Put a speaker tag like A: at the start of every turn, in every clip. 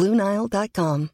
A: BlueNile.com.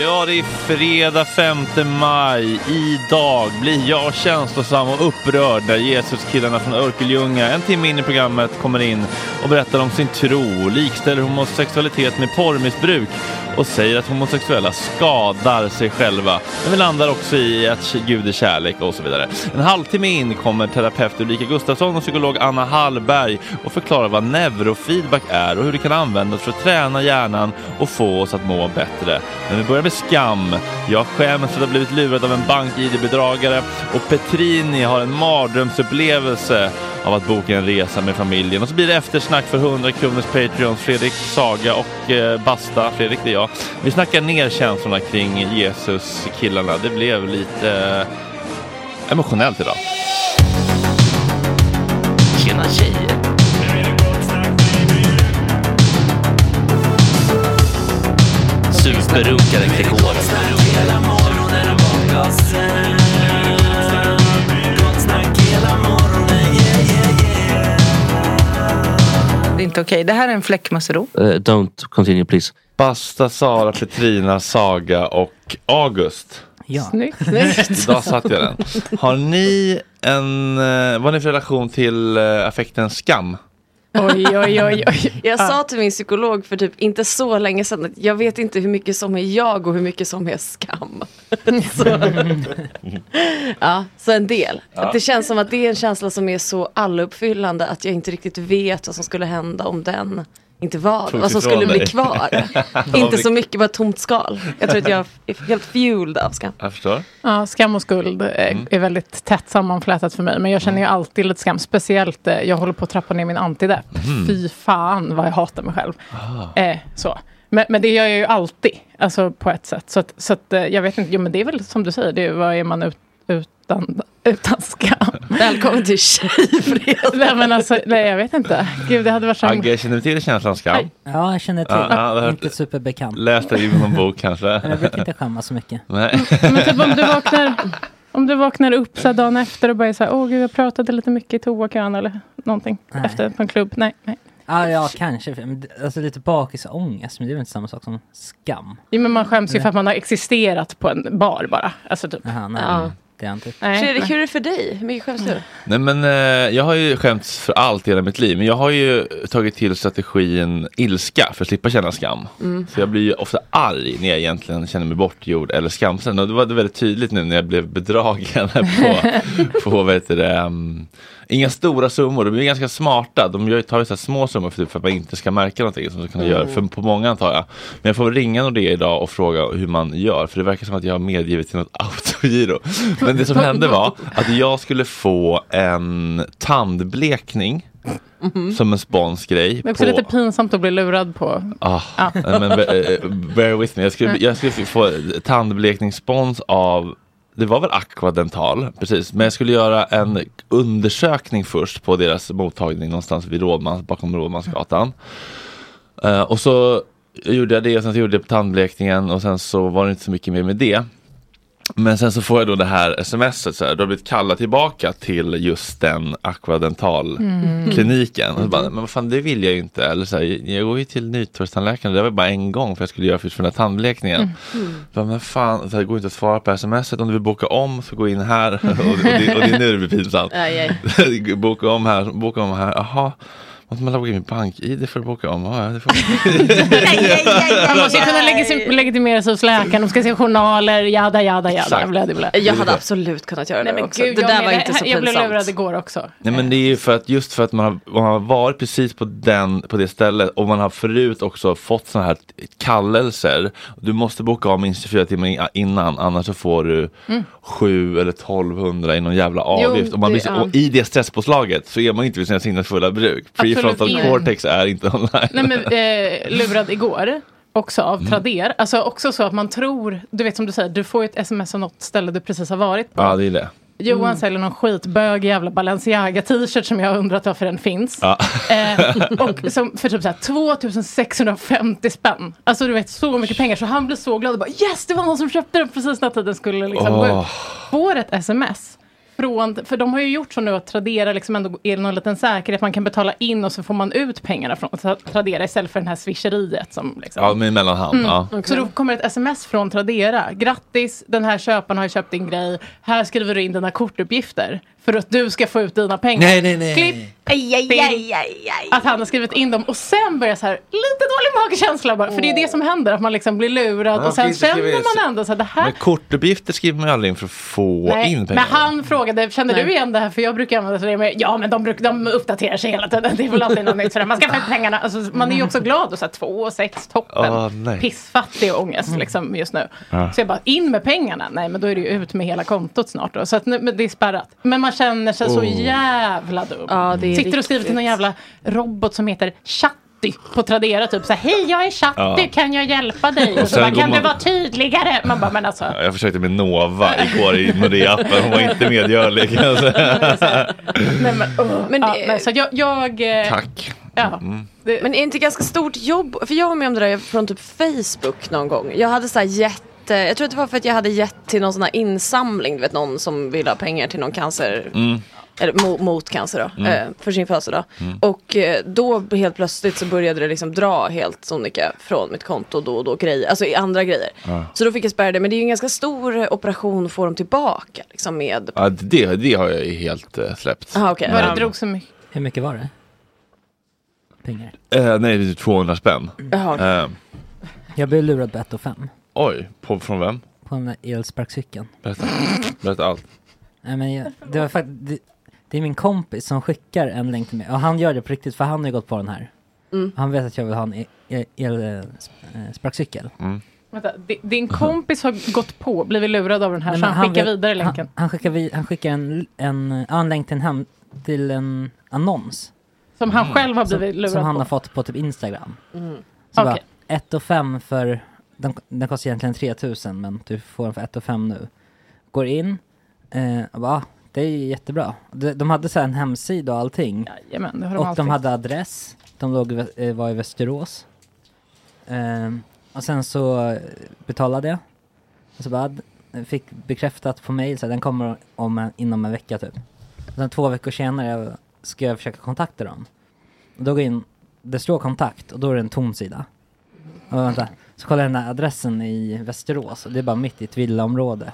B: Ja, det är fredag 5 maj. Idag blir jag känslosam och upprörd när Jesuskillarna från Örkelljunga en timme in i programmet kommer in och berättar om sin tro, likställer homosexualitet med porrmissbruk och säger att homosexuella skadar sig själva. Men vi landar också i att Gud är kärlek och så vidare. En halvtimme in kommer terapeut Ulrika Gustafsson och psykolog Anna Hallberg och förklarar vad neurofeedback är och hur det kan användas för att träna hjärnan och få oss att må bättre. Men vi börjar med skam. Jag skäms för att ha blivit lurad av en bank-id-bedragare och Petrini har en mardrömsupplevelse av att boka en resa med familjen. Och så blir det eftersnack för 100 kronors patreons. Fredrik Saga och eh, Basta, Fredrik det är jag. Vi snackar ner känslorna kring Jesus-killarna. Det blev lite eh, emotionellt idag.
C: Tjena tjej! Superrunkaren Gregor.
D: Det är inte okej. Det här är en fläckmussero.
C: Uh, don't continue please.
B: Basta, Sara, Petrina, Saga och August.
C: Ja.
D: Snyggt. Snyggt.
B: Idag satt jag den. Har ni en, eh, vad har ni för relation till eh, affekten skam?
D: Oj, oj, oj, oj.
E: Jag sa till min psykolog för typ inte så länge sedan att jag vet inte hur mycket som är jag och hur mycket som är skam. så, ja, så en del.
B: Ja.
E: Det känns som att det är en känsla som är så alluppfyllande att jag inte riktigt vet vad som skulle hända om den inte var,
B: Togs
E: vad som
B: ifrån
E: skulle bli
B: dig.
E: kvar. inte så mycket, bara tomt skal. Jag tror att jag är helt fueled av skam.
B: Jag förstår.
D: Ja, skam och skuld eh, är väldigt tätt sammanflätat för mig. Men jag känner ju alltid lite skam. Speciellt, eh, jag håller på att trappa ner min antidepp. Fy fan vad jag hatar mig själv. Eh, så. Men, men det gör jag ju alltid, alltså på ett sätt. Så, att, så att, eh, jag vet inte, jo men det är väl som du säger, det är, vad är man ut, utan, utan skam?
E: Välkommen till Tjejfredag.
D: nej men alltså, nej jag vet inte. Gud det hade varit så...
B: Agge, känner du till känslan skam?
D: Aj.
F: Ja, jag känner till.
B: Ja, ja,
F: inte superbekant.
B: Läst det i någon bok kanske?
F: Men jag brukar inte skämmas så mycket.
B: Nej.
D: Men typ om du vaknar, om du vaknar upp så dagen efter och bara är så här, åh gud jag pratade lite mycket i toakön eller någonting.
F: Nej.
D: Efter på en klubb. Nej, nej.
F: Ah, ja, kanske. Men Alltså lite bakisångest, men det är väl inte samma sak som skam?
D: Jo, men man skäms ju för att man har existerat på en bar bara. Alltså typ.
F: Jaha, nej.
E: Ja.
F: Det är inte.
D: Nej,
E: Fredrik, hur är det för dig? Hur mycket skäms du?
B: Nej men eh, jag har ju skämts för allt i hela mitt liv. Men jag har ju tagit till strategin ilska för att slippa känna skam. Så jag blir ju ofta arg när jag egentligen känner mig bortgjord eller skamsen. Och det var det väldigt tydligt nu när jag blev bedragen på, på vad heter det, um, Inga stora summor, de är ganska smarta. De gör, tar ju så här små summor för, för att man inte ska märka någonting som de kunna göra. För på många antar jag. Men jag får ringa Nordea idag och fråga hur man gör. För det verkar som att jag har medgivit till något autogiro. Men det som hände var att jag skulle få en tandblekning. Som en sponsgrej.
D: Det är också
B: på-
D: lite pinsamt att bli lurad på.
B: Ah, men, be- eh, bear with me. Jag skulle, jag skulle få tandblekningsspons av det var väl Aquadental, precis. Men jag skulle göra en undersökning först på deras mottagning någonstans vid Rådmans, bakom Rådmansgatan. Uh, och så gjorde jag det och sen så gjorde jag tandblekningen och sen så var det inte så mycket mer med det. Men sen så får jag då det här smset så här, du har blivit kallad tillbaka till just den Aquadental
G: Mm.
B: Och bara, men vad fan det vill jag ju inte. Eller så här, jag går ju till nytorgstandläkaren, det var bara en gång för jag skulle göra för den här tandblekningen.
G: Mm.
B: Bara, men fan, så här, det går inte att svara på smset. Om du vill boka om så gå in här. och, och, det, och det är nu det blir pinsamt. Boka om här, boka om här. Jaha, måste man logga in mitt bank-id för att boka om? Ja, det får
D: Man måste ju kunna legis- legitimera sig hos läkaren, de ska se journaler, jada jada jada. Blä, blä.
E: Jag hade absolut kunnat göra
D: Nej,
E: det
D: men
E: också.
D: gud,
E: det där
D: med.
E: var inte så
D: Jag blev
E: pinsamt.
D: lurad igår också.
B: Nej men det är ju för att just för att man har, man har varit precis på, den, på det stället och man har förut också fått sådana här kallelser. Du måste boka av minst 24 timmar in- innan annars så får du
D: Mm.
B: 7 eller 1200 i någon jävla
D: Jo,
B: avgift. och, man blir,
D: det- ja.
B: och i det stresspåslaget så är man inte vid sina sinnens fulla bruk.
D: Absolut
B: Prefrontal
D: inte.
B: cortex är inte online.
D: Nej men eh, lurad igår. Också av
B: Mm.
D: Trader. Alltså också så att man tror, du vet som du säger, du får ett sms av något ställe du precis har varit på.
B: Ja det är det.
D: Johan säljer någon skitbög jävla Balenciaga t-shirt som jag har undrat varför den finns.
B: Ja.
D: Eh, och som för typ så här 2650 spänn. Alltså du vet så mycket pengar så han blev så glad och bara yes det var någon som köpte den precis när tiden skulle liksom gå
B: Åh.
D: ut. Får ett sms. Från, för de har ju gjort så nu att Tradera liksom ändå är någon liten säkerhet. Man kan betala in och så får man ut pengarna från Tra- Tradera istället för det här swisheriet. Som liksom.
B: Ja med mellanhand.
D: Mm.
B: Ja.
D: Så då kommer ett sms från Tradera. Grattis, den här köparen har ju köpt din grej. Här skriver du in dina kortuppgifter. För att du ska få ut dina pengar.
B: Nej, nej, nej.
D: Klipp till att han har skrivit in dem. Och sen börjar så här, lite dålig magkänsla bara. För det är det som händer, att man liksom blir lurad.
B: Ja,
D: och sen
B: så
D: känner man ändå så här, det här
B: Men kortuppgifter skriver man ju aldrig in för att få
D: Nej,
B: in
D: men
B: pengar.
D: han frågade, känner
E: Nej.
D: du igen det här? För jag brukar använda det med, ja men de, bruk, de uppdaterar sig hela tiden. Det är väl alltid något nytt det. Man ska få ut pengarna. Alltså, man är ju också glad och så här, två och sex, toppen.
B: Nej.
D: Pissfattig ångest liksom just nu.
B: Ja.
D: Så jag bara, in med pengarna. Nej men då är det ju ut med hela kontot snart då. Så att nu, men det är spärrat. Men man känner sig så
B: Oh.
D: jävla dum.
E: Ja, det
D: Sitter och skriver till någon jävla robot som heter Chatty på Tradera typ så här, hej jag är Chatty,
B: Ja.
D: kan jag hjälpa dig? Och så bara, kan du
B: man-
D: vara tydligare? Man bara, men alltså.
B: Ja, Jag försökte med Nova igår i Nordea-appen, hon var inte medgörlig.
D: Nej, men,
E: det-
D: så jag, jag eh,
B: Tack.
D: Ja.
B: Mm.
D: Det,
E: Men är det inte ganska stort jobb? För jag var med om det där från typ Facebook någon gång. Jag hade så här jätte, jag tror att det var för att jag hade gett till någon sån här insamling, du vet någon som ville ha pengar till någon cancer.
B: Mm.
E: Eller mo, mot cancer då,
B: Mm.
E: eh, för sin födelsedag.
B: Mm.
E: Och eh, då helt plötsligt så började det liksom dra helt sonika från mitt konto då och då grejer, alltså i andra grejer.
B: Ja.
E: Så då fick jag spärra det, men det är ju en ganska stor eh, operation att få dem tillbaka liksom med.
B: Ja, det, det har jag ju helt uh, släppt.
E: Aha, okej.
D: Vad det drog så mycket.
F: Hur mycket var det? Pengar.
B: Eh, nej, det är 200 spänn.
E: Jaha.
B: Eh,
F: Jag blev lurad på 1 och 5
B: oj, på, från vem?
F: på den där elsparkcykeln.
B: Berätta, Berätta allt.
F: Nej, men jag, det var faktiskt, det, är min kompis som skickar en länk till mig och han gör det på riktigt för han har ju gått på den här.
E: Mm.
F: Han vet att jag vill ha en e- e- elsparkcykel.
B: Mm.
D: Vänta, di- din kompis har gått på, blivit lurad av den här,
F: Nej,
D: så
F: men
D: han skickar
F: vill-
D: vidare länken.
F: Han, han, skickar, vi, han skickar en, en, en länk till en, hem, till en annons.
D: Som han själv har
F: Som,
D: blivit lurad
F: som han
D: på.
F: har fått på typ Instagram.
D: Mm.
F: Så
D: Okej.
F: bara, 1 och 5 för, den, den kostar egentligen 3000 men du får den för 1 och 5 nu. Går in, eh, och bara, ah, det är ju jättebra. De, de hade så här en hemsida och allting.
D: Jajamän, det har de
F: och
D: alltid.
F: de hade adress, de låg, i Vä- eh, var i Västerås. Ehm, och sen så eh, betalade jag. Och så bara, fick bekräftat på mail så här, den kommer om en, inom en vecka typ. Och sen två veckor senare ska jag försöka kontakta dem. Och då går jag in, det står kontakt och då är det en tom sida. Och vänta, så kollar jag den här adressen i Västerås och det är bara mitt i ett villaområde.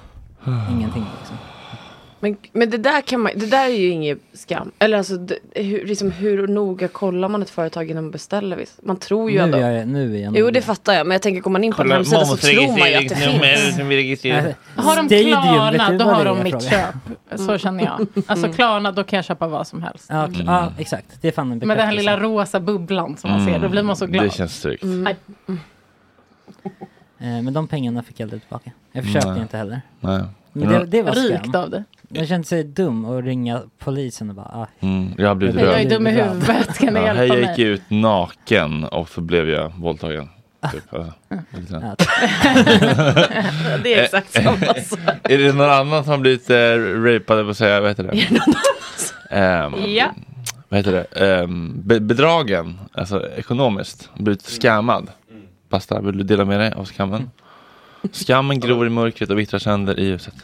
F: Ingenting liksom.
E: Men, men det där kan man, det där är ju ingen skam. Eller alltså, det, hur, liksom, hur noga kollar man ett företag innan man beställer? Visst? Man tror ju
F: Nu
E: ändå.
F: är jag, nu är jag
E: Jo
F: nog-
E: det fattar jag, men jag tänker går man in på en hemsida så tror man ju att det finns.
F: Nej,
D: Har de Klarna, då har de mitt köp. Så känner jag. Alltså
E: Mm.
D: Klarna, då kan jag köpa vad som helst.
F: Ja, kl- ja exakt. Det är fan en
D: Med den här lilla rosa bubblan som man ser, då blir man så glad.
B: Mm. Det känns tryggt.
D: Nej.
F: Eh, men de pengarna fick jag aldrig tillbaka. Jag försökte
B: Nej.
F: inte heller.
B: Nej.
F: Men det, det var
D: Rikt
F: skam.
D: av det.
F: Jag kände sig dum och ringa polisen och bara ah,
B: Mm, jag har blivit
D: Jag är
B: röd.
D: dum i huvudet, kan ni
B: Ja,
D: hjälpa
B: hej, jag
D: mig?
B: gick ut naken och så blev jag våldtagen. Typ. Ja. Lite grann.
E: Det är exakt samma sak.
B: Är det någon annan som har blivit äh, rapad, på säga, vad heter det? Ehm,
D: Ja.
B: vad heter det? Ehm, be bedragen, alltså ekonomiskt, blivit scammad. Basta, vill du dela med dig av skammen? Skammen gror i mörkret och vittrar sönder i ljuset.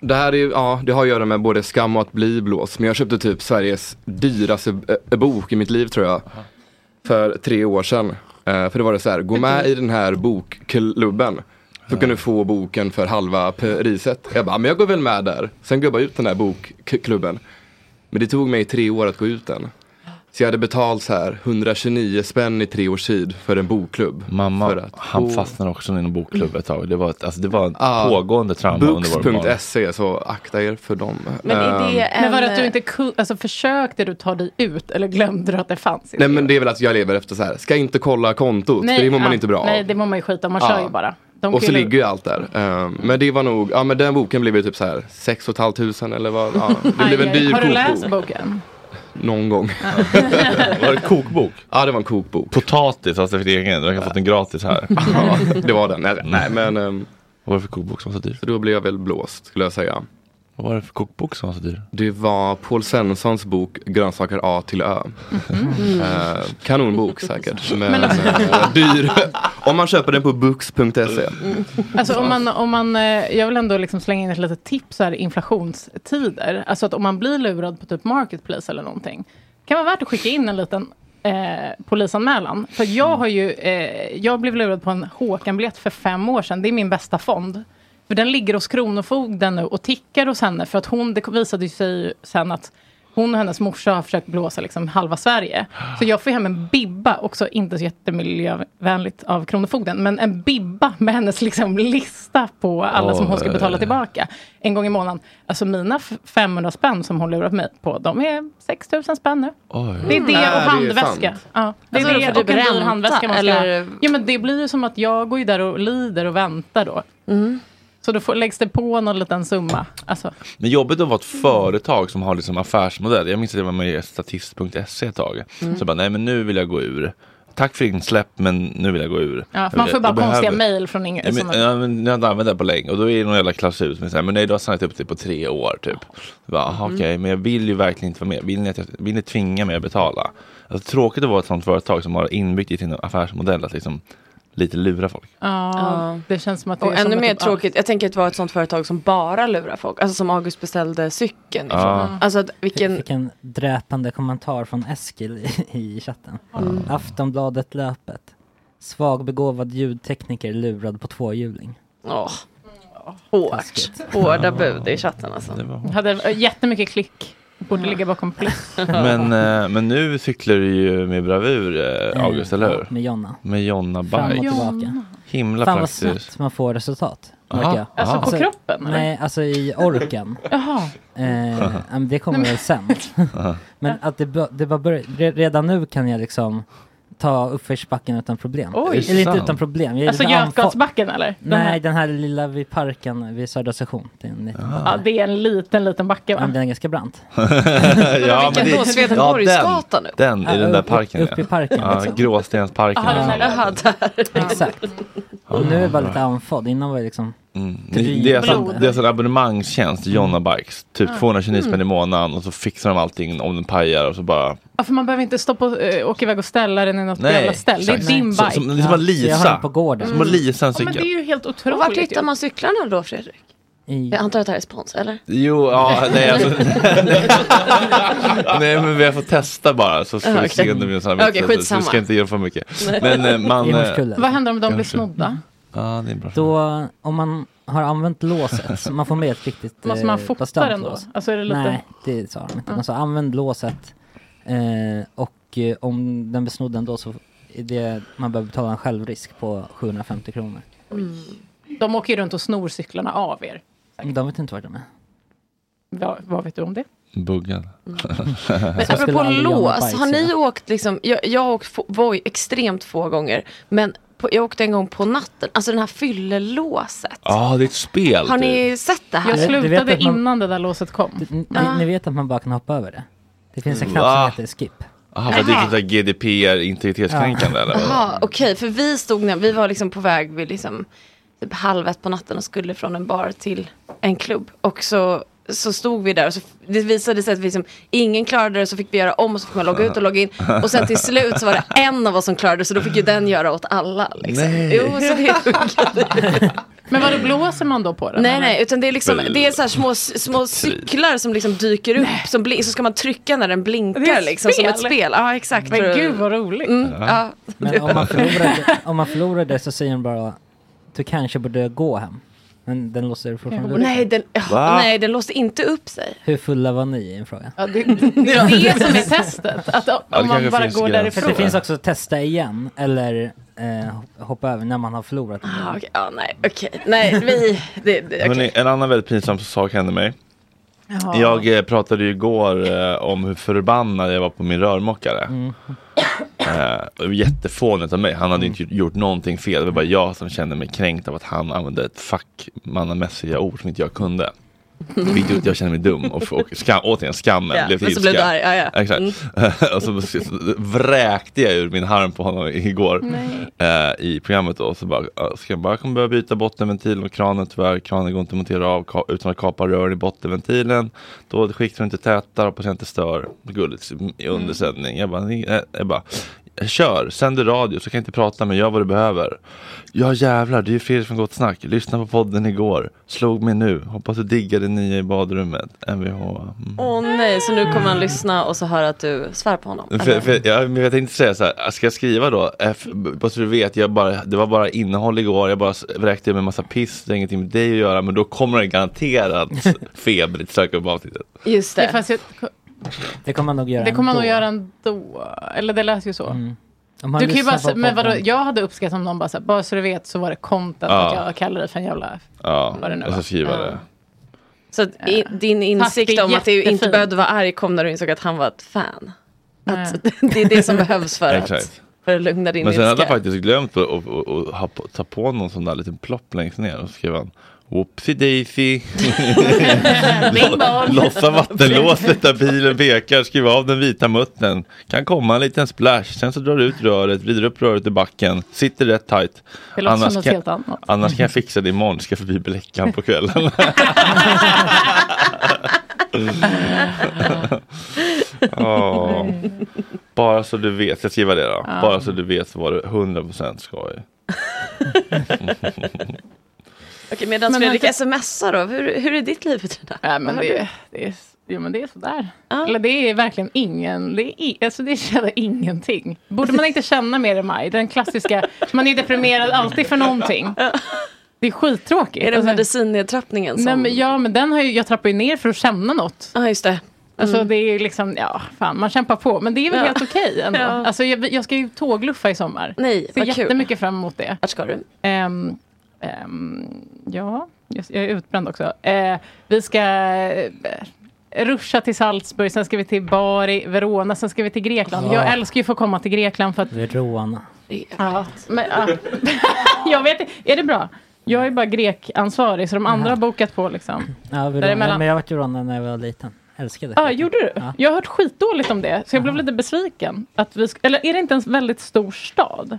H: Det här är ju, ja, det har att göra med både skam och att bli blåst. Men jag köpte typ Sveriges dyraste eh, bok i mitt liv tror jag. För tre år sedan. Eh, för det var det så här, gå med i den här bokklubben. Så kan du få boken för halva priset. Jag bara, men jag går väl med där. Sen gubbade jag ut den här bokklubben. Men det tog mig tre år att gå ut den. Så jag hade betalt så här 129 spänn i tre års tid för en bokklubb.
B: Mamma,
H: För att
B: han
H: få-
B: fastnade också i en bokklubb ett tag. Det var, ett, alltså, det var ett
H: Ah,
B: pågående trauma under vår barn.
H: Books.se, så akta er för dem.
E: Men är det
H: Ehm,
D: Men var det
E: en...
D: att du inte alltså, försökte du ta dig ut eller glömde du att det fanns?
H: Nej men det är väl att jag lever efter så här, ska inte kolla kontot, för det mår man
D: ja,
H: inte bra
D: Nej,
H: av.
D: det mår man ju skita om. Man
H: Ja.
D: kör ju bara. De
H: Och så ligger ju allt där. Ehm, men det var nog, ja men den boken blev ju typ så här 6 500 eller vad, ja, det blev en dyr
D: Har du läst
H: kokbok.
D: boken?
H: Någon gång.
B: Var det kokbok?
H: Ja det var en kokbok.
B: Potatis, alltså för egen. Du har fått den gratis här.
H: Ja, det var den. Nej, nej men um,
B: Vad var det för kokbok som var så dyr?
H: så då blev jag väl blåst skulle jag säga.
B: Vad var det för kokbok som var så dyr?
H: Det var Paul Svenssons bok Grönsaker A till Ö.
D: Mm.
H: Eh, kanonbok säkert. Men, eh, dyr. Om man köper den på books.se.
D: Alltså om man, om man, eh, jag vill ändå liksom slänga in ett litet tips här, inflationstider. Alltså att om man blir lurad på typ Marketplace eller någonting. Kan vara värt att skicka in en liten eh, polisanmälan. För jag har ju, eh, jag blev lurad på en Håkan-biljett för fem år sedan. Det är min bästa fond. För den ligger hos Kronofogden nu och tickar hos henne. För att hon, det visade sig sen att hon och hennes morsa har försökt blåsa liksom halva Sverige. Så jag får hem en bibba, också inte så jättemiljövänligt av Kronofogden, men en bibba med hennes liksom lista på alla som hon ska betala tillbaka en gång i månaden. Alltså mina f- 500 spänn som hon lurat mig på, de är 6000 spänn nu.
B: Oj.
D: Det är det
H: Nej, det är
D: och handväska.
H: sant.
D: Ja, det är
E: Alltså,
D: det och en dyr handväska man ska
E: eller-
D: ha. Ja, men det blir ju som att jag går ju där och lider och väntar då. Så då får, läggs det på någon liten summa. Alltså,
B: Men jobbigt att vara ett företag som har liksom affärsmodell. Jag minns att jag var med i statist.se ett tag.
D: Mm.
B: Så jag bara, nej men nu vill jag gå ur. Tack för insläpp men nu vill jag gå ur.
D: ja, man får
B: Jag
D: bara konstiga mejl från ingen.
B: Ja, men, ja, men jag har inte använt det på länge och då är det någon jävla klausul som såhär, men nej du har signat upp det på tre år typ. Bara, aha, okej, men jag vill ju verkligen inte vara med. Vill ni, att jag, vill ni tvinga mig att betala? Alltså, tråkigt att vara ett sånt företag som har inbyggt i sin affärsmodell att liksom lite lura folk.
D: Ja, det känns som att det
E: Och
D: är
E: ännu mer
D: typ-
E: tråkigt, jag tänker att vara ett sånt företag som bara lurar folk. Alltså som August beställde cykeln ifrån.
B: Ja.
E: Alltså att vilken...
F: fick en dräpande kommentar från Eskil i, i chatten. Aftonbladet löpet. Svagbegåvad ljudtekniker lurad på tvåhjuling.
E: Åh. Hårt. Hårda bud i chatten alltså.
B: Det var...
D: Hade jättemycket klick. Borde ligga bakom plus.
B: men, eh, men nu cyklar du ju med bravur eh, August, eller hur?
F: Med Jonna.
B: Med Jonna
F: Fram och
B: Bike.
F: tillbaka.
B: Himla
F: Fan vad
B: praktiskt.
F: snabbt man får resultat.
B: Aha,
F: märker jag.
D: Alltså
B: aha.
D: på kroppen? eller?
F: Nej, alltså i orken.
D: Jaha.
F: Eh, ja, men det kommer väl sen. men att det, bör- det var bör- re- redan nu kan jag liksom ta uppförsbacken utan problem.
D: Oj.
F: Eller inte
B: sant?
F: utan problem. Jag
D: Alltså. Götgatsbacken eller? Den här-
F: Nej, den här lilla vid parken vid Södra station. Det är en liten,
D: Ja, det är en liten, liten backe
F: ja,
D: va?
F: men den är ganska brant.
B: ja,
E: Vilken då? Swedenborgsgatan nu?
B: Den, den i den där parken.
F: Upp, upp i parken.
B: Ja,
F: liksom.
B: Gråstensparken.
D: Jaha, den här-
E: där.
F: Exakt. Och nu är jag bara lite andfådd. Innan var jag liksom...
B: Mm. Det är, alltså, det är alltså en abonnemangstjänst, Jonna Bikes. Typ 229 spänn i månaden och så fixar de allting om den pajar och så bara...
D: Ja, för man behöver inte stoppa och äh, åka iväg och ställa den i något
B: Nej,
D: jävla ställ. Det är din bike.
B: Som, som
F: Ja,
B: att
F: så jag har den på gården.
B: Som att leasa en
D: ja, men det är
B: cykel.
D: ju helt otroligt.
E: Och vart hittar man cyklarna då Fredrik? Jag antar att det här är spons, eller?
B: Jo, ja, nej alltså. nej men vi har fått testa bara så
E: Ja,
B: vi se om det blir en här
E: Okej,
B: så
E: skitsamma.
B: Vi ska inte göra för mycket. Men eh, man... Eh.
D: Vad händer om de blir
B: Kanske.
D: snodda?
B: Ja, det är bra.
F: Då, om man har använt låset, så man får med ett riktigt
D: Måste man
F: eh,
D: fota
F: bastant
D: den då?
F: lås.
D: Alltså är det lite...
F: Nej, det sa de inte. De sa använd låset eh, och eh, om den blir snodd ändå så är det, man behöver betala en självrisk på 750 kronor.
D: De åker ju runt och snor cyklarna av er.
F: De vet inte vart de är.
D: Vad, vad vet du om det?
B: Buggad.
E: Men
F: Så skulle
E: apropå
F: aldrig
E: lås, har ni åkt liksom, jag, jag har åkt få, Voi extremt få gånger, men på, jag åkte en gång på natten, alltså den här fyllelåset.
B: Ja, det är ett spel.
E: Har
B: typ.
E: ni sett det här?
D: Jag slutade
F: man-
D: innan det där låset kom.
F: Ni,
E: Ah.
F: ni vet att man bara kan hoppa över det? Det finns en
B: Va?
F: knapp som heter skip.
B: Jaha, för det är typ så här GDPR integritetskränkande eller?
E: Jaha, okej, för vi stod ner, vi var liksom på väg vid liksom typ halv ett på natten och skulle från en bar till en klubb. Och så, så stod vi där och så det visade sig att vi liksom, ingen klarade det så fick vi göra om och så fick man logga ut och logga in. Och sen till slut så var det en av oss som klarade det så då fick ju den göra åt alla. Liksom.
D: Nej.
E: Jo, så det.
D: Men vadå, blåser man då på den?
E: Nej,
D: eller?
E: nej, utan det är liksom, det är så här små, små cyklar som liksom dyker upp, som blink, så ska man trycka när den blinkar liksom som ett
D: spel.
E: Ja, exakt.
D: Men gud vad roligt.
E: Mm, ja.
F: Men om man förlorar det, om man förlorar det så säger den bara du kanske borde gå hem. Men den låser fortfarande upp.
E: Nej, den, ja, nej, den låste inte upp sig.
F: Hur fulla var ni i en fråga?
D: Ja, det, det är det som är testet. Att om
F: det
D: man bara går därifrån.
F: För det finns också testa igen eller eh, hoppa över när man har förlorat.
E: Ah, okej, ja, nej, okej. Nej, vi... Det, det,
B: Hörrni,
E: okej.
B: en annan väldigt pinsam sak hände mig.
E: Jaha.
B: Jag eh, pratade ju igår eh, om hur förbannad jag var på min rörmokare.
F: Mm.
B: Var jättefånigt av mig. Han hade inte gjort, någonting fel. Det var bara jag som kände mig kränkt av att han använde ett fackmannamässiga ord som inte jag kunde. Vilket gjorde jag kände mig dum och, och skam, återigen skammen
E: Ja,
B: blev till
E: men så blev du arg, ja, ja.
B: Exakt. och så, så vräkte jag ur min harm på honom igår eh, i programmet då. Så bara, "Ja, ska jag bara kommer behöva byta bottenventilen och kranen tyvärr. Kranen går inte att montera av ka- utan att kapa rören i bottenventilen. Då skickar du inte tätar och patienten stör. Gulligt i undersättning. Jag bara, "Ni- eh", jag bara Kör, sänd i radio så kan jag inte prata men gör vad du behöver. Ja jävlar, det är ju Fredrik från Gott Snack. Lyssna på podden igår. Slog mig nu. Hoppas du diggar det nya i badrummet. Mvh. Mm.
E: Åh nej, så nu kommer han lyssna och så höra att du svär på honom.
B: För, för, ja, men jag tänkte säga så här, ska jag skriva då? F, bara så du vet, jag bara, det var bara innehåll igår, jag bara vräkte med en massa piss, det har ingenting med dig att göra, men då kommer det garanterat febrigt söka upp avsnittet.
E: Just
D: det. Fast jag,
F: Det kommer man nog göra
D: det kommer man nog
F: ändå.
D: göra ändå. Eller det lät ju så.
F: Man
D: Du kan ju bara,
F: på
D: men vadå, jag hade uppskattat om någon bara, så här, bara så du vet så var det content
B: Ja.
D: att jag kallar dig för en jävla...
B: Ja,
D: Vad det nu
B: jag ska
D: var.
B: skriva
D: Ja.
B: det.
E: Så att i, din insikt
D: är
E: om att du inte behövde vara arg kom när du insåg att han var ett fan. Att det är det som behövs för att, för att lugna din
B: Men sen hade
E: ilska.
B: jag faktiskt glömt att att- att- att ta på någon sån där liten plopp längst ner och så skrev han Whoopsie daisy.
D: Bing bong.
B: Lossa vattenlåset där bilen pekar, skriv av den vita muttern. Kan komma en liten splash, sen så drar du ut röret, vrider upp röret i backen, sitter rätt tight.
D: Det låter som något
B: kan,
D: helt annat.
B: annars kan jag fixa det imorgon, ska förbi Bleckan på kvällen. Ja. Bara så du vet, jag skriva det då? Bara så du vet så var det 100% skoj.
E: Okej, medan
D: Men
E: Fredrik
D: inte-
E: smsar då, hur, hur är ditt liv?
D: Ja, men det, det, är, jo, men det är sådär. Eller det är verkligen ingen, det är, alltså det känner ingenting. Borde man inte känna mer i maj? Den klassiska, man är deprimerad alltid för någonting. Det är skittråkigt.
E: Är det
D: Alltså-
E: medicinnedtrappningen som...
D: Nej, men, ja, men den har ju, jag trappar ju ner för att känna något.
E: Ja, just det.
D: Alltså
E: Mm.
D: det är liksom, ja, fan, man kämpar på. Men det är väl
E: Ja.
D: helt okej ändå.
E: Ja.
D: Alltså jag, jag ska ju tågluffa i sommar.
E: Nej,
D: Ser
E: vad kul.
D: jättemycket fram emot det.
E: Vart ska du?
D: Ehm, ehm, ja, jag jag är utbränd också. Eh, vi ska eh, ruscha till Salzburg, sen ska vi till Bari, Verona, sen ska vi till Grekland.
F: Ja.
D: Jag älskar ju att få komma till Grekland för att...
F: Verona.
D: Ja, men, ja. jag vet inte, är det bra? Jag är bara grekansvarig så de andra har bokat på liksom.
F: Ja, Verona. Men jag varit i Verona när jag var liten. Älskade
D: Ja,
F: det.
D: gjorde du?
F: Ja.
D: Jag har hört skitdåligt om det, så jag blev lite besviken. Att vi sk- eller är det inte en väldigt stor stad?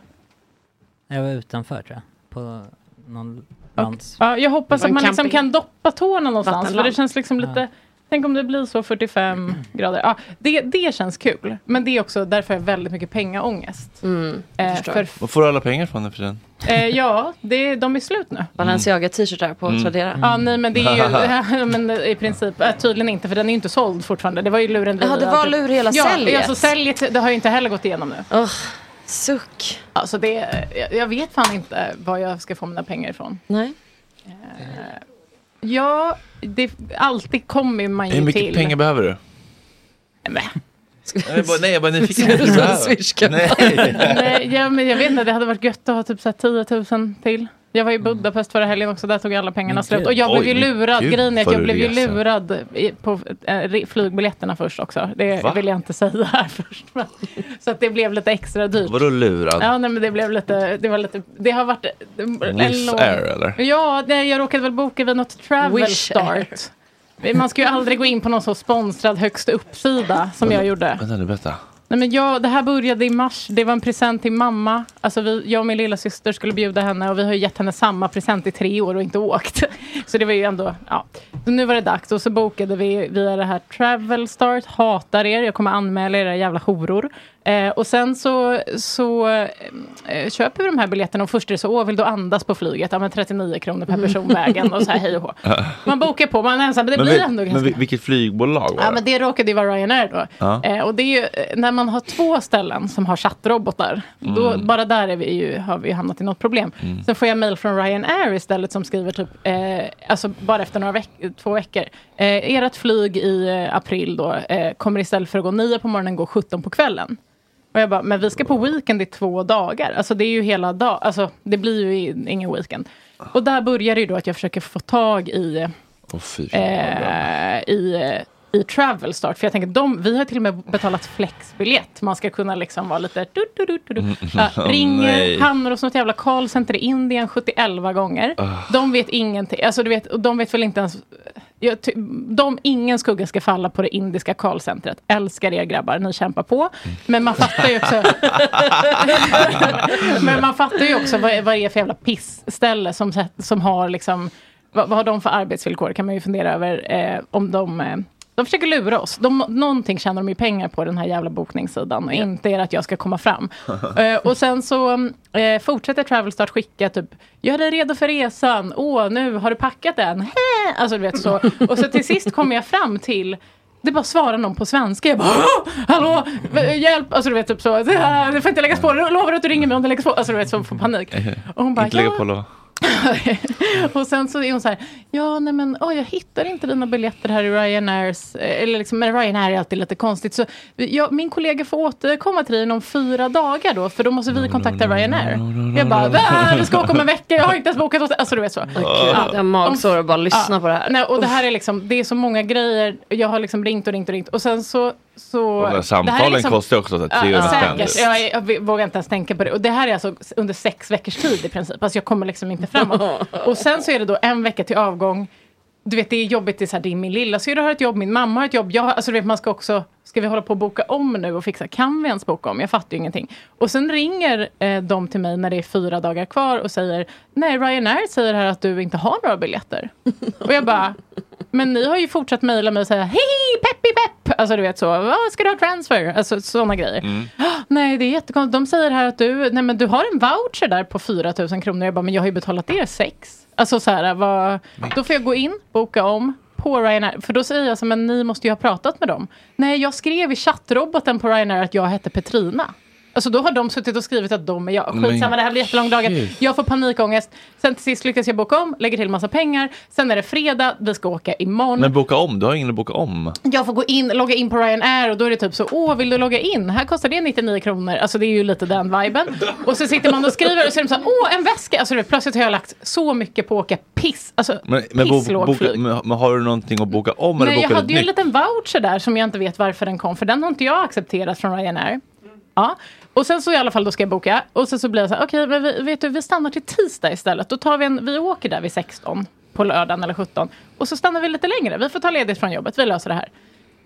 F: Jag var utanför tror jag. På någon lands...
D: Ja, jag hoppas att man liksom kan doppa tårna någonstans. För det känns liksom lite... Tänk om det blir så 45 grader. Ja, det, det känns kul. Men det är också därför jag har väldigt mycket pengaångest.
E: Mm,
D: Eh, för,
B: Var får du alla pengar från nu för tiden?
D: eh, ja, det, de är slut nu.
E: Balenciaga t-shirtar på
B: Mm.
E: Tradera.
D: Ja, nej men det är ju ja, men i princip eh, tydligen inte för den är ju inte såld fortfarande. Det var ju lurendrejeri.
E: Ja, det var lur hela
D: ja,
E: säljet.
D: Ja, så säljet det har ju inte heller gått igenom nu.
E: Oh, suck.
D: Alltså det, jag, jag vet fan inte var jag ska få mina pengar ifrån.
E: Nej.
D: Ja, det, alltid kommer man ju
B: Hur mycket
D: till.
B: pengar behöver du?
D: Nej,
B: Jag bara, nej, jag bara nyfiken.
E: Ska du?
B: Nej.
D: Nej, ja, men jag vet inte, det hade varit gött att ha typ så här 10 000 till. Jag var i Budapest förra helgen också, där tog alla pengarna slut. Och jag blev ju lurad,
B: gud,
D: grejen är att jag blev ju lurad i, på eh, flygbiljetterna först också. Det
B: Va?
D: vill jag inte säga här först. Men, så att det blev lite extra dyrt.
B: Vadå lurad?
D: Ja, nej, men det blev lite, det var lite, det har varit
B: Wizz
D: lång-
B: Air eller?
D: Ja, nej, jag råkade väl boka vid något travel
E: Wish Air.
D: start. Man ska ju aldrig gå in på någon så sponsrad högst upp-sida som jag gjorde.
B: Vänta nu, berätta.
D: Nej, men jag, det här började i mars. Det var en present till mamma. Alltså vi, jag och min lilla syster skulle bjuda henne och vi har ju gett henne samma present i tre år och inte åkt. Så det var ju ändå, ja. Så nu var det dags och så bokade vi via det här Travel Start. Hatar er, jag kommer anmäla era jävla horor. Eh, och sen så, så eh, köper vi de här biljetterna och först är det så, åh vill du andas på flyget? Ja men 39 kronor per person vägen och så här hej och hå. Man bokar på, man är ensam, men det
B: men
D: blir
B: vil-
D: ändå ganska...
B: men vil- vilket flygbolag var
D: Ja,
B: det?
D: men det råkade ju vara Ryanair då.
B: Ja.
D: Eh, och det är ju eh, när man har två ställen som har chattrobotar. Då,
B: Mm.
D: bara där är vi ju, har vi hamnat i något problem. Sen får jag mail från Ryanair istället som skriver typ, eh, alltså bara efter några veck två veckor. Eh, ert flyg i eh, april då kommer istället för att gå 9 på morgonen gå 17 på kvällen. Och jag bara, men vi ska på weekend i två dagar. Alltså det är ju hela dagen. Alltså det blir ju ingen weekend. Och där börjar det ju då att jag försöker få tag i
B: bra.
D: eh, i, i Travel Start. För jag tänker, de, vi har till och med betalat flexbiljett. Man ska kunna liksom vara lite... Du, du, du, du, du. Ja,
B: Åh,
D: ringer,
B: nej.
D: hamnar hos något jävla callcenter i Indien 71 gånger. De vet ingenting. Alltså du vet, de vet väl inte ens... Jag, ty, de, ingen skugga ska falla på det indiska callcentret. Älskar er grabbar, ni kämpar på. Men man fattar ju också... Men man fattar ju också vad, vad det är för jävla pissställe som, som har liksom... Vad, vad har de för arbetsvillkor? kan man ju fundera över eh, om de... Eh, de försöker lura oss. De, någonting tjänar de ju pengar på den här jävla bokningssidan. Och inte är att jag ska komma fram. Eh, och sen så eh, fortsätter Travelstart skicka typ Gör dig redo för resan. Åh, nu har du packat den. Hä? Alltså du vet så. Och så till sist kommer jag fram till det bara svarar någon på svenska. Jag bara "Åh, Hallå, v- hjälp! Alltså du vet typ så. Det det får inte läggas på. Lovar att du ringer mig om det läggs på. Alltså du vet så får panik. Och hon bara
B: Inte lägga på lov.
D: och sen så är hon så här, ja nej men oj, jag hittar inte dina biljetter här i Ryanairs, eller liksom, men Ryanair är alltid lite konstigt. Så jag, min kollega får återkomma till dig inom fyra dagar då, för då måste vi kontakta Ryanair. Jag bara, "Va? det ska åka om en vecka, jag har inte ens bokat åt Alltså du vet så.
E: Gud, jag har magsår och bara lyssna
D: Ja.
E: på det här.
D: Nej, och det här är liksom, det är så många grejer. Jag har liksom ringt och ringt och ringt. Och sen så... så
B: Och de här
D: det här är
B: samtalen
D: liksom-
B: kostar också så här 300
D: Ja,
B: spänn.
D: säkert. Jag, jag, jag vågar inte ens tänka på det. Och det här är alltså under sex veckors tid i princip. Alltså jag kommer liksom inte framåt. Och sen så är det då en vecka till avgång. Du vet det är jobbigt, det är, så här, det är min lilla syrra har ett jobb, min mamma har ett jobb. Jag, alltså du vet man ska också, ska vi hålla på och boka om nu och fixa, kan vi ens boka om? Jag fattar ju ingenting. Och sen ringer eh, de till mig när det är fyra dagar kvar och säger, nej Ryanair säger här att du inte har några biljetter. och jag bara, men ni har ju fortsatt mejla mig och säga, hej peppi pepp! Alltså du vet så, vad ska du ha transfer? Alltså sådana grejer. "Ah, Nej, det är jättekonstigt. De säger här att du, nej men du har en voucher där på 4 000 kronor. Jag bara, men jag har ju betalat er sex. Alltså så här, vad, då får jag gå in, boka om på Ryanair. För då säger jag så, men ni måste ju ha pratat med dem. Nej, jag skrev i chattroboten på Ryanair att jag hette Petrina. Alltså då har de suttit och skrivit att de är jag. Skitsamma, det här blir jättelång dag. Jag får panikångest. Sen till sist lyckas jag boka om, lägger till massa pengar. Sen är det fredag, vi ska åka imorgon.
B: Men boka om, du har ingen att boka om.
D: Jag får gå in, logga in på Ryanair och då är det typ så, åh vill du logga in? Här kostar det 99 kronor. Alltså det är ju lite den viben. Och så sitter man och skriver och så är de så här, åh en väska. Alltså du vet, plötsligt har jag lagt så mycket på att åka piss. Alltså
B: Men, men, bo, boka, men, har du någonting att boka om eller
D: Nej, jag
B: bokar du
D: hade ju en liten voucher där som jag inte vet varför den kom. För den har inte jag accepterat från Ryanair. Ja. Och sen så i alla fall då ska jag boka. Och sen så blir jag så här, okej men vi, vet du vi stannar till tisdag istället. Då tar vi en, vi åker där vid 16 på lördagen eller 17. Och så stannar vi lite längre. Vi får ta ledigt från jobbet, vi löser det här.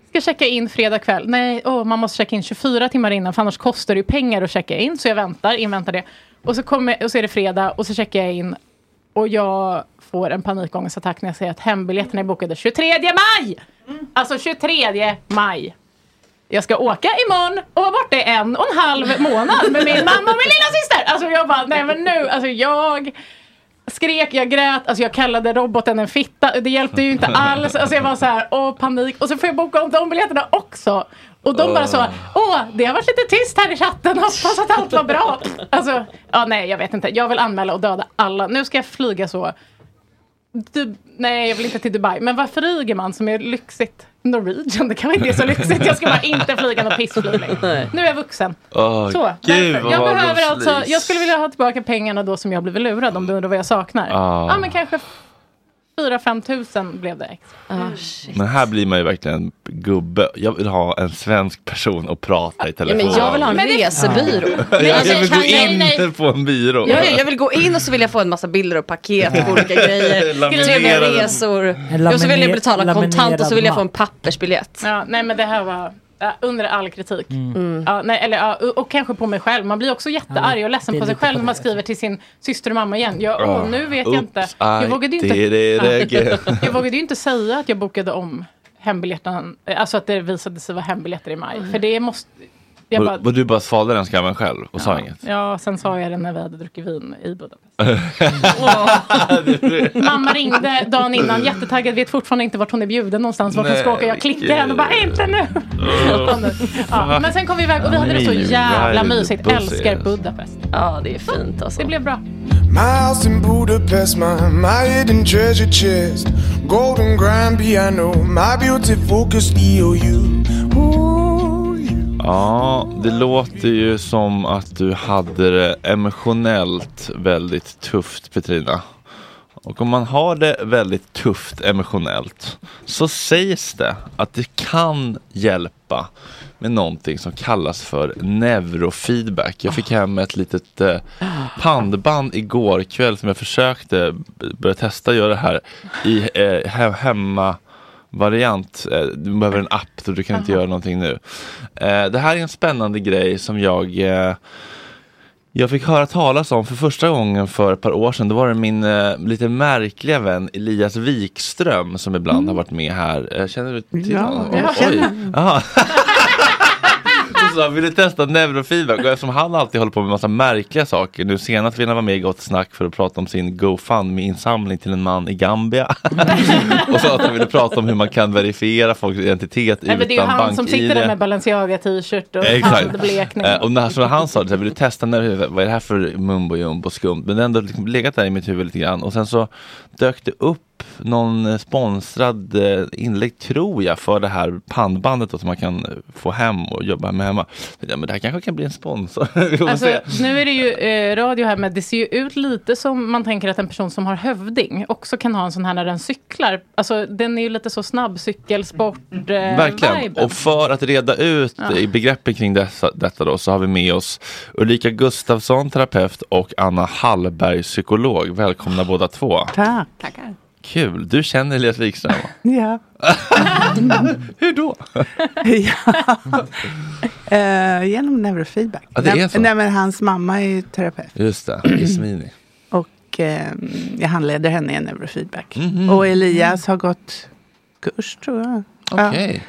D: Ska checka in fredag kväll. Nej, åh, man måste checka in 24 timmar innan för annars kostar det ju pengar att checka in. Så jag väntar, inväntar det. Och så, kommer, och så är det fredag och så checkar jag in. Och jag får en panikångestattack när jag ser att hembiljetterna är bokade 23 maj! Alltså 23 maj. Jag ska åka imorgon och vara borta i en och en halv månad med min mamma och min lilla syster. Alltså jag bara, nej men nu, alltså jag skrek, jag grät, alltså jag kallade roboten en fitta. Det hjälpte ju inte alls. Alltså jag var så här, åh panik. Och så får jag boka om de biljetterna också. Och de bara så, åh det har varit lite tyst här i chatten, hoppas att allt var bra. Alltså, ja nej jag vet inte. Jag vill anmäla och döda alla. Nu ska jag flyga så. Du, nej jag vill inte till Dubai. Men vad flyger man som är lyxigt? Norwegian, det kan inte vara så lyxigt. Jag ska bara inte flyga något pissflyg längre. Nu är jag vuxen.
B: Åh,
D: Så,
B: gud,
D: därför. Jag behöver alltså, jag skulle vilja ha tillbaka pengarna då som jag blivit lurad om du undrar vad jag saknar.
B: Ah.
D: Ja men kanske 4-5 tusen blev det extra.
B: Men här blir man ju verkligen gubbe. Jag vill ha en svensk person att prata i
E: Ja,
B: telefon.
E: men jag vill ha en
D: Men
E: resebyrå.
B: jag, jag vill gå in
D: nej.
B: på en byrå.
E: Jag, jag vill gå in och så vill jag få en massa bilder och paket på olika grejer. Trevliga resor. Och så vill jag betala kontant och så vill jag få en pappersbiljett.
D: Ja, nej men det här var, Ja, under all kritik.
F: Mm.
D: Ja, nej, eller, ja, och, kanske på mig själv. Man blir också jättearg och ledsen på sig själv när man skriver till sin syster och mamma igen. Ja,
B: Ja.
D: åh, nu vet jag inte. Jag vågade ju inte, jag vågade ju inte säga att jag bokade om hembiljetten. Alltså att det visade sig vara hembiljetter i maj. För det måste... Jag
B: Och,
D: bara,
B: och du bara svalde den skammen själv och sa inget?
D: Ja, sen sa jag det när vi hade druckit vin i Budapest. Mamma ringde dagen innan, jättetaggad, vet fortfarande inte vart hon är bjuden någonstans, vart hon ska åka. Jag klickar henne och bara, inte nu! ja, men sen kom vi iväg och vi hade det så jävla mysigt. Älskar Budapest.
E: Ja, det är fint alltså.
D: Det blev bra.
I: My house in Budapest, my, my hidden treasure chest. Golden grand piano, my beauty focused EOU. Ooh.
B: Ja, det låter ju som att du hade det emotionellt väldigt tufft Petrina. Och om man har det väldigt tufft emotionellt så sägs det att det kan hjälpa med någonting som kallas för neurofeedback. Jag fick hem ett litet eh, pannband igår kväll som jag försökte börja testa göra det här i eh, hemma variant. Eh, Du behöver en app så du kan inte göra någonting nu. Eh, Det här är en spännande grej som jag eh, jag fick höra talas om för första gången för ett par år sedan. Då var det min eh, lite märkliga vän Elias Wikström som ibland har varit med här. Känner du till
J: Ja,
B: honom?
J: jag
B: Oj.
J: känner.
B: Aha. Så sa, vill du testa neurofeedback? Och eftersom han alltid håller på med massa märkliga saker. Nu senast ville han vara med i Gott Snack för att prata om sin GoFundMe-insamling till en man i Gambia. och sa att han ville prata om hur man kan verifiera folks identitet
D: Nej, men det är
B: utan
D: han som sitter
B: bank-ID.
D: där med Balenciaga t-shirt och handblekning.
B: Eh, och när så han sa det, så här, vill du testa när, vad är det här för mumbo jumbo skumt? Men det har ändå liksom legat där i mitt huvud lite grann. Och sen så dök det upp någon eh, sponsrad eh, inlägg tror jag för det här pannbandet då, som man kan eh, få hem och jobba med hemma. Ja, men det här kanske kan bli en sponsor.
D: Alltså, nu är det ju eh, radio här, men det ser ju ut lite som man tänker att en person som har hövding också kan ha en sån här när den cyklar. Alltså, den är ju lite så snabb cykelsport eh,
B: Verkligen.
D: viben.
B: Och för att reda ut
D: Ja.
B: i begreppen kring dessa, detta då så har vi med oss Ulrika Gustafsson, terapeut och Anna Hallberg, psykolog. Välkomna båda två.
J: Tack. Tackar.
B: Kul. Du känner Elias Wikström?
J: Ja.
B: Hur då?
J: ja. Eh, genom neurofeedback.
B: Ja, det är så.
J: nej, men hans mamma är terapeut.
B: Just det, Ismini.
J: Och eh, jag handleder henne i neurofeedback.
B: Mhm.
J: Och Elias har gått kurs tror jag.
B: Okej.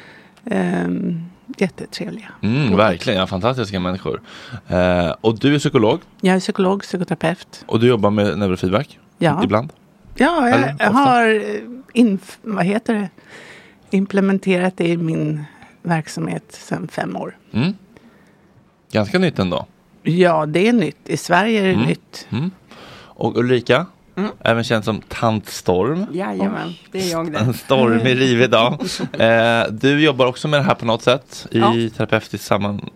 J: Ja. Ehm, jättetrevliga.
B: Mm, verkligen, ja, fantastiska människor. Eh, och du är psykolog
J: Jag är psykolog, psykoterapeut.
B: och du jobbar med neurofeedback?
J: Ja.
B: Ibland?
J: Ja, jag
B: ofta?
J: har eh, inf- vad heter det? implementerat det i min verksamhet sedan fem år.
B: Mm. Ganska nytt ändå.
J: Ja, det är nytt. I Sverige är det
B: Mm.
J: nytt.
B: Mm. Och Ulrika,
J: Mm.
B: även känd som Tant Storm.
K: Jajamän, det är jag det.
B: En stormig, rivig dag. Eh, du jobbar också med det här på något sätt i
K: Ja.
B: terapeutiskt samman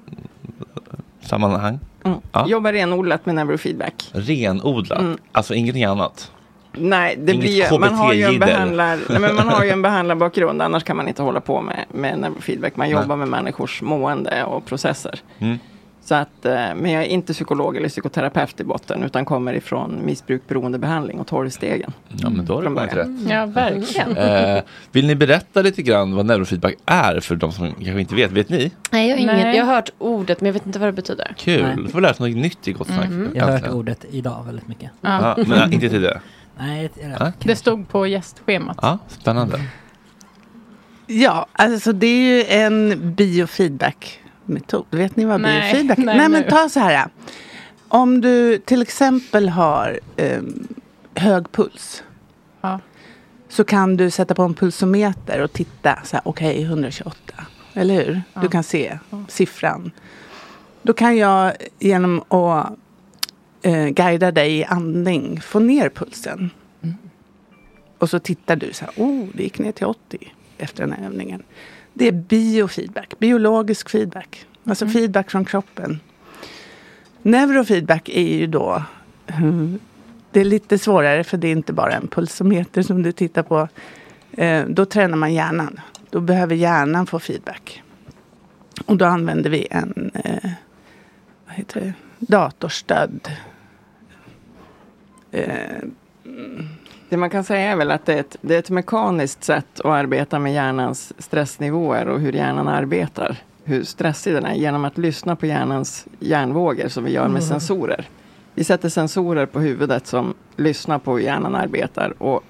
B: sammanhang.
K: Mm.
B: Ja.
K: Jobbar renodlat med neurofeedback.
B: Renodlat,
K: Mm.
B: alltså ingenting annat.
K: Nej, det
B: Inget
K: blir, ju- man, har ju en behandlar, nej, men man har ju en behandlarbakgrund, annars kan man inte hålla på med, med neurofeedback. Man
B: Nej.
K: jobbar med människors mående och processer.
B: Mm.
K: Så att, eh, men jag är inte psykolog eller psykoterapeut i botten, utan kommer ifrån missbruk, beroendebehandling och tolvstegen.
B: Ja, men då har du kommit rätt.
D: Ja, verkligen.
B: Eh, vill ni berätta lite grann vad neurofeedback är för de som kanske inte vet? Vet ni?
E: Nej, jag har, ingen,
D: Nej.
E: jag har hört ordet men jag vet inte vad det betyder.
B: Kul,
F: Nej.
B: då får lära oss något nytt i Gott Snack.
D: Mhm.
F: Jag har hört
B: Äntligen.
F: ordet idag väldigt mycket.
B: Ja, men inte tidigare.
F: Nej, det är det.
D: Det stod på gästschemat.
B: Ja, spännande.
J: Ja, alltså det är ju en biofeedback-metod. Vet ni vad
D: Nej,
J: biofeedback är?
D: nej,
J: Nej, men ta så här. Om du till exempel har ehm, hög puls.
D: Ja.
J: Så kan du sätta på en pulsometer och titta. så här, Okej, 128. Eller hur?
D: Ja.
J: Du kan se siffran. Då kan jag genom att eh, guida dig i andning få ner pulsen.
D: Mm.
J: Och så tittar du så här, oh, det gick ner till 80 efter den här övningen. Det är biofeedback, biologisk feedback. Alltså
D: Mm.
J: feedback från kroppen. Neurofeedback är ju då, hmm, det är lite svårare för det är inte bara en pulsometer som du tittar på. Eh, då tränar man hjärnan. Då behöver hjärnan få feedback. Och då använder vi en eh, vad heter det? datorstödd eh,
K: Det man kan säga är väl att det är, ett, det är ett mekaniskt sätt att arbeta med hjärnans stressnivåer och hur hjärnan arbetar. hur stressig den är genom att lyssna på hjärnans hjärnvågor som vi gör med
L: Mm.
K: sensorer. Vi sätter sensorer på huvudet som lyssnar på hur hjärnan arbetar och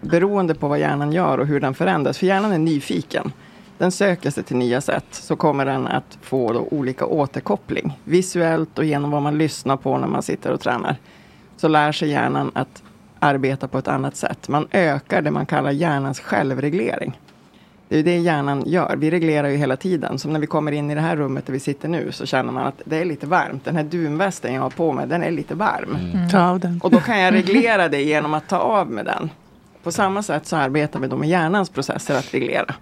K: beroende på vad hjärnan gör och hur den förändras, för hjärnan är nyfiken. Den söker sig till nya sätt, så kommer den att få olika återkoppling. Visuellt och genom vad man lyssnar på när man sitter och tränar. Så lär sig hjärnan att arbeta på ett annat sätt. Man ökar det man kallar hjärnans självreglering. Det är det hjärnan gör. Vi reglerar ju hela tiden. Som när vi kommer in i det här rummet där vi sitter nu så känner man att det är lite varmt. Den här dunvästen jag har på mig, den är lite varm.
J: Mm. Ta av den.
K: Och då kan jag reglera det genom att ta av med den. På samma sätt så arbetar vi då med hjärnans processer att reglera.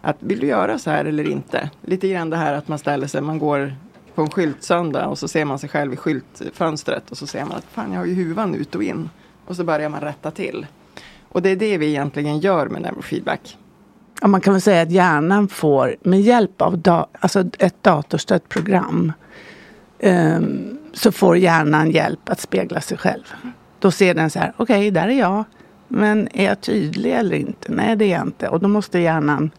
K: Att vill du göra så här eller inte? Lite grann det här att man ställer sig, man går på en skyltsöndag och så ser man sig själv i skyltfönstret och så ser man att fan jag har ju huvan ut och in. Och så börjar man rätta till. Och det är det vi egentligen gör med neurofeedback.
J: Ja, man kan väl säga att hjärnan får med hjälp av da, alltså ett datorstött program um, så får hjärnan hjälp att spegla sig själv. Då ser den så här, okej, där är jag. Men är jag tydlig eller inte? Nej, det är jag inte. Och då måste hjärnan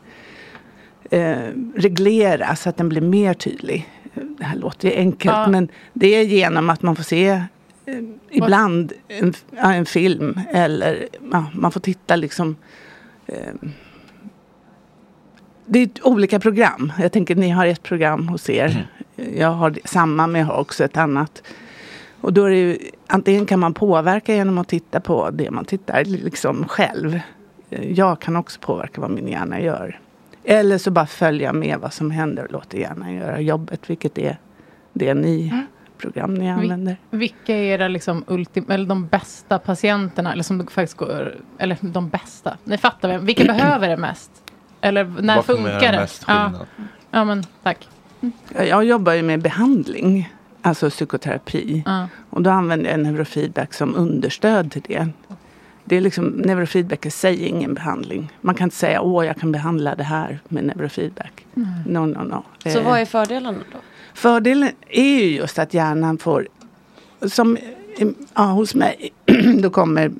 J: eh, reglera så att den blir mer tydlig. Det här låter ju enkelt,
D: Ja.
J: men det är genom att man får se eh, ibland en, ja, en film eller ja, man får titta liksom eh, det är olika program. Jag tänker ni har ett program hos er. Jag har samma men jag har också ett annat. Och då är det ju, antingen kan man påverka genom att titta på det man tittar liksom själv. Eh, Jag kan också påverka vad min hjärna gör. Eller så bara följa med vad som händer och låta hjärnan göra jobbet. Vilket är det ni, program ni använder.
D: Vilka är era liksom ultim, eller de bästa patienterna? Eller som faktiskt går, eller de bästa. Ni fattar vem, vilka behöver det mest? Eller när
B: Vad kommer
D: funkar det?
B: mest
D: ja.
B: skillnad?
D: ja, men tack.
J: Jag jag jobbar ju med behandling, alltså psykoterapi.
D: Ja.
J: Och då använder jag neurofeedback som understöd till det. Det är liksom, neurofeedback i sig är ingen behandling. Man kan inte säga åh jag kan behandla det här med neurofeedback.
E: Nej.
J: No, no, no.
E: Så
J: Eh,
E: vad är fördelen då?
J: Fördelen är ju just att hjärnan får, som ja, hos mig, då kommer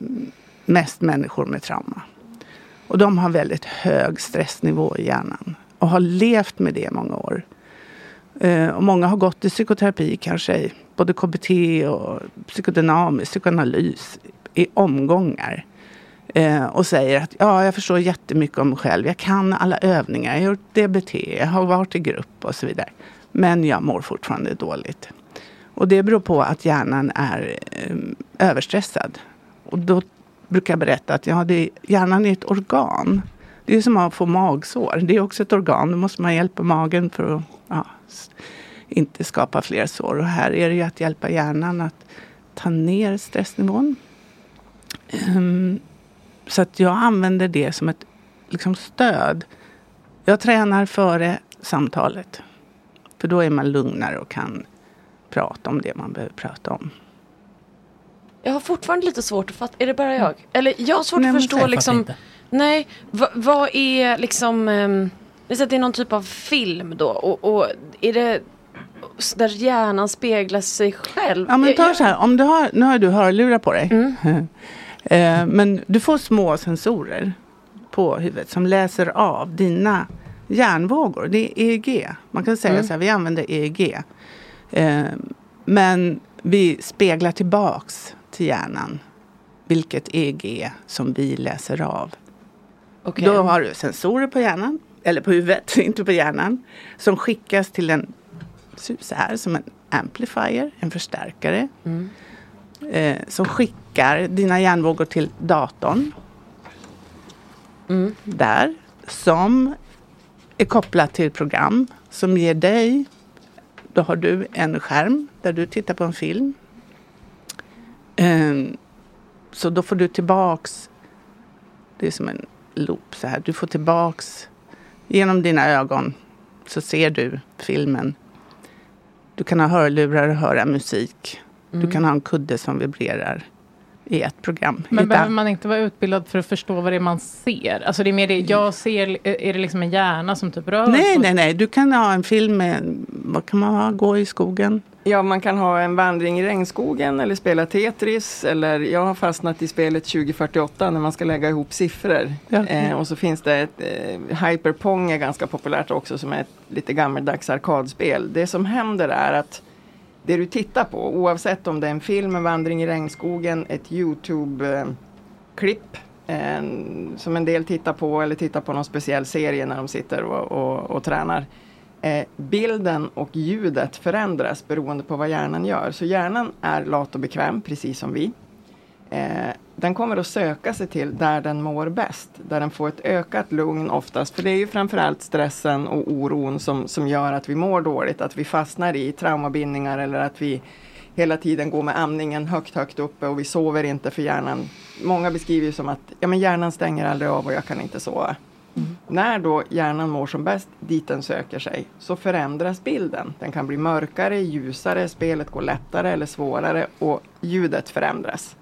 J: mest människor med trauma. Och de har väldigt hög stressnivå i hjärnan och har levt med det i många år. Eh, och många har gått i psykoterapi, kanske både KBT och psykodynamisk psykoanalys i omgångar. Eh, och säger att ja, jag förstår jättemycket om mig själv. Jag kan alla övningar, jag har gjort DBT, jag har varit i grupp och så vidare. Men jag mår fortfarande dåligt. Och det beror på att hjärnan är eh, överstressad. Och då brukar jag berätta att ja, det hjärnan är ett organ. Det är som att få magsår. Det är också ett organ. Då måste man hjälpa magen för att ja, inte skapa fler sår. Och här är det ju att hjälpa hjärnan att ta ner stressnivån. Ehm, så att jag använder det som ett liksom, stöd. Jag tränar före samtalet. För då är man lugnare och kan prata om det man behöver prata om.
E: Jag har fortfarande lite svårt att fatta, är det bara jag? Eller jag har svårt
J: Nej,
E: att förstå liksom,
J: fattar
E: nej, va, vad är liksom, um, det är någon typ av film då och, och är det där hjärnan speglar sig själv?
J: Ja men ta så här, om du har, nu har du hörlurar på dig. Eh, men du får små sensorer på huvudet som läser av dina hjärnvågor. Det är EEG. Man kan säga
E: Mm.
J: så här, vi använder EEG. Eh, men vi speglar tillbaks till hjärnan vilket EEG som vi läser av.
E: Okej.
J: Då har du sensorer på hjärnan, eller på huvudet, inte på hjärnan, som skickas till en, så här, som en amplifier, en förstärkare.
E: Mm.
J: Eh, som skickar dina hjärnvågor till datorn.
E: Mm.
J: Där. Som är kopplat till ett program som ger dig, då har du en skärm där du tittar på en film. Eh, så då får du tillbaks, det är som en loop så här, du får tillbaks genom dina ögon så ser du filmen. Du kan ha hörlurar och höra musik. Du
D: Mm.
J: kan ha en kudde som vibrerar i ett program.
D: Men behöver
J: an-
D: man inte vara utbildad för att förstå vad det är man ser? Alltså det är mer det jag ser, är det liksom en hjärna som typ rör
J: Nej, nej, nej. Du kan ha en film med, vad kan man ha, gå i skogen.
K: Ja, man kan ha en vandring i regnskogen eller spela Tetris. Eller jag har fastnat i spelet 2048 när man ska lägga ihop siffror.
J: Ja.
K: Eh, och så finns det ett eh, Hyperpong är ganska populärt också som är ett lite gammeldags arkadspel. Det som händer är att det du tittar på, oavsett om det är en film, en vandring i regnskogen, ett Youtube-klipp en, som en del tittar på eller tittar på någon speciell serie när de sitter och, och, och tränar. Eh, bilden och ljudet förändras beroende på vad hjärnan gör. Så hjärnan är lat och bekväm, precis som vi. Eh, den kommer att söka sig till där den mår bäst, där den får ett ökat lugn oftast. För det är ju framförallt stressen och oron som, som gör att vi mår dåligt, att vi fastnar i traumabindningar eller att vi hela tiden går med amningen högt, högt uppe och vi sover inte för hjärnan. Många beskriver ju som att ja, men hjärnan stänger aldrig av och jag kan inte sova. När då hjärnan mår som bäst, dit den söker sig, så förändras bilden. Den kan bli mörkare, ljusare, spelet går lättare eller svårare och ljudet förändras.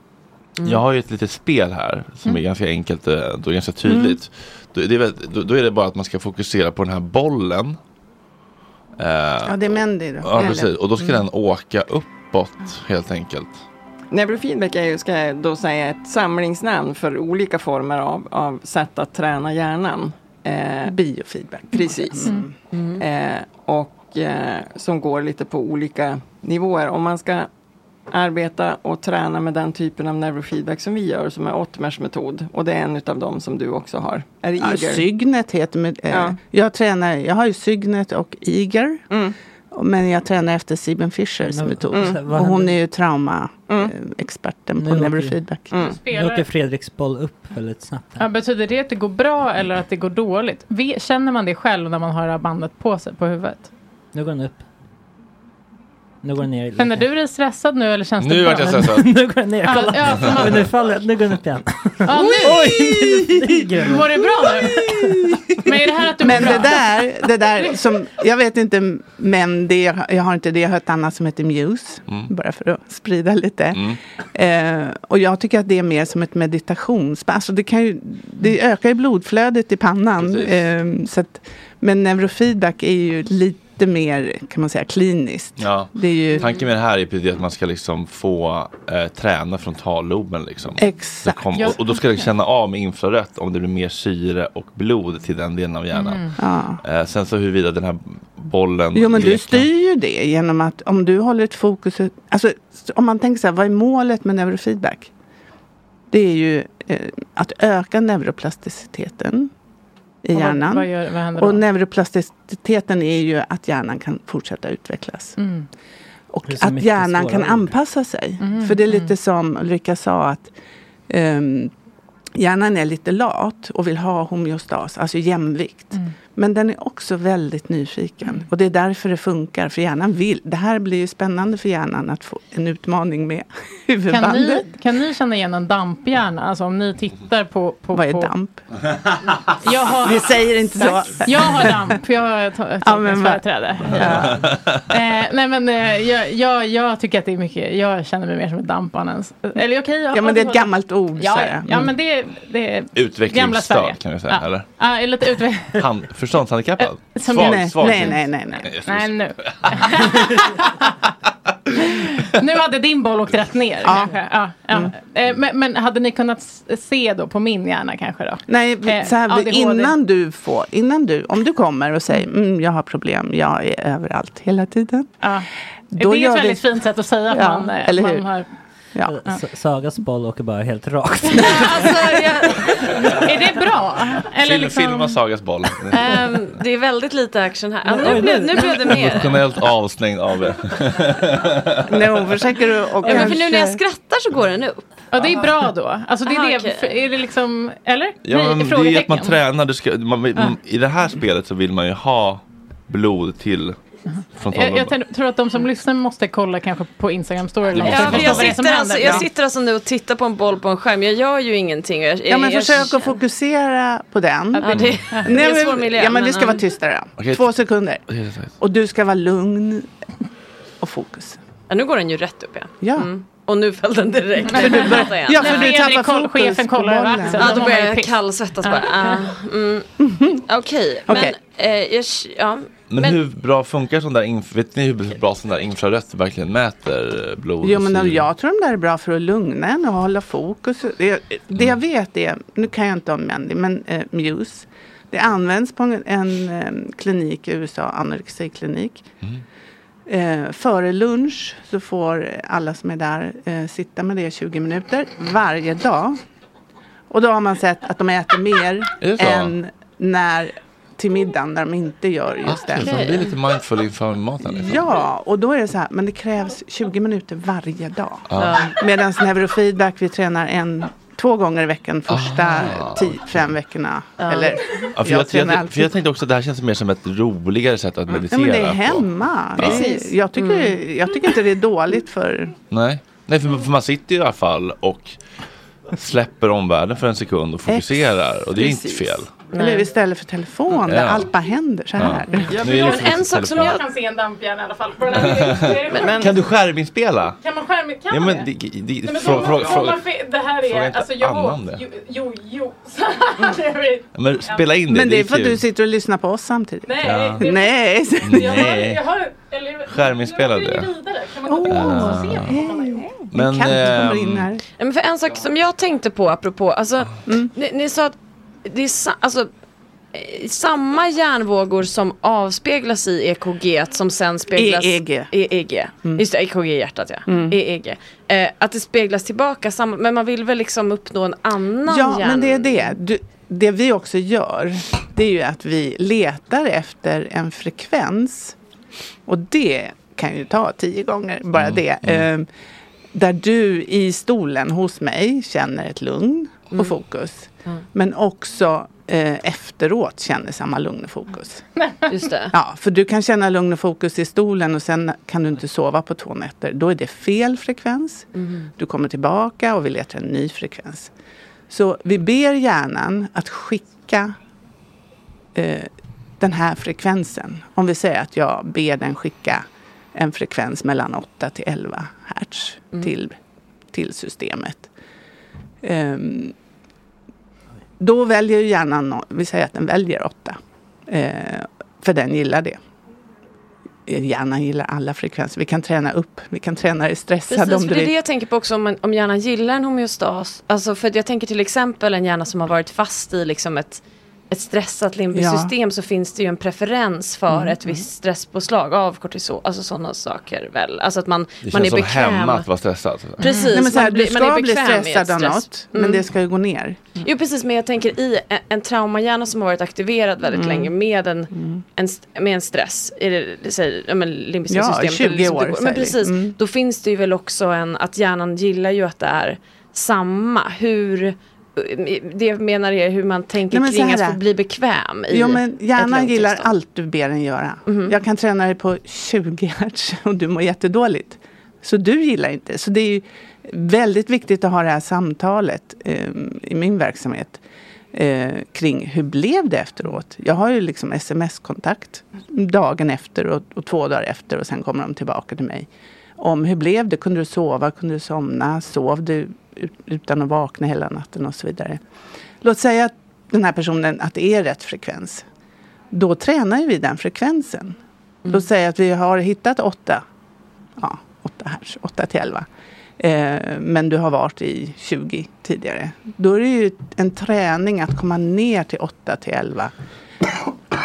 B: Jag har ju ett litet spel här som
K: Mm.
B: är ganska enkelt eh, och ganska tydligt. Då, det är, väl- då, då är det bara att man ska fokusera på den här bollen. Eh,
J: Ja, det är Mendy då.
B: Ja,
J: Eller?
B: precis. Och då ska
J: Mm.
B: den åka uppåt helt enkelt.
K: Neurofeedback är ju, ska jag då säga, ett samlingsnamn för olika former av, av sätt att träna hjärnan. Eh,
J: Biofeedback.
K: Precis.
J: Mm.
K: Eh, och eh, som går lite på olika nivåer. Om man ska arbeta och träna med den typen av neurofeedback som vi gör, som är Ottmers metod. Och det är en av dem som du också har. Är det
J: Ja,
K: Eager?
J: Sygnet heter med, eh,
K: Ja.
J: jag, tränar, jag har ju Sygnet och Iger.
K: Mm.
J: Men jag tränar efter Sieben Fischers
F: Men-
J: metod.
F: Mm.
J: Och hon är ju traumaexperten
K: Mm.
J: experten
F: Nu
J: på
F: åker-
J: neurofeedback.
F: Nu
D: Spelar-
F: åker Fredriks boll upp väldigt snabbt.
D: Ja, betyder det att det går bra eller att det går dåligt? Känner man det själv när man har det här bandet på sig på huvudet?
F: Nu går den upp. Nu går den ner.
D: Känner du dig stressad nu eller känns
B: Nu
D: det
B: vart
D: bra?
B: jag stressad.
F: nu går den ner.
D: Ja,
F: Kolla.
D: ja, för man-
F: Men nu faller Nu går den upp igen.
D: Ja, nu.
F: Oj! nu.
D: Mår du bra nu? Men är det här att du mår
J: Men
D: bra?
J: det där, det där som, jag vet inte, men det, jag har inte det, jag har ett annat som heter Muse.
B: Mm.
J: Bara för att sprida lite. Eh, och jag tycker att det är mer som ett meditations... Alltså det, kan ju, det ökar ju blodflödet i pannan. Eh, så att, men neurofeedback är ju lite mer, kan man säga, kliniskt.
B: Ja.
J: Det är ju,
B: Tanken med det här är att man ska liksom få eh, träna frontalloben. Liksom.
J: Exakt.
B: Kom, och, och då ska det känna av med infrarött om det blir mer syre och blod till den delen av hjärnan.
D: Mm.
J: ja.
B: Eh, sen så huruvida den här bollen
J: Jo men du
B: leker-
J: styr ju det genom att om du håller ett fokus. Alltså om man tänker så här, vad är målet med neurofeedback? Det är ju eh, att öka neuroplasticiteten i
D: Och vad-
J: hjärnan.
D: Vad, gör, vad händer då?
J: Och neuroplasticiteten är ju att hjärnan kan fortsätta utvecklas.
D: Mm.
J: Och att hjärnan kan
F: ord.
J: anpassa sig.
D: Mm,
J: För det är lite
D: mm.
J: som Ulrika sa att ehm, hjärnan är lite lat och vill ha homeostas, alltså jämvikt.
D: Mm.
J: Men den är också väldigt nyfiken. Och det är därför det funkar. För hjärnan vill. Det här blir ju spännande för hjärnan att få en utmaning med
D: Kan
J: huvudbandet.
D: ni, kan ni känna igen en damphjärna? Alltså om ni tittar på... på
J: Vad är
D: på,
J: damp?
D: Jag har,
J: Vi säger inte så.
D: Jag har damp, jag har ett
J: Ja.
D: Ja. Eh, nej men eh, jag, jag, jag tycker att det är mycket, jag känner mig mer som ett dampbarnens. Eller okej, jag
J: Ja men det är ett gammalt ord.
D: Ja, ja,
J: Mm.
D: men det, är- det är.
B: Utvecklingsstörd kan vi säga,
D: Ja.
B: eller?
D: Ja, lite utveck-
B: förståndshandikappad?
D: Som-
B: svag,
J: nej,
B: svag
J: nej, nej, nej, nej.
D: Nej nu. nu hade din boll åkt rätt ner
J: Ja.
D: Ja, ja.
J: Mm.
D: Eh, men, men hade ni kunnat se då på min hjärna kanske då?
J: Nej,
D: Eh,
J: så här,
D: ADHD.
J: innan du får, innan du, om du kommer och säger mm, jag har problem, jag är överallt hela tiden.
D: Ja.
J: Då
D: det är ett väldigt
J: vi-
D: fint sätt att säga att
J: Ja,
D: man, eh,
J: eller
D: man
J: hur?
D: har...
J: Ja.
F: S- Sagas boll åker bara helt rakt.
E: Alltså, jag,
D: Är det bra? Eller
B: Film,
D: liksom...
B: Filma Sagas boll.
E: ehm, det är väldigt lite action här. Ja,
F: Oj,
E: nu, blev, nu blev det mer.
B: Emotionellt avslängd av er.
J: Nej, hon försöker du och
E: Ja, men för nu när jag skrattar så går den upp.
D: Ja, det är bra då. Alltså det är
E: Aha,
D: det. för- Är det liksom... Eller?
B: Ja,
D: Nej,
B: men det är att man tränar. Du ska, man,
D: Ja.
B: I det här spelet så vill man ju ha blod till
D: Jag, jag tror att de som lyssnar måste kolla kanske på Instagram story. eller något
B: Ja,
E: jag, sitter alltså, jag
D: Ja.
E: sitter alltså nu och tittar på en boll på en skärm. Jag gör ju ingenting. Jag,
J: Ja men
E: jag,
J: försök att fokusera på den.
E: Ja, det, det är
J: Nej,
E: svår
J: men,
E: miljö.
J: ja men vi ska vara tysta då.
B: Okej.
J: Två sekunder. Och du ska vara lugn och fokus.
E: Ja, nu går den ju rätt upp igen.
J: Ja.
E: Mm. Och nu föll den direkt.
J: För du bör- ja, för du tappar
D: koll-
J: fokus
D: chefen kollar över
J: bollen.
D: axeln.
E: Ja, då börjar jag kallsvettas bara. Ah, mm. Okej,
J: Okej.
E: men eh, jag, ja.
B: Men, hur bra funkar sån där, vet ni hur bra sån där infrarött verkligen mäter eh, blod?
J: Jo, men jag tror de där är bra för att lugna en och hålla fokus. Det, det jag vet är, nu kan jag inte om Mandy, men eh, Muse. Det används på en, en eh, klinik i USA, anorexiklinik. Eh, före lunch så får alla som är där eh, sitta med det i 20 minuter varje dag. Och då har man sett att de äter mer än när till middagen när de inte gör just
B: Ah,
J: det.
B: så man blir lite mindful inför maten? Liksom.
J: Ja, och då är det så här, men det krävs 20 minuter varje dag.
B: Ja.
J: Medan neurofeedback, vi tränar en, två gånger i veckan första
B: Aha.
J: tio, fem veckorna. Eller,
B: Ja, för, jag,
J: tränar
B: jag,
J: alltid.
B: för jag tänkte också att det här känns mer som ett roligare sätt att
J: Ja,
B: meditera
J: men det är
B: på.
J: hemma.
B: Ja.
J: Det är, jag, tycker, jag tycker inte det är dåligt för...
B: Nej, Nej för, för man sitter ju i alla fall och släpper omvärlden för en sekund och fokuserar och det är inte
J: Precis.
B: Fel.
J: Eller istället för telefon där
B: Ja.
J: allt bara händer så här.
B: Ja. Det
E: Men
B: för
E: en sak som jag...
D: kan se en dampjärn i alla fall. På den här
E: Men- men-
B: Kan du skärminspela?
D: Kan man skärm... Kan
B: Ja, men
D: det?
B: det, det,
D: Nej, men
B: frå,
D: då-
B: frå,
D: om
B: frå,
D: man fe- det här
B: fråga
D: är,
B: inte
D: alltså jag
B: Anna om det.
D: jo, jo, jo.
B: Men spela in det.
J: Men det är för att du sitter och lyssnar på oss samtidigt.
D: Nej,
B: Ja.
J: Nej.
D: Jag har,
B: Nej.
D: jag har, eller,
B: Skärminspelade.
D: Jag. Kan man gå
J: Åh,
D: och se?
B: Men, ehm.
E: Nej, men för en sak som jag tänkte på apropå, alltså, ni, ni sa att det är sa, alltså, eh, samma hjärnvågor som avspeglas i EKG som sen speglas
J: EEG.
E: EEG. Just det, EKG i hjärtat ja. EEG. Eh, att det speglas tillbaka, samma, men man vill väl liksom uppnå en annan
J: Ja,
E: hjärn...
J: men det är det. Du, det vi också gör, det är ju att vi letar efter en frekvens. Och det kan ju ta tio gånger, bara det. Eh, där du i stolen hos mig känner ett lugn och fokus. Men också eh, efteråt känner samma lugn och fokus.
E: Just det.
J: Ja, för du kan känna lugn och fokus i stolen och sen kan du inte sova på två nätter. Då är det fel frekvens. Du kommer tillbaka och vi letar en ny frekvens. Så vi ber hjärnan att skicka eh, den här frekvensen. Om vi säger att jag ber den skicka en frekvens mellan 8 till 11 hertz till, till systemet. Ehm, då väljer ju hjärnan, nå- vi säger att den väljer 8. Eh, för den gillar det. Hjärnan gillar alla frekvenser. Vi kan träna upp, vi kan träna dig stressad
E: Precis,
J: om du
E: det är det jag tänker på också om, om hjärnan gillar en homeostas. Alltså för jag tänker till exempel en hjärna som har varit fast i liksom ett, ett stressat limbisystem så finns det ju en preferens för
J: Mm,
E: ett visst stresspåslag av kortisol. Alltså sådana saker väl. Alltså att man,
B: Det
E: man är
B: känns som
E: bekväm.
B: hemma att vara stressad.
E: Precis,
J: Nej, men så här,
E: man
J: du
E: blir- man är
J: ska bli stressad av
E: stress.
J: något,
E: Mm.
J: men det ska ju gå ner.
E: Jo precis, men jag tänker i en, en traumahjärna som har varit aktiverad väldigt
J: Mm.
E: länge med en, en, med en stress i det, det säger, ja, men limbiska
J: Ja,
E: systemet.
J: 20
E: eller liksom
J: år,
E: går- Men precis,
J: Mm.
E: då finns det ju väl också en, att hjärnan gillar ju att det är samma. Hur, det jag menar är hur man tänker
J: Nej,
E: kring att få bli bekväm i
J: Jo, men hjärnan gillar
E: tillstånd.
J: allt du ber den göra.
E: Mhm.
J: Jag kan träna dig på 20 hertz och du mår jättedåligt. Så du gillar inte. Så det är väldigt viktigt att ha det här samtalet eh, i min verksamhet. Eh, kring hur blev det efteråt? Jag har ju liksom sms-kontakt dagen efter och, och två dagar efter och sen kommer de tillbaka till mig. Om hur blev det? Kunde du sova? Kunde du somna? Sov du utan att vakna hela natten och så vidare. Låt säga att den här personen, att det är rätt frekvens. Då tränar vi den frekvensen. Låt säga att vi har hittat åtta, ja, åtta hertz, 8 till 11. Eh, men du har varit i 20 tidigare. Då är det ju en träning att komma ner till 8 till 11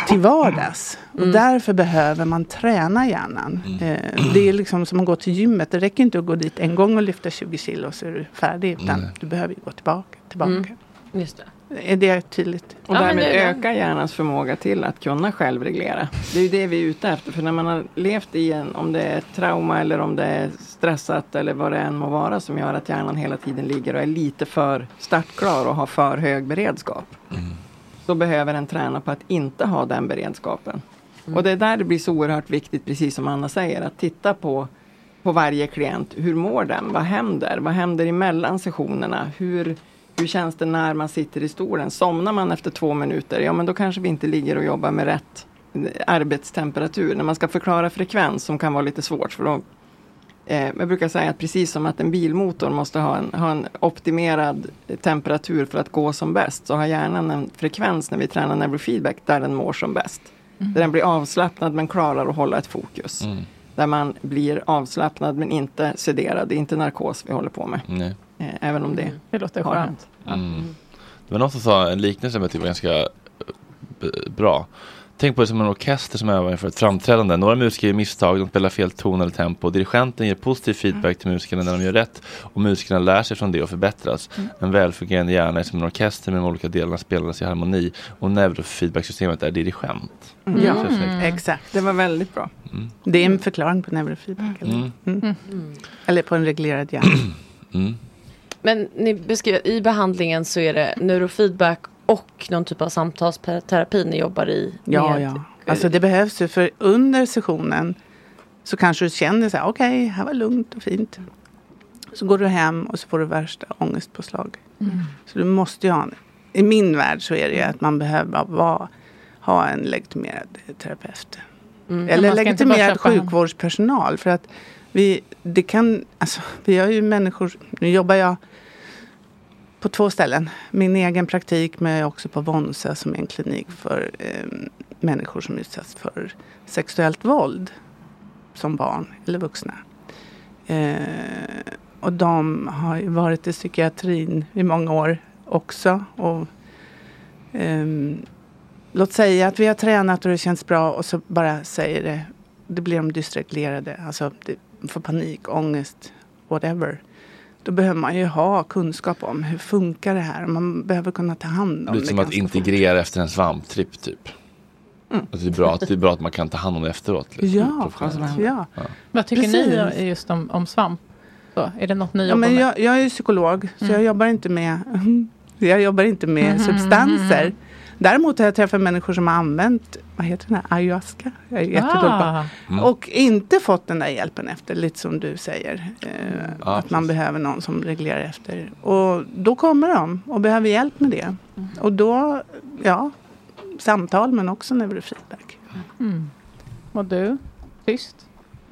J: till vardags. Och därför behöver man träna hjärnan. Eh, det är liksom som att gå till gymmet. Det räcker inte att gå dit en gång och lyfta 20 kilo så är du färdig. Utan
B: Nej.
J: du behöver ju gå tillbaka. tillbaka.
E: Mm. Just det.
J: Är det tydligt?
K: Och
E: Ja,
K: därmed
E: det det.
K: öka hjärnans förmåga till att kunna självreglera. Det är ju det vi är ute efter. För när man har levt i en, om det är trauma eller om det är stressat eller vad det än må vara som gör att hjärnan hela tiden ligger och är lite för startklar och har för hög beredskap. Så behöver en träna på att inte ha den beredskapen. Och det är där det blir så oerhört viktigt, precis som Anna säger, att titta på på varje klient. Hur mår den? Vad händer? Vad händer emellan sessionerna? Hur, hur känns det när man sitter i stolen? Somnar man efter två minuter? Ja, men då kanske vi inte ligger och jobbar med rätt arbetstemperatur. När man ska förklara frekvens som kan vara lite svårt för då Eh, men jag brukar säga att precis som att en bilmotor måste ha en, ha en optimerad temperatur för att gå som bäst, så har hjärnan en frekvens när vi tränar neurofeedback där den mår som bäst.
L: Mm.
K: Där den blir avslappnad men klarar att hålla ett fokus. Där man blir avslappnad men inte sederad. Det är inte narkos vi håller på med.
B: Nej.
K: Eh, även om det,
D: det låter
K: har
D: skönt.
K: hänt.
B: Mm. Det var någon som sa en liknelse som jag tyckte var ganska eh, bra. Tänk på det som en orkester som övar inför ett framträdande. Några musiker gör misstag, de spelar fel ton eller tempo. Dirigenten ger positiv feedback till musikerna när de gör rätt och musikerna lär sig från det och förbättras.
L: Mm.
B: En välfungerande hjärna är som en orkester med de olika delarna spelandes i harmoni och neurofeedbacksystemet är dirigent.
J: Mm.
B: Känns snyggt.
J: Exakt.
K: Det var väldigt bra.
J: Det är en förklaring på neurofeedback. Eller?
B: Mm.
J: Mm. eller på en reglerad hjärna.
B: Mm.
E: Men ni beskriver, i behandlingen så är det neurofeedback och någon typ av samtalsterapi ni jobbar i?
J: Ja,
E: med-
J: ja. Alltså det behövs ju för under sessionen så kanske du känner så här, okej, här var lugnt och fint. Så går du hem och så får du värsta ångestpåslag.
D: Mm.
J: Så du måste ju ha en, i min värld så är det ju att man behöver vara, ha en legitimerad terapeut.
D: Mm.
J: Eller legitimerad sjukvårdspersonal. För att vi, det kan, alltså, vi har ju människor, nu jobbar jag på två ställen. Min egen praktik men också på Vonsa som är en klinik för eh, människor som utsätts för sexuellt våld som barn eller vuxna. Eh, och de har ju varit i psykiatrin i många år också. Och, eh, låt säga att vi har tränat och det känns bra och så bara säger det. Det blir de dysreglerade, alltså det, får panik, ångest, whatever. Då behöver man ju ha kunskap om hur funkar det här. Man behöver kunna ta hand om
B: Lite
J: det.
B: som att
J: ganska fort.
B: integrera efter en svamptripp typ.
J: Mm.
B: Alltså det, är bra att, det är bra att man kan ta hand om det efteråt. liksom,
J: Ja,
B: professionellt.
J: ja.
D: Vad tycker
J: Precis.
D: ni just om, om svamp? Så, är det något ni
J: Ja,
D: jobbar
J: men
D: med?
J: jag, jag är ju psykolog så
D: Mm.
J: jag jobbar inte med Jag jobbar inte med
D: Mhm,
J: substanser. Däremot har jag träffat människor som har använt vad heter den här, ayahuasca. Jag är jättedålig
D: Ah.
B: Mm.
J: Och inte fått den där hjälpen efter, lite som du säger. Eh,
B: Ja,
J: att man behöver någon som reglerar efter. Och då kommer de och behöver hjälp med det. Och då, ja, samtal men också neurofeedback.
D: Mm. Och du? Tyst?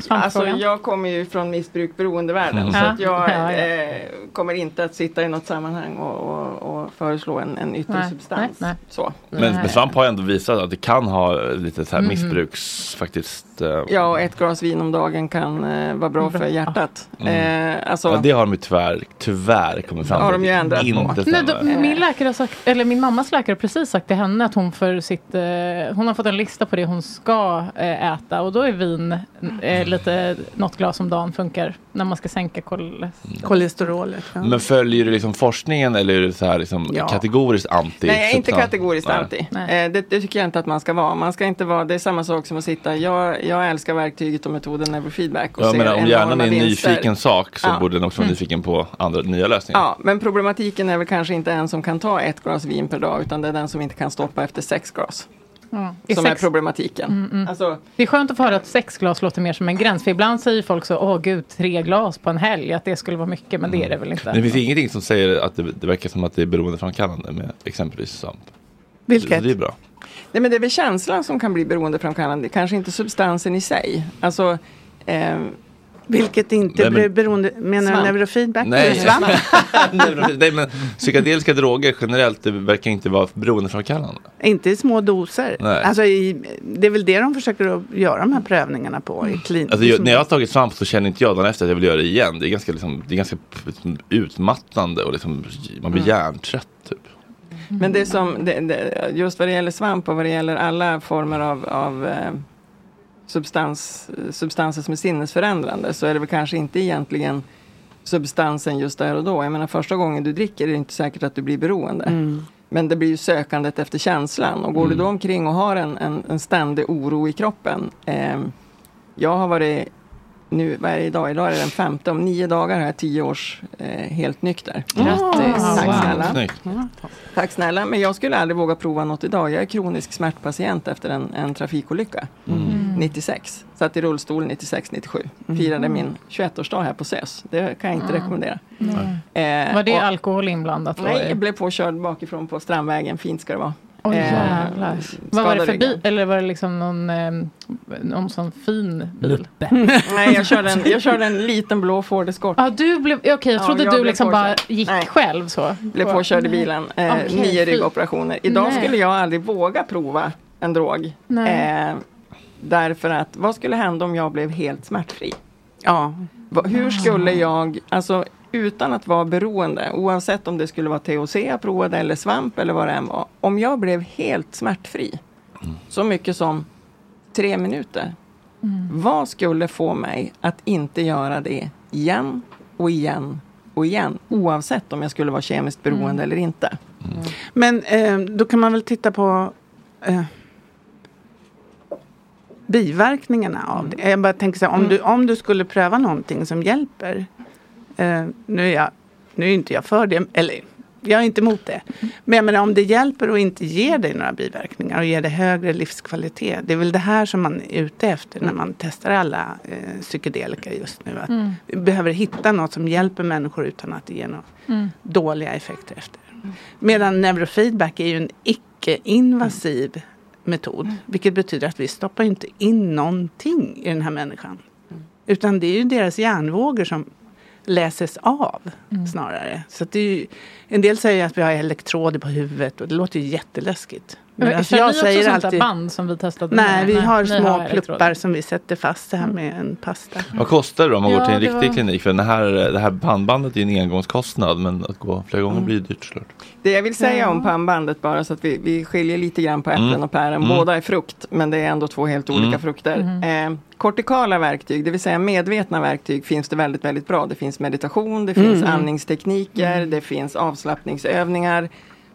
K: Alltså, jag kommer ju från missbruk beroendevärlden
D: Mm.
K: så
D: Ja.
K: att jag
D: Ja, ja.
K: Eh, kommer inte att sitta i något sammanhang och, och, och föreslå en, en yttre
D: Nej,
K: substans.
D: nej, nej.
K: Så.
B: Men, men svamp har ju ändå visat att det kan ha lite så här
K: Mhm.
B: missbruks faktiskt. eh,
K: Ja, och ett glas vin om dagen kan eh, vara bra för hjärtat.
B: Mm.
K: Eh, alltså,
B: ja, det har de ju tyvärr, tyvär kommit fram
K: Har
B: till.
K: de ju ändrat
B: inte
D: Nej, då, min läkare har sagt, eller min mammas läkare har precis sagt till henne att hon för sitt, eh, hon har fått en lista på det hon ska eh, äta och då är vin eh, lite, något glas om dagen funkar när man ska sänka kolesterol.
J: Kolesterolet. Ja.
B: Men följer du liksom forskningen eller är du så här liksom
K: Ja.
B: kategoriskt anti?
K: Nej, jag är inte kategoriskt
B: Nej.
K: anti. Eh, det, det tycker jag inte att man ska vara. Man ska inte vara, det är samma sak som att sitta, jag, jag älskar verktyget och metoden neurofeedback. Och
B: Jag menar, om hjärnan är en
K: vinster.
B: nyfiken sak så
K: Ja.
B: borde den också vara
K: Mm.
B: nyfiken på andra nya lösningar.
K: Ja, men problematiken är väl kanske inte en som kan ta ett glas vin per dag utan det är den som inte kan stoppa efter sex glas.
D: Ja.
K: Som är
D: sex-
K: problematiken.
D: Mm, mm.
K: Alltså,
D: Det är skönt att få höra att sex glas låter mer som en gräns. För ibland säger folk så, åh gud, tre glas på en helg, att det skulle vara mycket. Men det är det väl inte.
B: Men det finns ingenting som säger att det, det verkar som att det är beroendeframkallande med exempelvis svamp.
K: Vilket?
B: Så det är bra.
K: Nej, men det är väl känslan som kan bli beroendeframkallande, kanske inte substansen i sig. Alltså, ehm,
J: Vilket inte
B: Nej, men-
J: beroende, menar du
K: Svamp.
J: neurofeedback?
B: Nej.
J: Svamp?
B: Nej, men psykedeliska droger generellt det verkar inte vara beroendeframkallande.
J: Inte i små doser.
B: Nej.
J: Alltså i, det är väl det de försöker att göra de här prövningarna på i klin.
B: Alltså, jag, när jag har tagit svamp så känner inte jag dagen efter att jag vill göra det igen. Det är ganska, liksom, det är ganska utmattande och liksom, man blir
K: Mm.
B: hjärntrött. Typ.
K: Men det som, det, det, just vad det gäller svamp och vad det gäller alla former av, av eh, substans, substanser som är sinnesförändrande så är det väl kanske inte egentligen substansen just där och då. Jag menar första gången du dricker är det inte säkert att du blir beroende.
J: Mm.
K: Men det blir ju sökandet efter känslan och går du då omkring och har en, en, en ständig oro i kroppen. ehm, jag har varit, nu, vad är det idag? Idag är det den femte, om nio dagar har jag tio års eh, helt nykter.
E: Grattis.
K: Tack
E: Wow.
K: snälla.
B: Snyggt.
K: Tack snälla, men jag skulle aldrig våga prova något idag. Jag är kronisk smärtpatient efter en, en trafikolycka.
B: Mm.
K: 96. Satt i rullstol 96-97. Firade min 21-årsdag här på SÖS. Det kan jag inte
D: Mm.
K: rekommendera. Eh,
D: Var det
K: och-
D: alkohol inblandat?
K: Nej, jag blev påkörd bakifrån på Strandvägen. Fint ska det vara. Eh,
D: jävlar. Vad var det för bil? Eller var det liksom någon, eh, någon sån fin bil?
K: Nej, jag körde, en, jag körde en liten blå Ford Escort.
D: Ja, du blev, okej jag
K: Ja,
D: trodde
K: jag
D: du liksom bara gick
K: Nej.
D: själv så.
K: Blev påkörd i bilen. Eh,
D: Okej,
K: nio ryggoperationer. Idag
D: Nej.
K: skulle jag aldrig våga prova en drog.
D: Nej.
K: Eh, därför att vad skulle hända om jag blev helt smärtfri?
J: Ja.
K: Hur skulle jag, alltså utan att vara beroende, oavsett om det skulle vara THC jag provade eller svamp eller vad det än var. Om jag blev helt smärtfri, så mycket som tre minuter. Vad skulle få mig att inte göra det igen och igen och igen? Oavsett om jag skulle vara kemiskt beroende
J: Mm.
K: eller inte.
J: Men eh, då kan man väl titta på eh, biverkningarna av det. Jag bara tänker så här, om,
K: Mm.
J: du, om du skulle pröva någonting som hjälper. Eh, nu, är jag, nu är inte jag för det, eller jag är inte emot det. Men jag menar om det hjälper och inte ger dig några biverkningar och ger dig högre livskvalitet. Det är väl det här som man är ute efter när man testar alla eh, psykedelika just nu. Att
D: Mm.
J: Vi behöver hitta något som hjälper människor utan att det ger några
D: Mm.
J: dåliga effekter efter. Medan neurofeedback är ju en icke-invasiv metod. Vilket betyder att vi stoppar inte in någonting i den här människan. Utan det är ju deras hjärnvågor som läses av snarare. Så det ju, en del säger att vi har elektroder på huvudet och det låter ju jätteläskigt.
D: Men, kör
J: jag
D: ni också
J: säger
D: sånt där
J: alltid-
D: band som vi testade?
J: Nej, vi
D: med?
J: har
D: ni
J: små
D: elektroder.
J: pluppar som vi sätter fast det här med en pasta.
B: Vad kostar det om man
D: Ja,
B: går till en riktig
D: var-
B: klinik? För det här, det här pannbandet är en engångskostnad men att gå flera gånger
K: Mm.
B: blir dyrt såklart.
K: Det jag vill säga
D: Ja.
K: om pannbandet bara så att vi, vi skiljer lite grann på äpplen
B: Mm.
K: och päron.
B: Mm.
K: Båda är frukt men det är ändå två helt olika
B: Mm.
K: frukter.
D: Mhm.
K: Eh, kortikala verktyg, det vill säga medvetna verktyg finns det väldigt, väldigt bra. Det finns meditation, det finns
J: Mm.
K: andningstekniker, det finns avslappningsövningar.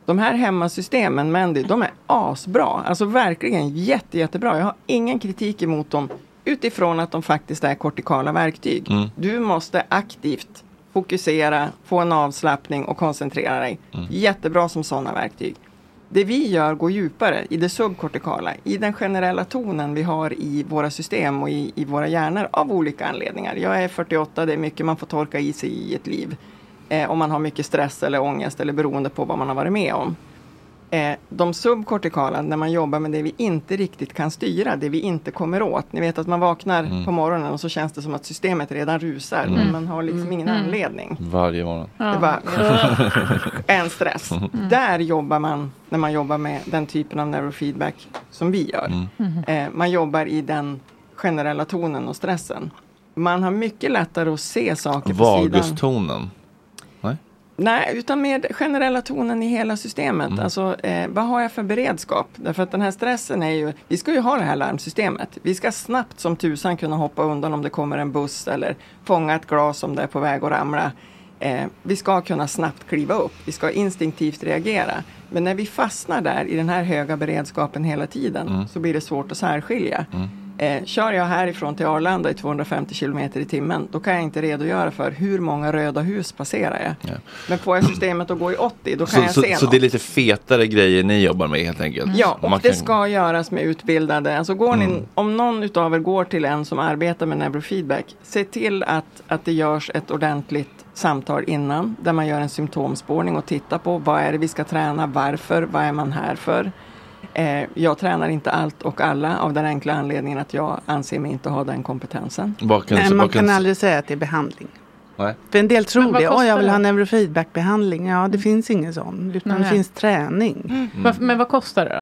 K: De här hemmasystemen, Mandy, de är asbra. Alltså verkligen jätte, jättebra. Jag har ingen kritik emot dem utifrån att de faktiskt är kortikala verktyg.
B: Mm.
K: Du måste aktivt fokusera, få en avslappning och koncentrera dig. Jättebra som sådana verktyg. Det vi gör går djupare i det subkortikala, i den generella tonen vi har i våra system och i, i våra hjärnor av olika anledningar. Jag är 48, det är mycket man får torka i sig i ett liv. Eh, om man har mycket stress eller ångest eller beroende på vad man har varit med om. Eh, de subkortikala, när man jobbar med det vi inte riktigt kan styra, det vi inte kommer åt. Ni vet att man vaknar
B: Mm.
K: på morgonen och så känns det som att systemet redan rusar,
B: Mm.
K: men man har liksom ingen
D: Mm.
K: anledning.
B: Varje morgon.
D: Ja.
K: Det var en stress. Där jobbar man när man jobbar med den typen av neurofeedback som vi gör.
B: Mm.
K: Eh, man jobbar i den generella tonen och stressen. Man har mycket lättare att se saker på sidan.
B: Vagustonen. Nej?
K: Utan med generella tonen i hela systemet.
B: Mm.
K: Alltså, eh, vad har jag för beredskap? Därför att den här stressen är ju, vi ska ju ha det här larmsystemet. Vi ska snabbt som tusan kunna hoppa undan om det kommer en buss eller fånga ett glas om det är på väg att ramla. Eh, vi ska kunna snabbt kliva upp. Vi ska instinktivt reagera. Men när vi fastnar där i den här höga beredskapen hela tiden
B: Mm.
K: så blir det svårt att särskilja.
B: Mm.
K: Eh, kör jag härifrån till Arlanda i 250 kilometer i timmen, då kan jag inte redogöra för hur många röda hus passerar jag.
B: Ja.
K: Men får jag systemet att gå i 80, då kan
B: Så,
K: jag
B: så,
K: se
B: så
K: något.
B: det är lite fetare grejer ni jobbar med helt enkelt?
K: Ja, och
B: Man
K: det
B: kan-
K: ska göras med utbildade. Alltså går ni,
B: Mm.
K: om någon utav er går till en som arbetar med neurofeedback, se till att, att det görs ett ordentligt samtal innan, där man gör en symptomspårning och tittar på vad är det vi ska träna, varför, vad är man här för? Eh, jag tränar inte allt och alla av den enkla anledningen att jag anser mig inte ha den kompetensen.
B: Kan,
J: Nej, man
B: vad
J: kan aldrig säga att det är behandling.
B: Nej.
J: För en del tror det. Åh, jag vill
D: det?
J: ha neurofeedbackbehandling. Ja, det finns ingen sån. Utan det
D: Nej.
J: finns träning.
B: Mm.
D: Vad- Men vad kostar det då?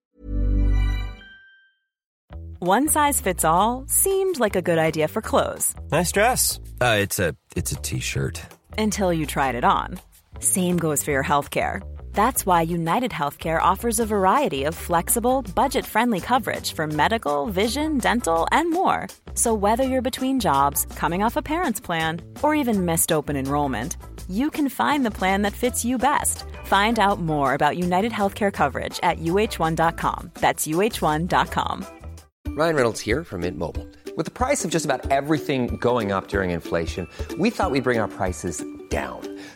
L: One size fits all seemed like a good idea for clothes
M: Nice dress. Uh, it's a it's a t-shirt.
L: until you tried it on. Same goes for your healthcare. That's why United Healthcare offers a variety of flexible, budget friendly coverage for medical, vision, dental, and more. So, whether you're between jobs, coming off a parent's plan, or even missed open enrollment, you can find the plan that fits you best. Find out more about United Healthcare coverage at uh1.com. That's uh1.com.
N: Ryan Reynolds here from Mint Mobile. With the price of just about everything going up during inflation, we thought we'd bring our prices down.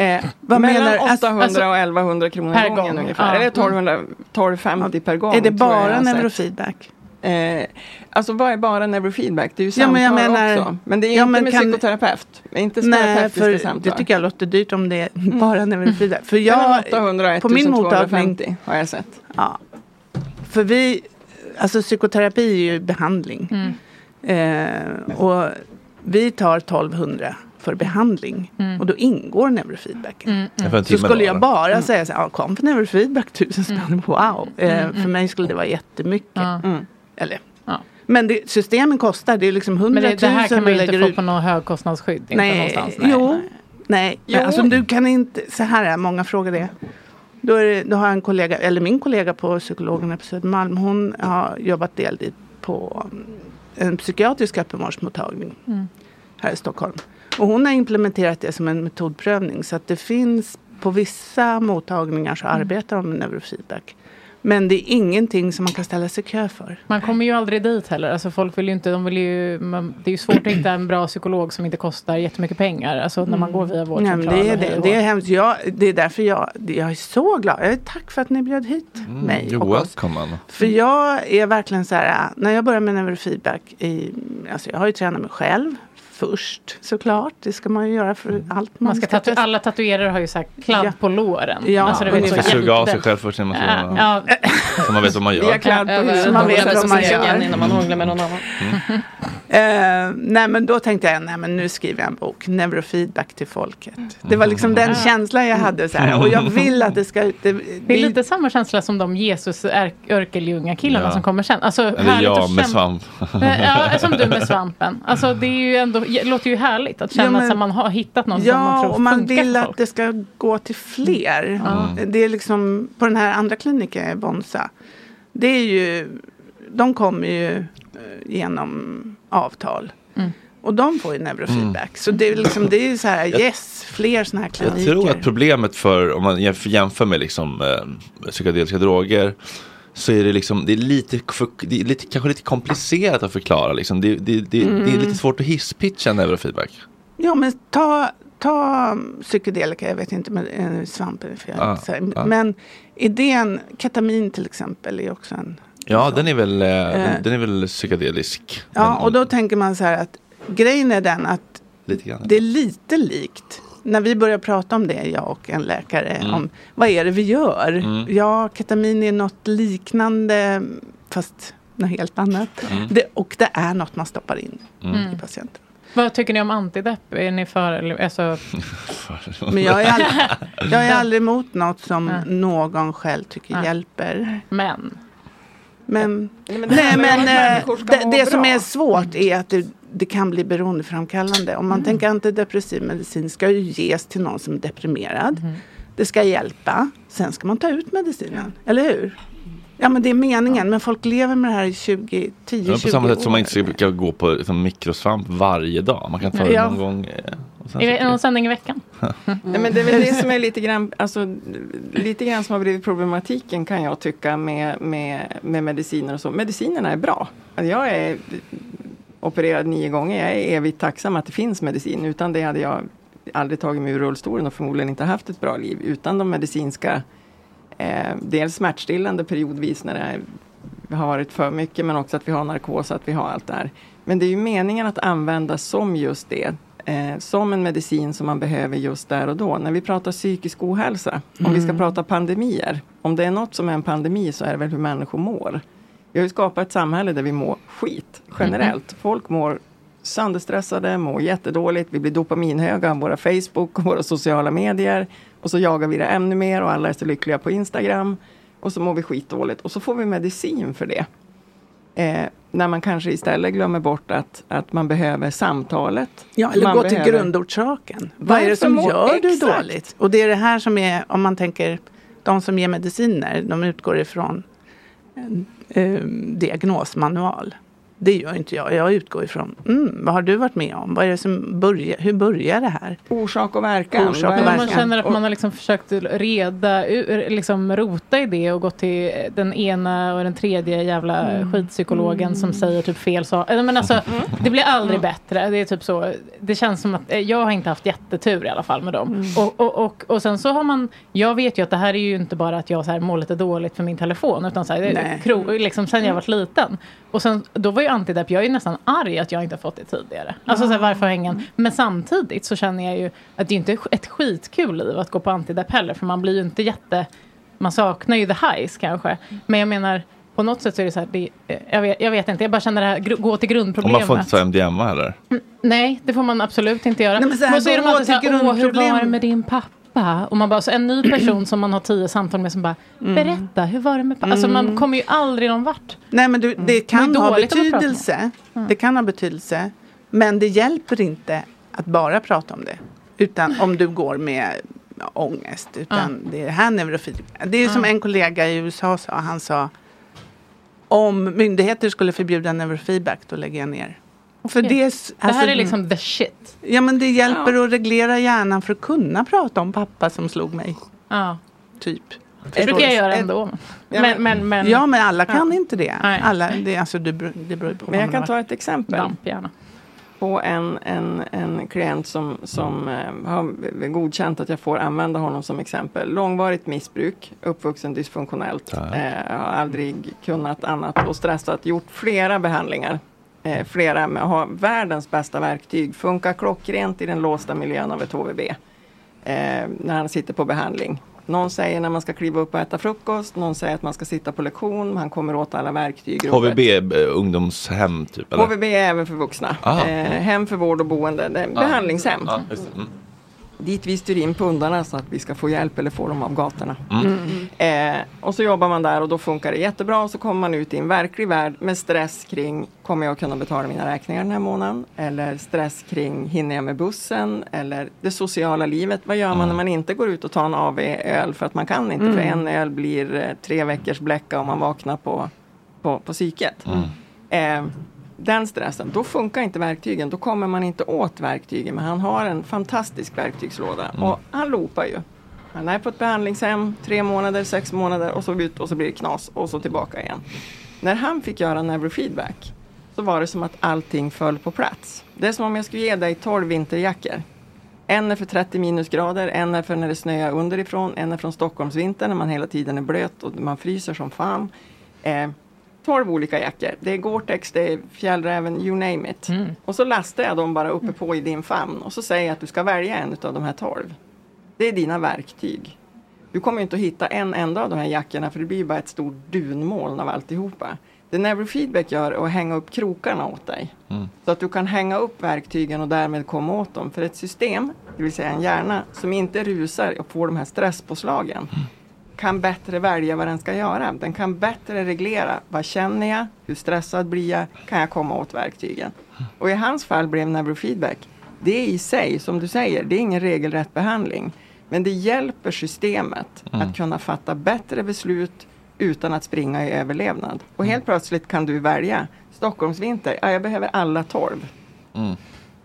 K: Eh,
J: Vad
K: mellan
J: menar-
K: 800
J: alltså- alltså-
K: och 1100 kronor
J: Per
K: gången
J: gång,
K: ungefär.
J: ja.
K: Eller 1200, 1250 per gång.
J: Är det bara neurofeedback?
K: Eh, alltså vad är bara neurofeedback? Det är ju
J: Ja, men
K: samtal
J: jag menar-
K: också. Men det är
J: Ja,
K: inte
J: men
K: med
J: kan-
K: psykoterapeut. Inte
J: Nej,
K: terapeutiska
J: för
K: samtal.
J: det tycker jag låter dyrt om det är bara neurofeedback. För jag,
K: 800 och
J: på min
K: 1250
J: mottagning,
K: har jag sett.
J: ja, för vi, alltså psykoterapi är ju behandling.
D: Mm.
J: Eh, och vi tar 1200 för behandling.
D: Mm.
J: Och då ingår neurofeedback.
B: Ja, för en
J: Så skulle jag bara
D: Mm.
J: säga så här, ja, kom för neurofeedback, tusen spänn, wow. Eh,
D: Mm,
J: För
D: mm.
J: mig skulle det vara jättemycket. Eller,
D: Ja.
J: Men det, systemen kostar, det är liksom 100
D: Men
J: 000
D: det, det här kan man ju inte få
J: ut.
D: på något högkostnadsskydd. Inte
J: Nej, jo. Nej,
K: Jo.
J: Men alltså du kan inte, så här är många frågor det. Då, är det, då har jag en kollega, eller min kollega på psykologerna på Södermalm, hon har jobbat deltid på mm, en psykiatrisk öppenvårdsmottagning
D: Mm.
J: här i Stockholm. Och hon har implementerat det som en metodprövning så att det finns på vissa mottagningar så
D: Mm.
J: arbetar de med neurofeedback. Men det är ingenting som man kan ställa sig i kö för.
D: Man kommer ju aldrig dit heller. Alltså folk vill ju inte, de vill ju, man, det är ju svårt att hitta en bra psykolog som inte kostar jättemycket pengar. Alltså när man går via
J: Mm. Nej, men
D: vårdcentralen.
J: det, är det, det är hemskt. Jag, det är därför jag, jag är så glad. Jag är tack för att ni bjöd hit mig
B: Mm, You're
J: och oss.
B: welcome.
J: För jag är verkligen så här, när jag börjar med neurofeedback, i, alltså jag har ju tränat mig själv först såklart. Det ska man ju göra för allt
D: Man ska tatu-
J: testa.
D: alla tatuerare har ju sagt kladd
J: Ja.
D: på låren.
J: Ja,
D: alltså, det
B: Man ska
D: så
B: suga av sig själv först innan man
D: Ja,
B: ska...
D: ja.
B: Så man vet vad man gör.
K: kladd på
D: Ja,
K: huvudet.
J: så man vet vad
K: så
J: man gör.
K: innan man hånglar med någon annan.
J: Eh, nej men då tänkte jag, nej men nu skriver jag en bok, Neurofeedback till folket. Det var liksom den känslan jag hade så här. Och jag vill att det ska... Det,
D: Det är lite samma känsla som de Jesus Örkelljunga killarna
B: Ja.
D: som kommer sen. Alltså,
B: Eller jag
D: att
B: med svamp.
D: Ja, som du med svampen. Alltså det är ju ändå, det låter ju härligt att känna
J: Ja, men-
D: att man har hittat någon som man
J: Ja,
D: tror
J: och man
D: funkar
J: vill att
D: folk.
J: det ska gå till fler. Det är liksom, på den här andra kliniken i Bonsa. Det är ju, de kommer ju eh, genom avtal.
D: Mm.
J: Och de får ju neurofeedback. Så det är liksom, det är ju så här, yes, fler sådana här
B: Jag
J: kliniker.
B: tror att problemet för, om man jämför, med liksom, eh, psykedeliska droger, så är det liksom, det är lite, för, det är lite kanske lite komplicerat att förklara. Liksom. Det, det, det, det är
J: Mm.
B: lite svårt att hisspitcha neurofeedback.
J: Ja, men ta, ta psykedelika, jag vet inte, men eh, svampen är fel. Här,
B: ja.
J: Men idén, ketamin till exempel, är också en
B: Ja, den är väl, eh,
J: Eh.
B: den, den är väl psykedelisk.
J: Ja,
B: Men-
J: och då tänker man så här att grejen är den att
B: Lite grann.
J: det är lite likt. När vi börjar prata om det, jag och en läkare,
B: Mm.
J: om vad är det vi gör?
B: Mm.
J: Ja, ketamin är något liknande, fast något helt annat.
B: Mm.
J: Det, och det är något man stoppar in
D: Mm.
J: i patienten.
D: Vad tycker ni om antidepp? Är ni för eller alltså,
J: Men jag är, aldrig, jag är aldrig emot något som
D: Nej.
J: någon själv tycker
D: Nej.
J: hjälper.
D: Men?
J: Men,
K: Nej, men det
J: nej, men eh, det, som är svårt är att det, det kan bli beroendeframkallande. Om man tänker antidepressiv medicin ska ju ges till någon som är deprimerad. Det ska hjälpa. Sen ska man ta ut medicinen. Eller hur? Ja men det är meningen. Men folk lever med det här i 20, 10,
B: Ja,
J: 20
B: på samma sätt som man
J: år.
B: inte ska gå på liksom, mikrosvamp varje dag. Man kan ta det
J: Ja.
B: någon gång. eh,
D: är det någon sändning i veckan?
K: Nej, men det är väl det som är lite grann, alltså, lite grann som har blivit problematiken kan jag tycka med, med, med mediciner och så. Medicinerna är bra. Alltså, Jag är opererad nio gånger. Jag är evigt tacksam att det finns medicin. Utan det hade jag aldrig tagit mig ur rullstolen och förmodligen inte haft ett bra liv. Utan de medicinska, eh, dels smärtstillande periodvis när det är, har varit för mycket men också att vi har narkos, att vi har allt det här. Men det är ju meningen att användas som just det. Eh, som en medicin som man behöver just där och då. När vi pratar psykisk ohälsa, om vi ska
J: Mm.
K: prata pandemier. Om det är något som är en pandemi så är det väl hur människor mår. Vi har ju skapat ett samhälle där vi mår skit generellt. Folk mår sönderstressade, mår jättedåligt. Vi blir dopaminhöga av våra Facebook och våra sociala medier. Och så jagar vi det ännu mer och alla är så lyckliga på Instagram. Och så mår vi skitdåligt och så får vi medicin för det. Eh, när man kanske istället glömmer bort att, att man behöver samtalet.
J: Ja, eller
K: man
J: gå till
K: behöver-
J: grundorsaken. Vad är det som gör du
K: Exakt.
J: dåligt? Och det är det här som är, om man tänker, de som ger mediciner, de utgår ifrån en eh, diagnosmanual. Det gör inte jag. Jag utgår ifrån, mm, vad har du varit med om? Vad är det som börjar, hur börjar det här?
K: Orsak och verkan.
J: Orsak och
D: Men om man
J: verkan.
D: känner att man har liksom försökt reda, liksom rota i det och gått till den ena och den tredje jävla
J: Mm.
D: skitpsykologen som säger typ fel saker. Men alltså, det blir aldrig bättre. Det är typ så. Det känns som att eh, jag har inte haft jättetur i alla fall med dem.
J: Mm.
D: Och, och, och, och sen så har man, jag vet ju att det här är ju inte bara att jag så här mår lite dåligt för min telefon. Utan så här, kro, liksom, sen jag var liten. Och sen, då var ju antidepp, jag är ju nästan arg att jag inte har fått det tidigare. Alltså så här, varför har ingen? Men samtidigt så känner jag ju att det är inte ett skitkul liv att gå på antidepp heller. För man blir ju inte jätte, man saknar ju the highs kanske. Men jag menar, på något sätt så är det så här, det, jag, vet, jag vet inte, jag bara känner det här, gå till
B: Och
D: grundproblemet.
B: man får inte ta MDMA heller.
D: Nej, det får man absolut inte göra.
J: Nej, men så här,
D: så är de alltid så här, åh hur var det med din pappa? Och man bara, så en ny person som man har tio samtal med som bara,
J: Mm.
D: berätta, hur var det med pappa? Alltså man kommer ju aldrig någon vart.
J: Nej men du, det
D: Det
J: kan
D: är
J: ha
D: dåligt om man pratar om
J: betydelse. Det kan ha betydelse. Men det hjälper inte att bara prata om det. Utan om du går med ja, ångest. Utan det är här neurofeedback. Det är som en kollega i USA sa. Han sa om myndigheter skulle förbjuda neurofeedback då lägger jag ner. För det, är
D: Det här
J: alltså-
D: är liksom the shit.
J: Ja men det hjälper att reglera hjärnan för att kunna prata om pappa som slog mig.
D: Ja.
J: Typ.
D: Det brukar jag göra ändå. Men, men, men,
J: ja men alla kan inte det.
D: Nej.
J: Alla, det, alltså, det, beror- det beror på
K: Men jag kan ta ett exempel.
D: Damp gärna.
K: På en, en, en klient som, som eh, har godkänt att jag får använda honom som exempel. Långvarigt missbruk, uppvuxen dysfunktionellt. Eh, har aldrig kunnat annat och stressat. Gjort flera behandlingar. Eh, flera med har världens bästa verktyg. Funkar klockrent i den låsta miljön av ett HVB. Eh, när han sitter på behandling. Någon säger när man ska kliva upp och äta frukost. Någon säger att man ska sitta på lektion. Han kommer åt alla verktyg.
B: HVB, eh, ungdomshem typ? Eller?
K: HVB är även för vuxna.
B: Ah.
K: Eh, hem för vård och boende. Det är behandlingshem.
B: Det. Mm.
K: Dit vi styr in pundarna så att vi ska få hjälp eller få dem av gatorna.
B: Mm.
K: Eh, och så jobbar man där och då funkar det jättebra. Och så kommer man ut i en verklig värld med stress kring Kommer jag kunna betala mina räkningar den här månaden? Eller stress kring Hinner jag med bussen? Eller det sociala livet. Vad gör man när man inte går ut och tar en AV-öl? För att man kan inte. För en öl blir eh, tre veckors bläcka om man vaknar på, på, på psyket. Eh, den stressen, då funkar inte verktygen. Då kommer man inte åt verktygen. Men han har en fantastisk verktygslåda. Och han loopar ju. Han är på ett behandlingshem tre månader, sex månader och så ut och så blir det knas och så tillbaka igen. När han fick göra neurofeedback så var det som att allting föll på plats. Det är som om jag skulle ge dig 12 vinterjackor. En är för 30 minusgrader, en är för när det snöar underifrån, en är från Stockholmsvintern när man hela tiden är blöt och man fryser som fan. Eh, 12 olika jackor. Det är Gore-Tex, det är Fjällräven, you name it. Och så lastar jag dem bara uppe på i din famn och så säger jag att du ska välja en av de här 12. Det är dina verktyg. Du kommer inte att hitta en enda av de här jackorna för det blir bara ett stort dunmoln av alltihopa. Det Neurofeedback gör är att hänga upp krokarna åt dig. Så att du kan hänga upp verktygen och därmed komma åt dem. För ett system, det vill säga en hjärna, som inte rusar och får de här stresspåslagen kan bättre välja vad den ska göra. Den kan bättre reglera. Vad känner jag? Hur stressad blir jag? Kan jag komma åt verktygen? Och i hans fall blev neurofeedback. Det är i sig, som du säger, det är ingen regelrätt behandling. Men det hjälper systemet
B: Mm.
K: att kunna fatta bättre beslut utan att springa i överlevnad. Och helt plötsligt kan du välja Stockholmsvinter, ja, jag behöver alla tolv.
B: Mm.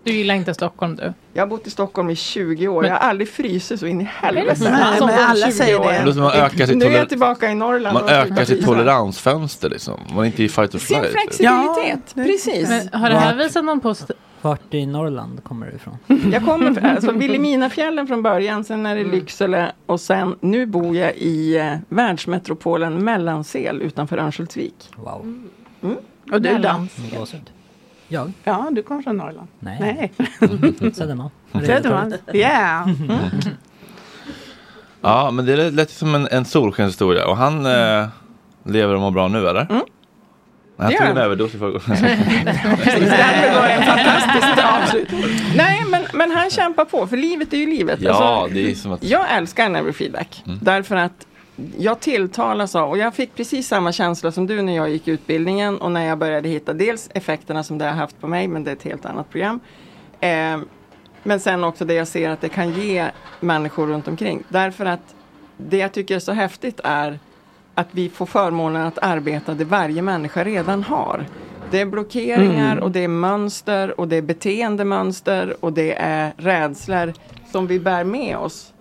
D: Du gillar inte Stockholm du?
K: Jag har bott i Stockholm i 20 år.
D: Men-
K: jag har aldrig frysit så in i helvete.
D: sant? Nej, men
J: alla
K: 20
J: säger
K: år.
J: det.
B: Man öka sitt
K: Nu är jag tillbaka i Norrland.
B: Man ökar sitt toleransfönster liksom. Man är inte i fight or
K: Sin
B: flight.
K: flexibilitet, precis.
D: Men har det här visat någon positiv...
F: Vart i Norrland kommer du ifrån?
K: Jag kommer från alltså, Vilhelminafjällen från början, sen är det Lycksele och sen nu bor jag i eh, världsmetropolen Mellansel utanför Örnsköldsvik.
F: Wow.
K: Mm.
J: Och du då?
F: Jag?
J: Ja, du kommer från Norrland.
F: Nej. Södermalm.
J: Södermalm. Yeah. Mm.
B: Ja, men det lät som en, en solskenshistoria. Och han eh, lever och mår bra nu, eller?
K: Mm.
B: Han tog en överdos i förrgår.
K: Det var en fantastisk avslutning. Nej, men, men han kämpar på, för livet är ju livet. Alltså,
B: Ja, det är som att...
K: Jag älskar neurofeedback.
B: Mm.
K: Därför att jag tilltalas av, och jag fick precis samma känsla som du när jag gick utbildningen och när jag började hitta dels effekterna som det har haft på mig, men det är ett helt annat program. Eh, men sen också det jag ser att det kan ge människor runt omkring. Därför att det jag tycker är så häftigt är att vi får förmånen att arbeta det varje människa redan har. Det är blockeringar
J: Mm.
K: och det är mönster och det är beteendemönster och det är rädslor som vi bär med oss.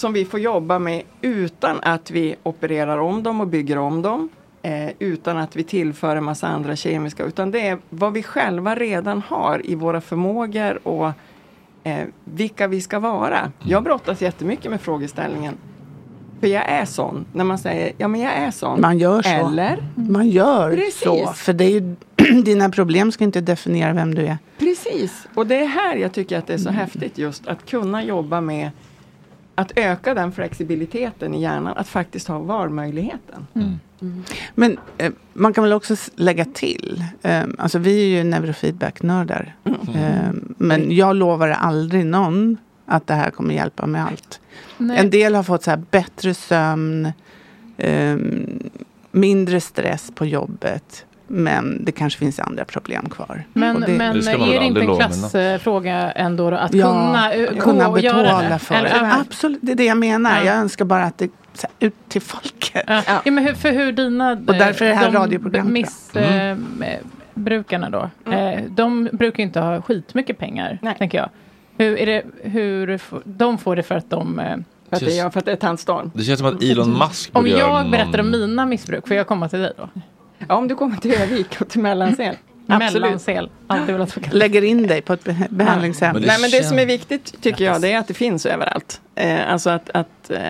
K: Som vi får jobba med utan att vi opererar om dem och bygger om dem. Eh, utan att vi tillför en massa andra kemiska. Utan det är vad vi själva redan har i våra förmågor och eh, vilka vi ska vara. Jag brottas jättemycket med frågeställningen. För jag är sån. När man säger, ja men jag är sån.
J: Man gör så.
K: Eller?
J: Man gör
K: Precis.
J: så. För det är ju, dina problem ska inte definiera vem du är.
K: Precis, och det är här jag tycker att det är så häftigt just att kunna jobba med att öka den flexibiliteten i hjärnan, att faktiskt ha valmöjligheten.
J: Men eh, man kan väl också lägga till. Eh, alltså vi är ju neurofeedback-nördar. Eh, men jag lovar aldrig någon att det här kommer hjälpa med allt.
D: Nej.
J: En del har fått så här bättre sömn, eh, mindre stress på jobbet. Men det kanske finns andra problem kvar.
D: Men,
J: det-
D: men är det inte en klassfråga ändå då, att
J: Ja,
D: kunna, eh, gå
J: kunna betala
D: det?
J: för
D: Eller-
J: det. Absolut, det är det jag menar. Jag önskar bara att det så här, ut till folket.
D: Ja. Ja, men hur, för hur dina...
J: Och därför är det här
D: de
J: radioprogrammet. Mm.
D: Missbrukarna då, eh, de brukar ju inte ha skitmycket pengar, tänker jag. Hur är det, hur de får det för att de... eh,
K: För att det, är, för att det är tandstorm.
B: Det känns som att Elon Musk
D: Om jag
B: någon-
D: berättar om mina missbruk, får jag komma till dig då?
K: Ja, om du kommer till Övik och till Mellansel. Absolut.
D: Mellansel, alltid velat
J: Lägger in dig på ett be- behandlingshem.
K: Nej, men det som är viktigt tycker jag, det är att det finns överallt. Eh, alltså att, att, eh,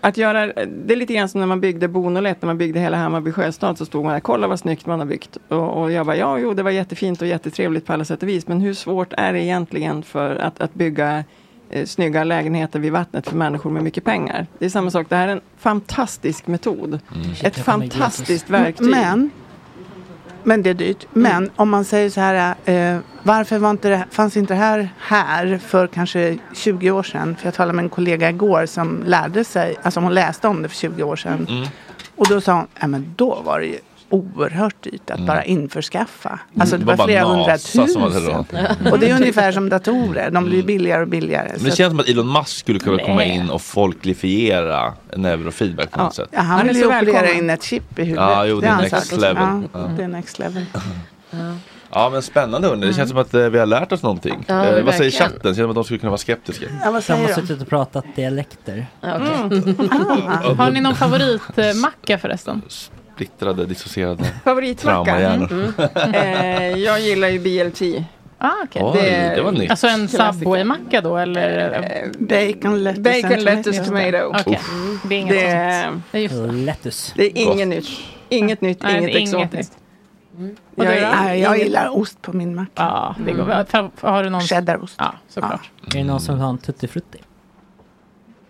K: att göra, det är lite grann som när man byggde Bonolet, när man byggde hela Hammarby sjöstad, så stod man där, kolla vad snyggt man har byggt. Och, och jag bara, ja, jo, det var jättefint och jättetrevligt på alla sätt och vis, men hur svårt är det egentligen för att, att bygga eh, snygga lägenheter vid vattnet för människor med mycket pengar? Det är samma sak, det här är en fantastisk metod. Ett fantastiskt verktyg.
J: Men, men det är dyrt. Men om man säger så här, eh, varför var inte det, fanns inte det här här för kanske 20 år sedan? För jag talade med en kollega igår som lärde sig, alltså hon läste om det för 20 år sedan.
B: Mm.
J: Och då sa hon, ja men då var det ju oerhört dyrt att
B: Mm.
J: bara införskaffa. Alltså det
B: Det
J: var,
B: var bara
J: flera hundratusen.
B: råd.
J: Och det är ungefär som datorer, de blir billigare och billigare.
B: Men det
J: att-
B: känns som att Elon Musk skulle kunna komma
J: Nej.
B: in och folklifiera neurofeedback på något sätt.
J: Ja, han vill ju operera in ett chip i huvudet.
B: Ja, jo, det är
J: har han
B: next
J: sagt.
B: level.
J: Ja, det är next level.
B: Ja men spännande hörni, det känns som att eh, vi har lärt oss någonting.
F: Ja,
B: eh, vad säger chatten? Känns som att de skulle kunna vara skeptiska.
J: Ja, vad
F: De har
J: säger de?
F: suttit och pratat dialekter.
D: Mm. Har ni någon favoritmacka förresten?
B: Splittrade, dissocierade
K: Favoritmacka?
B: traumahjärnor.
K: Eh, jag gillar ju BLT.
D: Ah, okay.
B: Oj, det var nytt.
D: Alltså en. Subway-macka då eller?
J: Bacon, lettuce,
K: Bacon, lettuce,
J: tomato.
K: tomato.
D: Okej, det är inget
K: Det
D: Det är just det.
F: Lettuce.
K: det är inget nytt. Inget nytt,
D: Nej,
K: inget
D: det
K: exotiskt.
D: Och
K: Jag är-
J: jag gillar ost på min macka.
D: Ja, det går bra. Fa- Har du någon?
J: Cheddarost.
D: Ja, såklart.
F: Är det någon som vill ha en tuttifrutti?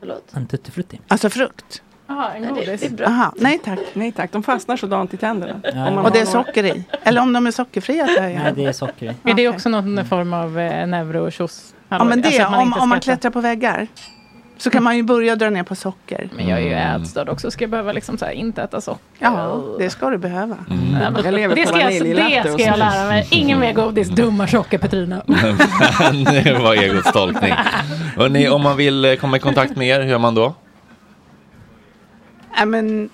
E: Förlåt?
F: En tuttifrutti?
J: Alltså frukt.
D: Jaha, en
E: Ja, det,
D: godis.
E: det är bra.
J: Aha, nej tack.
K: Nej tack, de fastnar sådant i tänderna.
F: Ja.
K: Om man
J: Och det är socker i. Eller om de är sockerfria. Så är
F: Nej, det är socker i.
D: Är det också någon form av eh, neuro
J: Ja men det,
D: alltså att
J: om, om man klättrar på väggar. Så kan man ju börja dra ner på socker.
D: Men jag är ju
B: Mm.
D: ätstörd också. Ska jag behöva liksom så här, inte äta socker?
J: Ja, det ska du behöva.
K: Lever
D: det,
K: på
D: ska jag, det ska jag
K: så.
D: lära mig. Ingen mer godis, dumma tjockar Petrina.
B: det var egots tolkning. Hörrni, om man vill eh, komma i kontakt med er, hur gör man då?
J: Nej, men,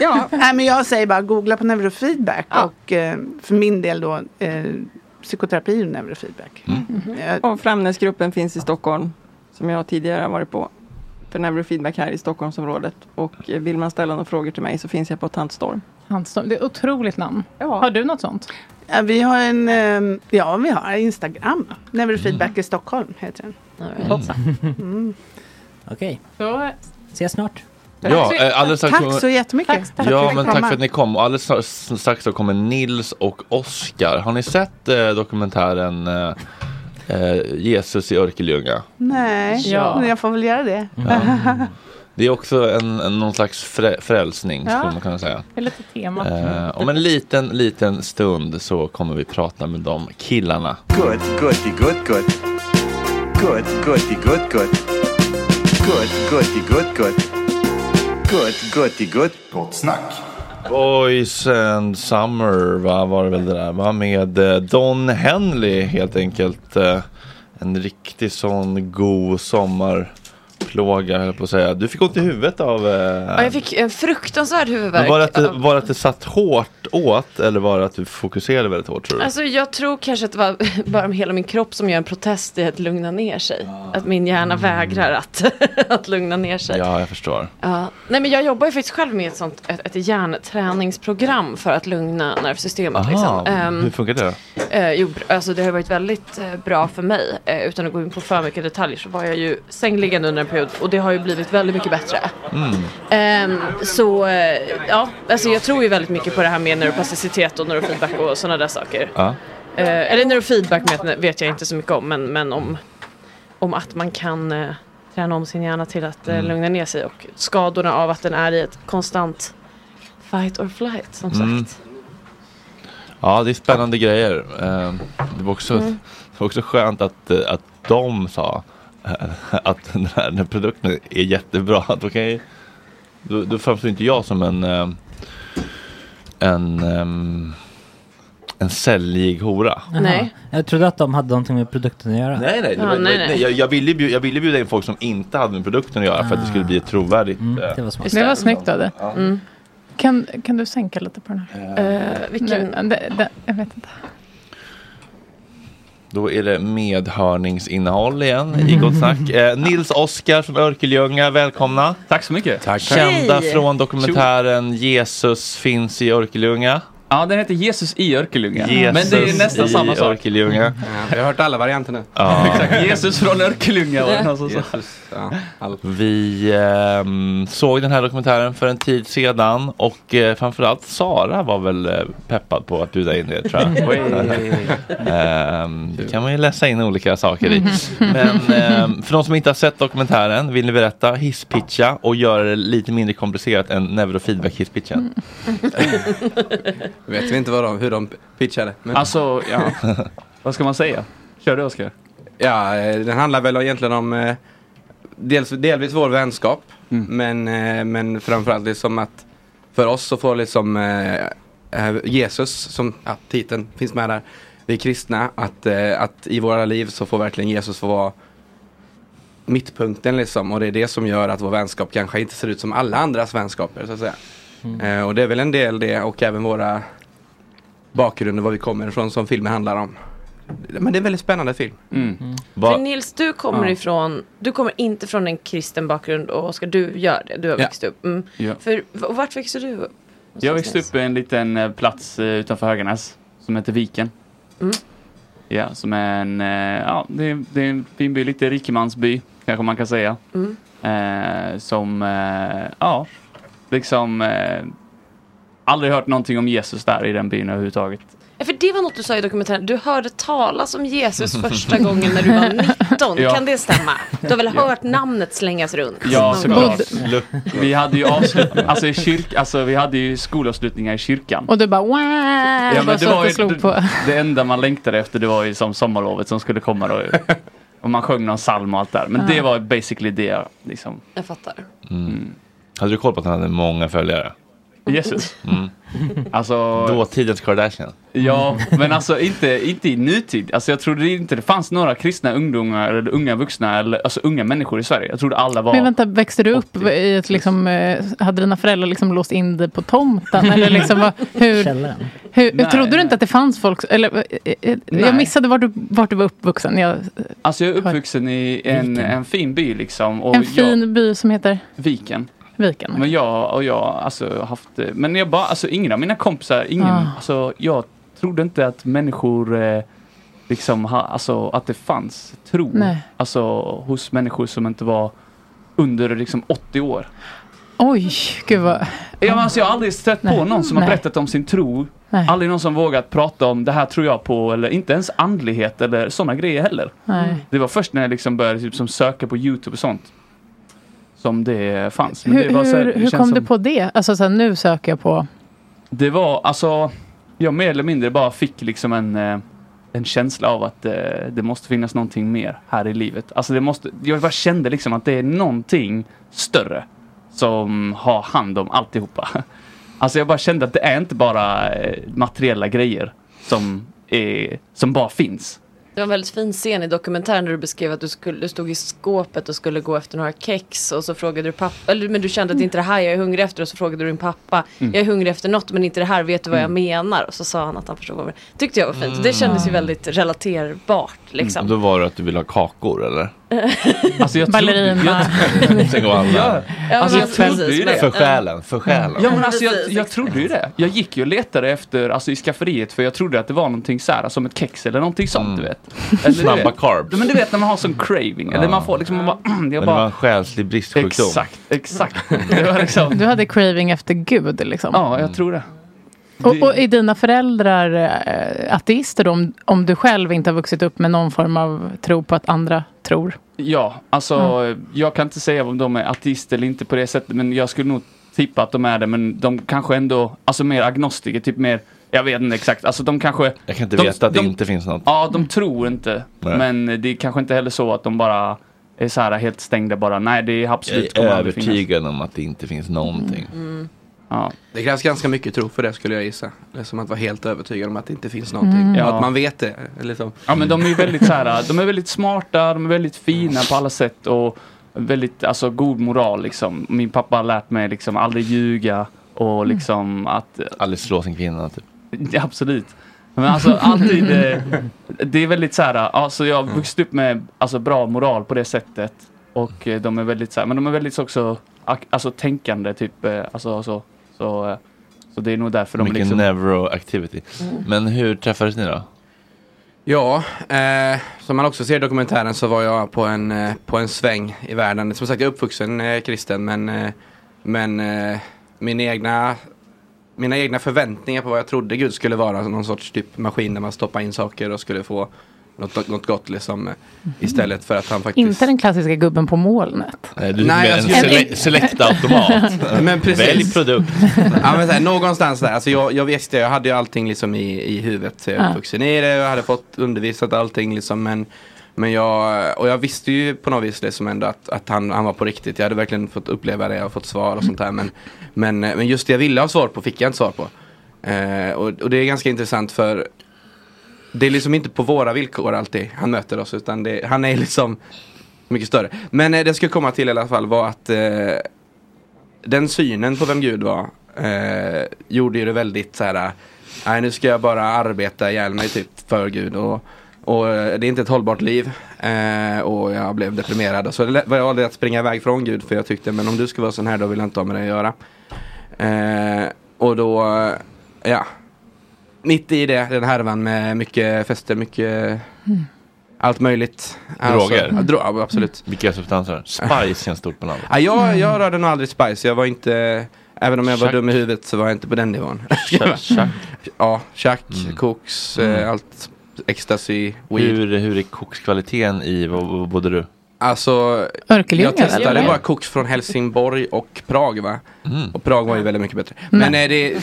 K: Ja,
J: nej, men jag säger bara googla på neurofeedback. Och eh, för min del då eh, psykoterapi och neurofeedback. Eh,
K: och Framnäsgruppen finns i Stockholm. Som jag tidigare har varit på. För neurofeedback här i Stockholmsområdet. Och eh, vill man ställa några frågor till mig så finns jag på Tantstorm.
D: Handstorm, det är ett otroligt namn.
K: Ja.
D: Har du något sånt?
J: Ja, vi har en, eh, ja vi har Instagram. Neurofeedback i Stockholm heter den.
D: Hoppsan.
J: Mm.
F: Okej,
D: Så,
F: ses snart.
B: Ja, eh, alldeles strax
J: Tack
B: kommer-
J: så jättemycket.
B: Ja, men tack för att ni kom. Och alldeles strax- så kommer Nils och Oskar. Har ni sett eh, dokumentären eh, eh, Jesus i Örkelljunga?
J: Nej,
D: Ja.
J: men jag får väl göra det.
B: Det är också en, en, någon slags frä, frälsning
D: Ja.
B: skulle man kunna säga.
D: Det är lite temat.
B: Eh, om en liten, liten stund så kommer vi prata med de killarna.
O: Good, goody, good, good. Good, goody, good, good. Good, goody, good, good. Good, goody, good. Gott snack.
B: Boys and Summer va, var det väl det där va? Med eh, Don Henley helt enkelt. Eh, en riktig sån god sommarplåga höll på att säga. Du fick ont i huvudet av... Eh,
E: Ja, jag fick en fruktansvärd huvudvärk.
B: var, det att det, var det att det satt hårt åt eller var det att du fokuserade väldigt hårt tror du?
E: Alltså jag tror kanske att det var bara hela min kropp som gör en protest i att lugna ner sig. Att min hjärna vägrar att, att lugna ner sig.
B: Ja, jag förstår.
E: Ja. Nej men jag jobbar ju faktiskt själv med ett sånt ett, ett hjärnträningsprogram för att lugna nervsystemet.
B: Aha,
E: liksom. Ehm,
B: hur funkar det?
E: Eh, jo, alltså det har varit väldigt eh, bra för mig. Eh, utan att gå in på för mycket detaljer så var jag ju sängliggande under en period och det har ju blivit väldigt mycket bättre.
B: Mm.
E: Ehm, så eh, ja, alltså jag tror ju väldigt mycket på det här med neuroplasticitet och neurofeedback och sådana där saker.
B: Ja.
E: Eh, eller neurofeedback vet jag inte så mycket om men, men om, om att man kan eh, träna om sin hjärna till att
B: Mm.
E: lugna ner sig och skadorna av att den är i ett konstant fight or flight som
B: Mm.
E: sagt.
B: Ja, det är spännande grejer. Eh, Det var också,
E: Mm.
B: det var också skönt att, att de sa att den här, den här produkten är jättebra. Då, kan jag, då, då framstår inte jag som en eh, en, ehm, en säljig hora.
F: Jaha. Jag trodde att de hade någonting med produkten att göra.
B: Nej, nej, det var, det var- nej. Jag, jag, ville bjuda, jag ville bjuda in folk som inte hade med produkten att göra för att det skulle bli ett trovärdigt.
F: Mm,
B: eh,
F: det var smart.
D: Det var snyggt av det.
B: Ja.
E: Mm.
D: Kan, kan du sänka lite på den här?
E: Eh, vilken?
D: Nej, det, det, jag vet inte.
B: Då är det medhörningsinnehåll igen i Gott Snack. Eh, Nils Oskar från Örkelljunga, välkomna.
P: Tack så mycket. Tack.
B: Kända från dokumentären Jesus finns i Örkelljunga.
P: Ja, den heter Jesus i Örkelljunga.
B: Jesus
P: Men det är nästan samma sak.
B: Örkelljunga.
H: Vi har hört alla varianter nu.
B: Ja.
P: Exakt, Jesus från Örkelljunga var det som sa.
H: Jesus, ja.
B: Vi ehm, såg den här dokumentären för en tid sedan och eh, framförallt Sara var väl eh, peppad på att bjuda in er tror jag.
H: Oj.
B: Ehm, det kan man ju läsa in olika saker i. Men ehm, för de som inte har sett dokumentären, vill ni berätta hisspitcha och göra det lite mindre komplicerat än neurofeedback hisspitchen?
H: Vet vi inte vad de, hur de pitchade. Men...
P: Alltså, ja. Vad ska man säga? Kör du Oskar.
H: Ja, eh, den handlar väl egentligen om eh, dels, delvis vår vänskap. Men, eh, men framförallt liksom att för oss så får liksom eh, Jesus, som ja, titeln finns med där. Vi är kristna, att, eh, att i våra liv så får verkligen Jesus få vara mittpunkten liksom. Och det är det som gör att vår vänskap kanske inte ser ut som alla andras vänskaper så att säga. Eh, och det är väl en del det och även våra bakgrunder, var vi kommer ifrån som filmen handlar om. Men det är en väldigt spännande film.
E: För Nils, du kommer
H: Ja.
E: ifrån, du kommer inte från en kristen bakgrund och Oskar, du gör det. Du har
P: Ja.
E: växt upp. Mm.
P: Ja.
E: För, vart växte du upp?
P: Jag växte upp på en liten eh, plats eh, utanför Höganäs som heter Viken.
E: Mm.
P: Ja, som är en, ja, det är, det är en fin by, lite rikemansby kanske man kan säga.
E: Mm.
P: Eh, som, eh, ja, liksom eh, aldrig hört någonting om Jesus där i den byn överhuvudtaget.
E: Ja, för det var något du sa i dokumentären. Du hörde talas om Jesus första gången när du var 19.
P: Ja.
E: Kan det stämma? Du har väl
P: Ja.
E: hört namnet slängas runt?
P: Ja, såklart. Vi hade ju avslut, alltså, i kyrk, alltså vi hade ju skolavslutningar i kyrkan.
D: Och du bara wow!
P: Ja,
D: bara
P: men det var ju
D: slog
P: det,
D: på.
P: det enda man längtade efter det var ju som sommarlovet som skulle komma då. Och man sjöng någon psalm och allt där. Men
E: Ja.
P: det var basically det liksom.
E: Jag fattar.
B: Mm. Hade du koll på att han hade många följare?
P: Jesus.
B: Mm.
P: Alltså,
B: Dåtidens Kardashian.
P: Ja, men alltså inte, inte i nutid. Alltså jag trodde inte det fanns några kristna ungdomar eller unga vuxna eller alltså unga människor i Sverige. Jag trodde alla var...
D: Men vänta, växte du upp i ett liksom, eh, hade dina föräldrar liksom låst in dig på tomten? Eller liksom, vad- hur, hur,
P: Nej,
D: trodde du
P: nej.
D: inte att det fanns folk, eller eh, eh,
P: Nej.
D: jag missade vart du, vart du var uppvuxen. Jag,
P: Alltså jag är uppvuxen i en, en fin by liksom. Och
D: en
P: jag,
D: fin by som heter
P: Viken.
D: Viken.
P: Men jag och jag alltså haft, eh, men jag bara, alltså ingen av mina kompisar, ingen,
D: Ah.
P: alltså jag trodde inte att människor eh, liksom, ha, alltså att det fanns tro,
D: Nej.
P: alltså hos människor som inte var under liksom 80 år.
D: Oj, gud vad...
P: Ja, men alltså, jag har aldrig stött på
D: Nej.
P: någon som har
D: Nej.
P: berättat om sin tro.
D: Nej.
P: Aldrig någon som vågat prata om det här tror jag på eller inte ens andlighet eller sådana grejer heller. Det var först när jag liksom började typ, som söka på YouTube och sånt. Som det fanns. Men
D: Hur,
P: det var så här,
D: hur, hur kom
P: som,
D: du på det? Alltså så här, nu söker jag på...
P: Det var alltså, jag mer eller mindre bara fick liksom en, eh, en känsla av att eh, det måste finnas någonting mer här i livet. Alltså det måste, jag bara kände liksom att det är någonting större som har hand om alltihopa. Alltså jag bara kände att det är inte bara eh, materiella grejer som, är, som bara finns.
E: Det var en väldigt fin scen i dokumentären där du beskrev att du, skulle, du stod i skåpet och skulle gå efter några kex och så frågade du pappa, eller men du kände att det inte är det här jag är hungrig efter och så frågade du din pappa,
P: Mm.
E: jag är hungrig efter något men inte det här, vet du vad jag
B: Mm.
E: menar? Och så sa han att han förstod vad jag menade. Tyckte jag var fint. Det kändes ju väldigt relaterbart liksom.
B: Och då var det att du ville ha kakor eller?
P: Alltså jag
D: Ballerina.
P: Ja,
E: Ja,
P: alltså jag trodde
E: precis,
P: ju det.
B: För själen, för själen.
P: Ja men alltså jag, trodde ju det. Jag gick ju och letade efter, alltså i skafferiet för jag trodde att det var någonting så här som ett kex eller någonting sånt du vet. Eller, du
B: Snabba
P: vet.
B: carbs.
P: Men du vet när man har sån craving, eller man får liksom, man bara, jag
B: Men det
P: bara
B: var en själslig bristsjukdom.
P: Exakt, exakt. Det var liksom,
D: Du hade craving efter Gud liksom.
P: ja jag tror det.
D: Och, och är dina föräldrar äh, ateister då, om, om du själv inte har vuxit upp med någon form av tro på att andra tror?
P: Ja, alltså jag kan inte säga om de är ateister eller inte på det sättet men jag skulle nog tippa att de är det men de kanske ändå, alltså mer agnostiker, typ mer jag vet inte exakt, alltså de kanske
B: Jag kan inte
P: de,
B: veta att
P: de,
B: det inte finns något.
P: Ja, de tror inte.
B: Nej.
P: Men det är kanske inte heller så att de bara är så här helt stängda bara. Nej, det är absolut
B: Jag är övertygad om att det inte finns någonting.
P: Ja.
H: Det krävs ganska mycket tro för det skulle jag gissa. Det är som att vara helt övertygad om att det inte finns någonting.
P: Mm. Ja.
H: Att man vet det. Liksom.
P: ja, men de är väldigt så här, de är väldigt smarta, de är väldigt fina på alla sätt och väldigt, alltså god moral liksom. Min pappa har lärt mig liksom aldrig ljuga och liksom att
B: Aldrig slå sin kvinna typ.
P: Ja, absolut. Men alltså alltid, eh, det är väldigt så här, alltså jag har vuxit upp med alltså, bra moral på det sättet. Och eh, de är väldigt så här, men de är väldigt också alltså, tänkande typ, eh, alltså så. Så, så det är nog därför de
B: Mycket
P: liksom...
B: neuro-activity. Men hur träffades ni då?
H: Ja, eh, som man också ser i dokumentären så var jag på en, eh, på en sväng i världen. Som sagt, jag är uppvuxen eh, kristen men, eh, men eh, min egna, mina egna förväntningar på vad jag trodde Gud skulle vara, någon sorts typ maskin där man stoppar in saker och skulle få något, något gott liksom. eh, Istället för att han faktiskt
D: Inte den klassiska gubben på molnet.
B: Nej, du
H: Nej,
B: med
H: alltså,
B: en
H: jag-
B: sele- select-automat.
H: Men precis.
B: Välj produkt.
H: ja, men så här, någonstans där, alltså jag, jag visste, jag hade ju allting liksom i, i huvudet. Så jag
D: Ja.
H: är uppvuxen i det, jag hade fått undervisat allting liksom. Men, men jag, och jag visste ju på något vis liksom ändå att, att han, han var på riktigt. Jag hade verkligen fått uppleva det och fått svar och sånt där. Men, men, men just det jag ville ha svar på fick jag inte svar på. Eh, och, och det är ganska intressant för det är liksom inte på våra villkor alltid han möter oss utan det, han är liksom mycket större. Men eh, det jag skulle komma till i alla fall var att eh, den synen på vem Gud var eh, gjorde ju det väldigt så här. Nej nu ska jag bara arbeta ihjäl mig typ för Gud och, och eh, det är inte ett hållbart liv. Eh, och jag blev deprimerad. Så det var jag valde att springa iväg från Gud för jag tyckte men om du ska vara sån här då vill jag inte ha med dig att göra. Eh, och då, ja. Mitt i det, den härvan med mycket fester, mycket allt möjligt.
B: Droger?
H: Alltså, dro- absolut.
B: Vilka substanser? Spice känns stort på landet.
H: Ja, jag, jag rörde nog aldrig Spice. Jag var inte, även om jag var dum i huvudet så var jag inte på den nivån.
B: Chack.
H: Ja, chack,
B: Mm.
H: koks,
B: Mm.
H: eh, allt. Ecstasy, weed.
B: Hur, hur är kokskvaliteten i, vad bodde du?
H: Alltså, jag testade
D: eller?
H: bara koks från Helsingborg och Prag va?
B: Mm.
H: Och Prag var ju väldigt mycket bättre.
D: Nej.
H: Men eh, det är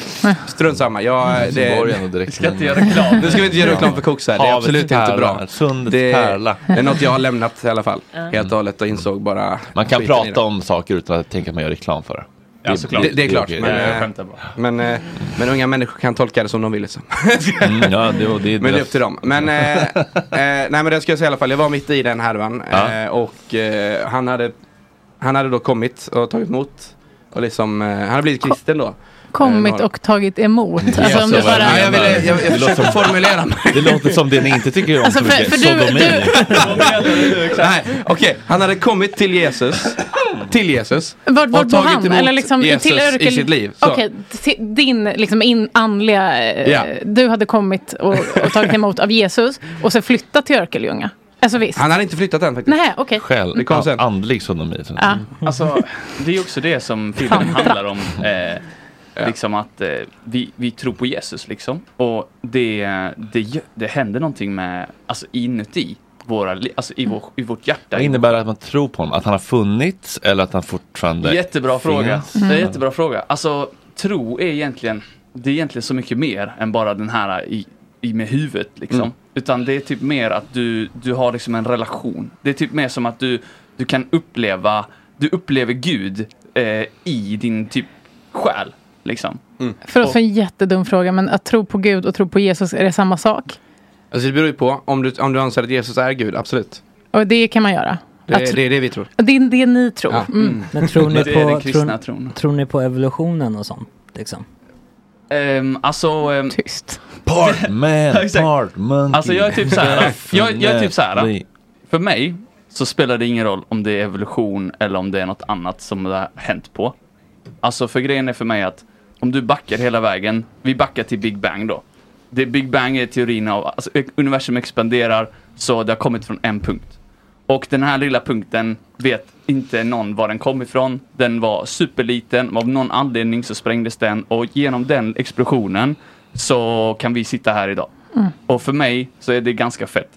H: strunt samma. Jag, det,
B: är ändå direkt.
P: Ska inte göra reklam.
H: nu ska vi inte göra reklam för koks här. Det är absolut inte
B: pärla,
H: bra.
B: Sundets
H: Det,
B: pärla.
H: det är något jag har lämnat i alla fall. Helt och hållet och insåg bara
B: Man kan
H: det.
B: prata om saker utan att tänka att man gör reklam för det.
P: Ja, såklart.
H: Det, det är klart, men,
P: Ja, jag
H: eh,
P: bara.
H: men, eh, men unga människor kan tolka det som de vill liksom.
B: Mm, ja, det, det
H: Men det är upp till dem. Men, eh, eh, nej men det ska jag säga i alla fall, jag var mitt i den härvan.
B: Ja.
H: Eh, och han, hade, han hade då kommit och tagit emot. Och liksom, han hade blivit kristen då.
D: Kommit och tagit emot. Alltså, om du bara...
H: Ja, jag, ville, jag, jag försökte
B: som-
H: formulera mig.
B: Det låter som det ni inte tycker om
D: Alltså,
B: så
D: för- för du-.
H: Nej, okej. Han hade kommit till Jesus. Till Jesus.
D: Vart,
H: och
D: vart bor
H: tagit
D: han?
H: emot
D: Eller liksom
H: Jesus
D: till Örkel...
H: i sitt liv.
D: Okej, till din liksom in, andliga... eh,
H: Ja.
D: Du hade kommit och, och tagit emot av Jesus och så flyttat till Örkelljunga. Alltså visst.
H: Han hade inte flyttat än faktiskt.
D: Nej, okej.
B: Själv,
H: Det kom sen.
B: andlig sodomi.
D: Ja.
P: Alltså, det är också det som filmen handlar om. Eh, Liksom att eh, vi, vi tror på Jesus liksom. Och det, det, det händer någonting med, alltså inuti våra, alltså i, vår, i vårt hjärta.
B: Vad innebär det att man tror på honom? Att han har funnits eller att han fortfarande
P: Jättebra fråga.
B: finns?
P: Det är jättebra fråga. Alltså, tro är egentligen, det är egentligen så mycket mer än bara den här i, i med huvudet liksom.
H: Mm.
P: Utan det är typ mer att du, du har liksom en relation. Det är typ mer som att du, du kan uppleva, du upplever Gud eh, i din typ själ. Liksom.
D: Förlåt för en jättedum fråga, men att tro på Gud och tro på Jesus, är det samma sak?
H: Alltså det beror ju på. Om du, om du anser att Jesus är Gud, absolut.
D: Och det kan man göra?
H: Det,
D: Att-
H: det är det vi tror.
D: Det är det ni tror?
H: Ja.
D: Mm.
F: Men tror ni,
P: är
F: på, tror,
P: tron.
F: tror ni på evolutionen och sånt? Liksom?
P: Um, alltså... Um,
D: Tyst.
B: Partman,
P: Exakt.
B: part monkey.
P: Alltså jag är typ så här. jag, jag är typ så här. För mig så spelar det ingen roll om det är evolution eller om det är något annat som det har hänt på. Alltså för grejen är för mig att om du backar hela vägen, vi backar till Big Bang då. Det Big Bang är teorin av, alltså universum expanderar så det har kommit från en punkt. Och den här lilla punkten vet inte någon var den kom ifrån. Den var superliten, av någon anledning så sprängdes den och genom den explosionen så kan vi sitta här idag.
E: Mm.
P: Och för mig så är det ganska fett.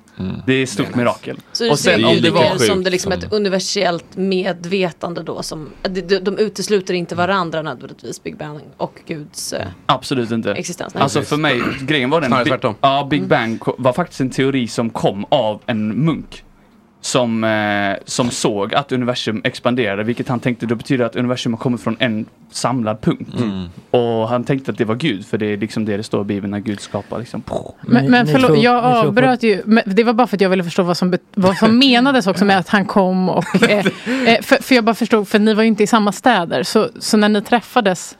P: Det är ett stort mirakel.
E: Så du
P: och
E: ser
P: sen
E: det
P: var
E: mer som det liksom ett universellt medvetande då som, de, de, de utesluter inte varandra nödvändigtvis, Big Bang och Guds eh,
P: Absolut inte.
E: existens. Nej.
P: Alltså för mig, grejen var den...
H: Snarare tvärtom.
P: Ja, Big Bang var faktiskt en teori som kom av en munk. Som, eh, som såg att universum expanderade, vilket han tänkte då betyder att universum har kommit från en samlad punkt.
B: Mm.
P: Och han tänkte att det var Gud, för det är liksom det det står i Bibeln när Gud skapar. Liksom.
D: Men, men förlåt, jag avbröt ju. Det var bara för att jag ville förstå vad som, vad som menades också med att han kom. Och, eh, eh, för, för jag bara förstod, för ni var ju inte i samma städer. Så, så när ni träffades,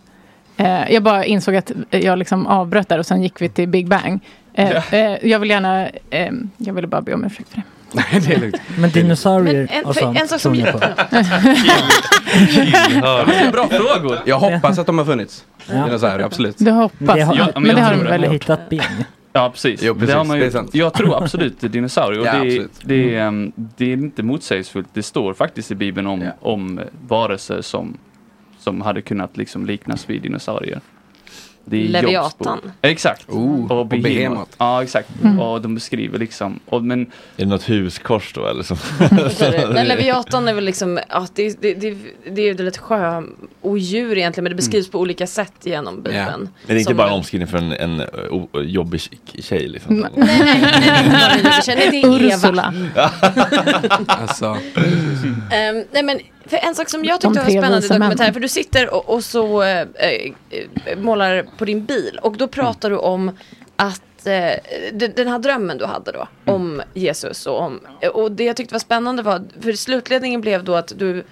D: eh, jag bara insåg att jag liksom avbröt där och sen gick vi till Big Bang. Eh, eh, jag vill gärna, eh, jag ville bara be om ursäkt för det.
H: Nej, det är lugnt.
F: Men dinosaurier
E: Men en-
F: och sånt
E: en sak som jag-?
P: Bra frågor!
H: Jag hoppas att de har funnits.
F: Ja.
H: Dinosaurier, absolut.
D: Du hoppas,
F: det har,
P: Ja,
D: men,
P: men
D: det
P: jag
D: har
P: tror
D: de
P: det.
D: väl
F: hittat ben?
P: Ja, precis.
H: Jo, precis.
P: har man ju,
H: Det är sant.
P: Jag tror absolut det dinosaurier. Och
H: Ja,
P: det, det, är, ehm, det är inte motsägelsefullt. Det står faktiskt i Bibeln om,
H: Ja.
P: om varelser som, som hade kunnat liksom liknas vid dinosaurier. Det är
E: Leviatan.
P: bok. Exakt.
H: Oh,
P: och
H: och
P: Behemoth. Ja, exakt.
D: Mm.
P: Och de beskriver liksom. Och, men
B: Är det något huskors då eller? Så?
E: Men Leviatan är väl liksom, ja, det, det, det, det är väl ett sjöodjur egentligen men det beskrivs på olika sätt genom Bibeln.
B: Men det är inte
E: Som
B: bara en
E: en-
B: omskrivning för en, en o- o- jobbig tjej liksom.
D: Mm.
E: Nej, nej, nej, nej, en. Nej, det är Eva.
D: Ursula.
H: Alltså,
E: Ehm, nej men för en sak som jag tyckte var spännande i dokumentären, för du sitter och, och så eh, målar på din bil och då pratar du om att eh, den, här drömmen du hade då om Jesus och om, och det jag tyckte var spännande var, för slutledningen blev då att du,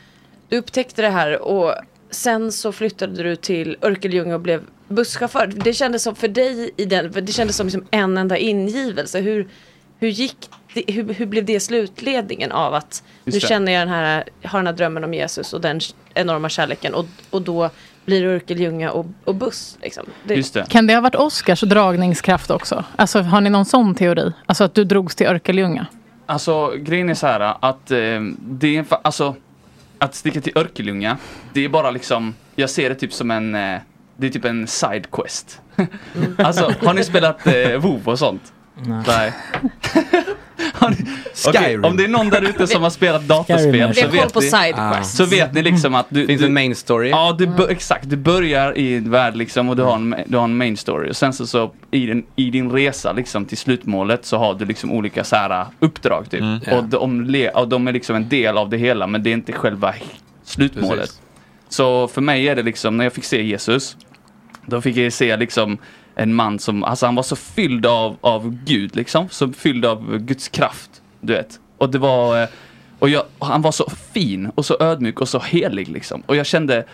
E: du upptäckte det här och sen så flyttade du till Örkelljunga och blev busschaufför. Det kändes som för dig i den, det kändes som liksom en enda ingivelse. Hur, hur gick det, hur, hur blev det slutledningen av att
P: Just
E: nu
P: det.
E: känner jag den här, har den här drömmen om Jesus och den enorma kärleken och, och då blir Örkelljunga och, och buss. Liksom. Det,
P: just det.
D: Kan det ha varit Oscars dragningskraft också? Alltså har ni någon sån teori? Alltså att du drogs till Örkelljunga?
P: Alltså grejen är så här att eh, det är alltså att sticka till Örkelljunga, det är bara liksom, jag ser det typ som en, eh, det är typ en side quest. alltså har ni spelat eh, WoW och sånt?
F: Nej.
P: Nej.
H: Skyrim.
P: om det är någon där ute som har spelat dataspel så vet,
E: på
P: ni,
H: Ah.
P: så vet ni liksom att du,
H: finns
P: du
H: en main story.
P: Ja, bör, exakt. Du börjar i en värld liksom och du har en, du har en main story. Och sen så, så i, din, i din resa liksom till slutmålet så har du liksom olika så här uh, uppdrag typ.
B: Mm.
P: Och, de, le- och de är liksom en del av det hela men det är inte själva slutmålet.
H: Precis.
P: Så för mig är det liksom, när jag fick se Jesus, då fick jag se liksom en man som, alltså han var så fylld av, av Gud liksom. Så fylld av Guds kraft, du vet. Och det var, eh, och jag, och han var så fin och så ödmjuk och så helig liksom. Och jag kände,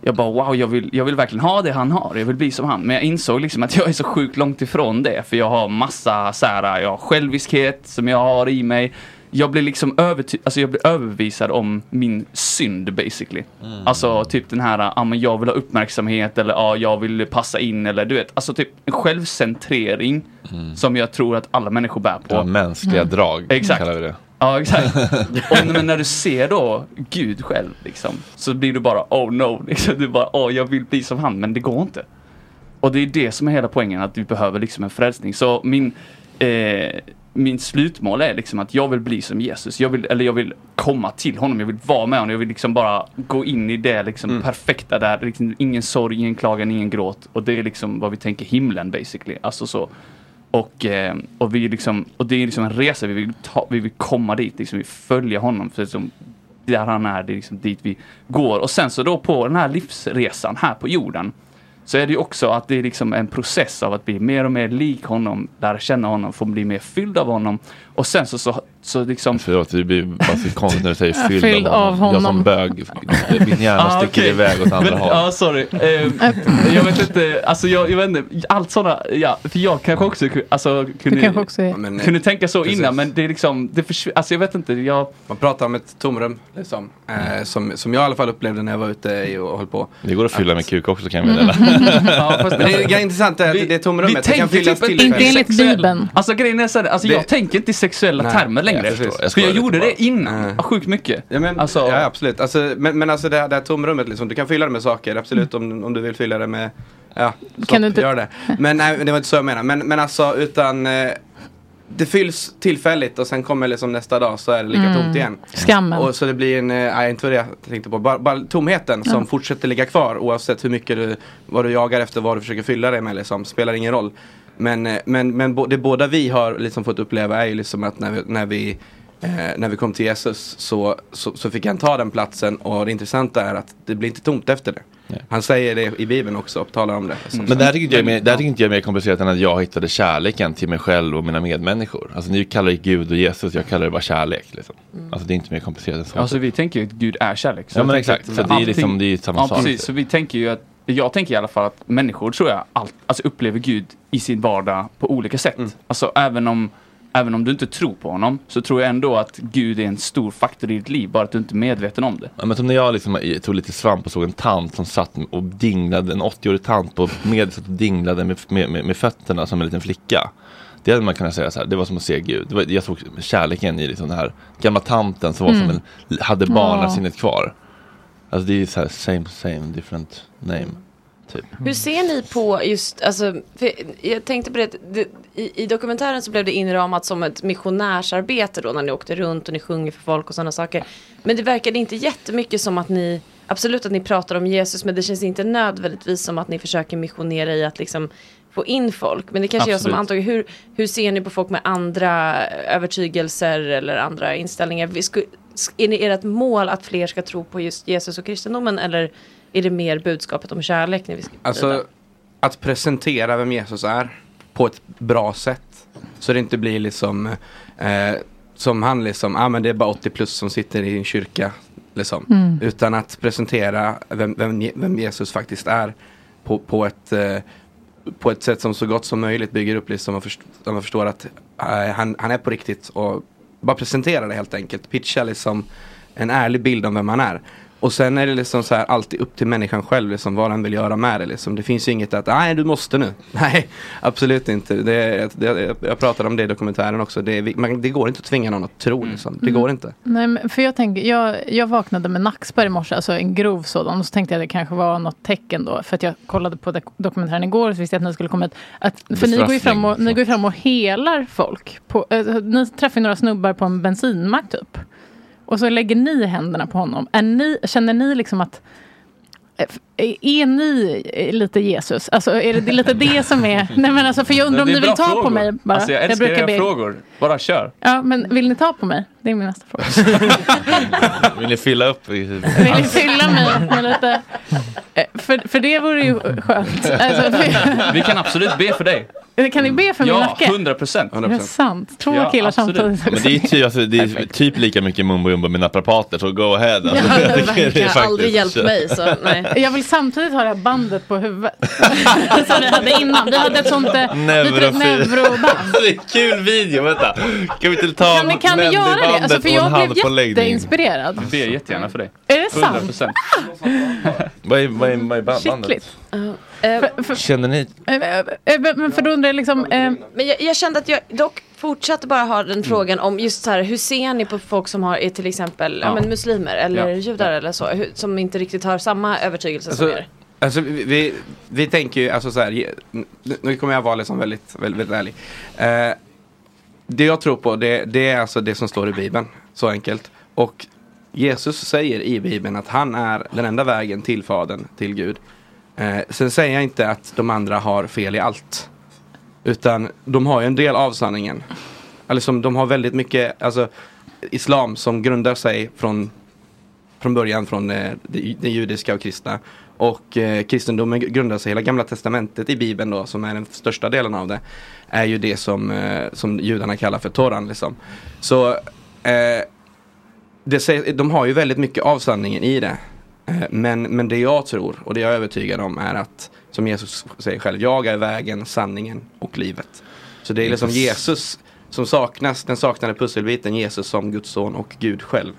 P: jag bara wow, jag vill, jag vill verkligen ha det han har. Jag vill bli som han. Men jag insåg liksom att jag är så sjukt långt ifrån det. För jag har massa så här, jag har själviskhet som jag har i mig jag blir liksom överty- alltså jag blir överbevisad om min synd basically.
B: Mm.
P: Alltså typ den här, ja men jag vill ha uppmärksamhet eller ja jag vill passa in eller du vet, alltså typ en självcentrering som jag tror att alla människor bär på.
B: Ja, mänskliga
P: Mm.
B: drag
P: Exakt.
B: kallar vi det.
P: Ja exakt. och men när du ser då Gud själv liksom, så blir du bara oh no, liksom, du bara åh jag vill bli som han men det går inte. Och det är det som är hela poängen, att vi behöver liksom en frälsning. Så min, eh, min slutmål är liksom att jag vill bli som Jesus. Jag vill, eller jag vill komma till honom, jag vill vara med honom, jag vill liksom bara gå in i det liksom perfekta där, liksom, ingen sorg, ingen klagan, ingen gråt. Och det är liksom vad vi tänker himlen basically. Alltså så. Och, eh, och, vi liksom, och det är liksom en resa, vi vill, ta, vi vill komma dit, liksom, vi följer honom. För liksom, där han är, det är liksom dit vi går. Och sen så då på den här livsresan här på jorden så är det ju också att det är liksom en process av att bli mer och mer lik honom, lära känna honom, få bli mer fylld av honom. Och sen så, så, så liksom...
B: Förlåt, det blir bara så konstigt när du säger
P: Ja,
B: fylld,
P: fylld
B: av,
P: av
B: honom. Jag som
P: honom.
B: bög, min hjärna
P: Ah,
B: sticker
P: okej.
B: iväg åt andra
P: Men-
B: håll.
P: Ja, sorry. Eh, jag vet inte, alltså jag, jag vet inte, allt sådana, ja, för jag kanske också alltså, kunde,
D: kanske också är-
H: men, eh,
P: kunde tänka så
H: precis.
P: innan, men det är liksom, det försvinner, alltså jag vet inte, jag...
H: Man pratar om ett tomrum, liksom, eh, som, som jag i alla fall upplevde när jag var ute och höll på.
B: Det går att fylla med kuk också kan
P: Mm.
B: jag meddela.
H: ja, fast det är det är att det är tomrummet, det kan fyllas tillfälligt.
P: Bibeln. Alltså grejen är så här, alltså
H: Det-
P: jag tänker inte i sexuella
H: Nej,
P: termer längre.
H: jag förstår. Jag
P: för jag gjorde det innan, sjukt mycket.
H: Ja, men,
P: Alltså-
H: ja absolut. Alltså, men, men alltså det här, det här tomrummet, liksom, du kan fylla det med saker, absolut om, om du vill fylla det med Ja, stopp,
D: Kan du inte-
H: gör det. Men nej, det var inte så jag menade. Men, men alltså utan eh, det fylls tillfälligt och sen kommer liksom nästa dag så är det lika
D: Mm.
H: tomt igen.
D: Skammen.
H: Och så det blir en, eh, nej inte vad jag tänkte på, bara, bara tomheten som
D: Ja.
H: fortsätter ligga kvar oavsett hur mycket du, vad du jagar efter, vad du försöker fylla det med liksom, spelar ingen roll. Men, eh, men, men bo- det båda vi har liksom fått uppleva är ju liksom att när vi, när vi Eh, när vi kom till Jesus så, så, så fick han ta den platsen och det intressanta är att det blir inte tomt efter det. Han säger det i Bibeln också och talar om det. Som
B: Men det här tycker inte jag, är mer, det här tycker inte jag är mer komplicerat än att jag hittade kärleken till mig själv och mina medmänniskor. Alltså ni kallar det Gud och Jesus, jag kallar det bara kärlek. Liksom. Alltså det är inte mer komplicerat än så.
P: Alltså vi tänker ju att Gud är kärlek.
B: Ja, men exakt. Så det är liksom- det är ju samma
P: ja,
B: sak.
P: Precis, så vi tänker ju att, jag tänker i alla fall att människor tror jag allt, alltså upplever Gud i sin vardag på olika sätt.
B: Mm.
P: Alltså även om, även om du inte tror på honom så tror jag ändå att Gud är en stor faktor i ditt liv, bara att du inte är medveten om det.
B: Ja, men som när jag liksom i- tog lite svamp och såg en tant som satt och dinglade, en 80-årig tant på med, satt och dinglade med, med, med, med fötterna som en liten flicka. Det hade man kunnat säga så här, det var som att se Gud. Det var, jag såg kärleken i liksom den här gamla tanten som var
D: Mm.
B: som en, hade
D: Ja.
B: barnasinnet kvar. Alltså det är så här same same different name. Typ.
E: Hur ser ni på just, alltså, jag tänkte på det, det i, i dokumentären så blev det inramat som ett missionärsarbete då när ni åkte runt och ni sjunger för folk och sådana saker. Men det verkade inte jättemycket som att ni, absolut att ni pratar om Jesus men det känns inte nödvändigtvis som att ni försöker missionera i att liksom få in folk. Men det kanske är jag som
P: Absolut.
E: antagit, hur, hur ser ni på folk med andra övertygelser eller andra inställningar? Är det ert mål att fler ska tro på just Jesus och kristendomen eller är det mer budskapet om kärlek? När vi ska
H: Alltså att presentera vem Jesus är på ett bra sätt. Så det inte blir liksom eh, som han liksom, ah, men det är bara 80 plus som sitter i en kyrka. Liksom.
D: Mm.
H: Utan att presentera vem, vem, vem Jesus faktiskt är på, på, ett, eh, på ett sätt som så gott som möjligt bygger upp liksom och först, så man förstår att eh, han, han är på riktigt och bara presentera det helt enkelt. Pitcha liksom en ärlig bild om vem man är. Och sen är det liksom så här alltid upp till människan själv liksom vad han vill göra med det liksom. Det finns ju inget att, nej du måste nu. Nej, absolut inte. Det, det, jag pratade om det i dokumentären också. Det, man, det går inte att tvinga någon att tro liksom. Det
D: Mm.
H: går inte.
D: Nej, för jag, tänker, jag, jag vaknade med nackspärr i morse, alltså en grov sådan. Och så tänkte jag att det kanske var något tecken då. För att jag kollade på dok- dokumentären igår och så visste jag att ni skulle komma hit. Att, för ni går, ju fram och, ni går fram och helar folk. På, eh, ni träffar ju några snubbar på en bensinmack typ. Och så lägger ni händerna på honom. Är ni, känner ni liksom att eh, är ni eh, lite Jesus? Alltså är det, det är lite det som är... Nej men alltså för jag undrar om ni vill ta på
P: frågor.
D: mig bara.
P: Alltså jag älskar era
D: be-
P: frågor. Bara kör.
D: Ja men vill ni ta på mig? Det är min nästa fråga.
B: Vill ni fylla upp? i-
D: Vill ni fylla mig med lite... Eh, För, för det vore ju skönt. Alltså, för,
P: Vi kan absolut be för dig.
D: Kan ni be för min
P: Ja,
D: nacke?
P: 100 procent.
D: Är det sant? Två
P: Ja,
D: killar
P: absolut.
D: samtidigt.
B: Men det är, ty, alltså, det är typ lika mycket mumbo jumbo med naprapater, så go ahead. Alltså,
E: Ja,
B: jag tycker det är
E: verkligen.
B: faktiskt-
E: Aldrig hjälpt mig, så nej.
D: Jag vill samtidigt ha det här bandet på huvudet. Som vi hade innan. Vi hade ett sånt eh, neuroband.
B: det är kul video, vänta. Kan vi inte ta
D: Kan kan ni göra det? Alltså, för
B: en
D: jag blev jätteinspirerad.
P: Jag ber jättegärna för det.
D: Är det sant?
P: 100 procent.
B: Vad är, vad är, vad är bandet?
D: Kittligt.
B: Känner ni?
D: Eh, eh, Men för då undrar jag liksom...
E: Men jag, jag kände att jag dock fortsatte bara ha den frågan om just så här, hur ser ni på folk som har, är till exempel ja.
H: Ja.
E: men, muslimer eller
H: Ja.
E: judar eller så, hur, som inte riktigt har samma övertygelse som
H: Alltså,
E: er?
H: alltså vi, vi, vi tänker ju, alltså så här, nu kommer jag vara liksom väldigt, väldigt, väldigt ärlig. Eh, det jag tror på det, det är alltså det som står i Bibeln, så enkelt. Och Jesus säger i Bibeln att han är den enda vägen till Fadern, till Gud. Eh, sen säger jag inte att de andra har fel i allt. Utan de har ju en del av sanningen. Eller som de har väldigt mycket, alltså Islam som grundar sig från från början från eh, det, det judiska och kristna. Och eh, kristendomen grundar sig, hela gamla testamentet i bibeln då, som är den största delen av det, är ju det som, eh, som judarna kallar för Toran. Liksom. Så eh, det, de har ju väldigt mycket av sanningen i det. Eh, men, men det jag tror och det jag är övertygad om är att, som Jesus säger själv, jag är vägen, sanningen och livet. Så det är liksom Jesus som saknas, den saknade pusselbiten, Jesus som Guds son och Gud själv.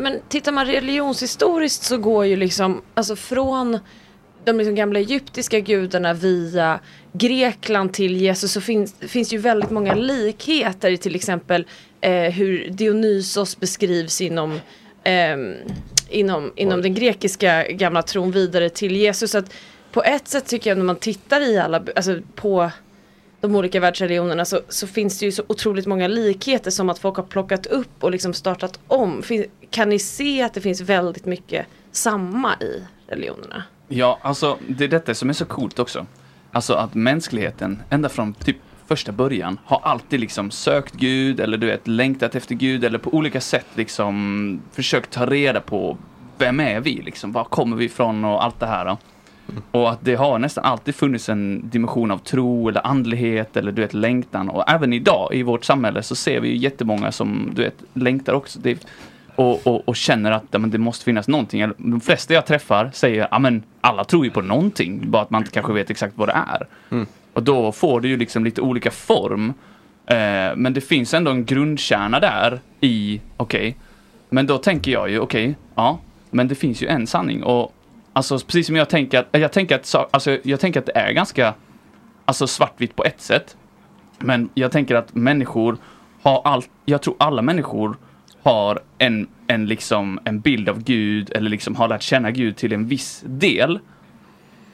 E: Men tittar man religionshistoriskt så går ju liksom, alltså från de liksom gamla egyptiska gudarna via Grekland till Jesus så finns, finns ju väldigt många likheter i till exempel eh, hur Dionysos beskrivs inom, ehm, inom, inom den grekiska gamla tron vidare till Jesus. Så att på ett sätt tycker jag när man tittar i alla, alltså på de olika världsreligionerna så, så finns det ju så otroligt många likheter som att folk har plockat upp och liksom startat om. Fin, kan ni se att det finns väldigt mycket samma i religionerna?
P: Ja, alltså det är detta som är så coolt också. Alltså att mänskligheten, ända från typ första början, har alltid liksom sökt Gud eller du vet längtat efter Gud eller på olika sätt liksom försökt ta reda på vem är vi liksom, var kommer vi ifrån och allt det här. Då. Och att det har nästan alltid funnits en dimension av tro eller andlighet eller du vet längtan. Och även idag i vårt samhälle så ser vi ju jättemånga som du vet längtar också. Det, och, och, och känner att men det måste finnas någonting. De flesta jag träffar säger ja men alla tror ju på någonting. Bara att man inte kanske vet exakt vad det är. Och då får det ju liksom lite olika form. Eh, men det finns ändå en grundkärna där i, okej. men då tänker jag ju, okej, ja. Men det finns ju en sanning. Och alltså precis som jag tänker att, jag tänker att, alltså, jag tänker att det är ganska alltså svartvitt på ett sätt. Men jag tänker att människor har allt, jag tror alla människor har en, en, liksom, en bild av Gud eller liksom har lärt känna Gud till en viss del.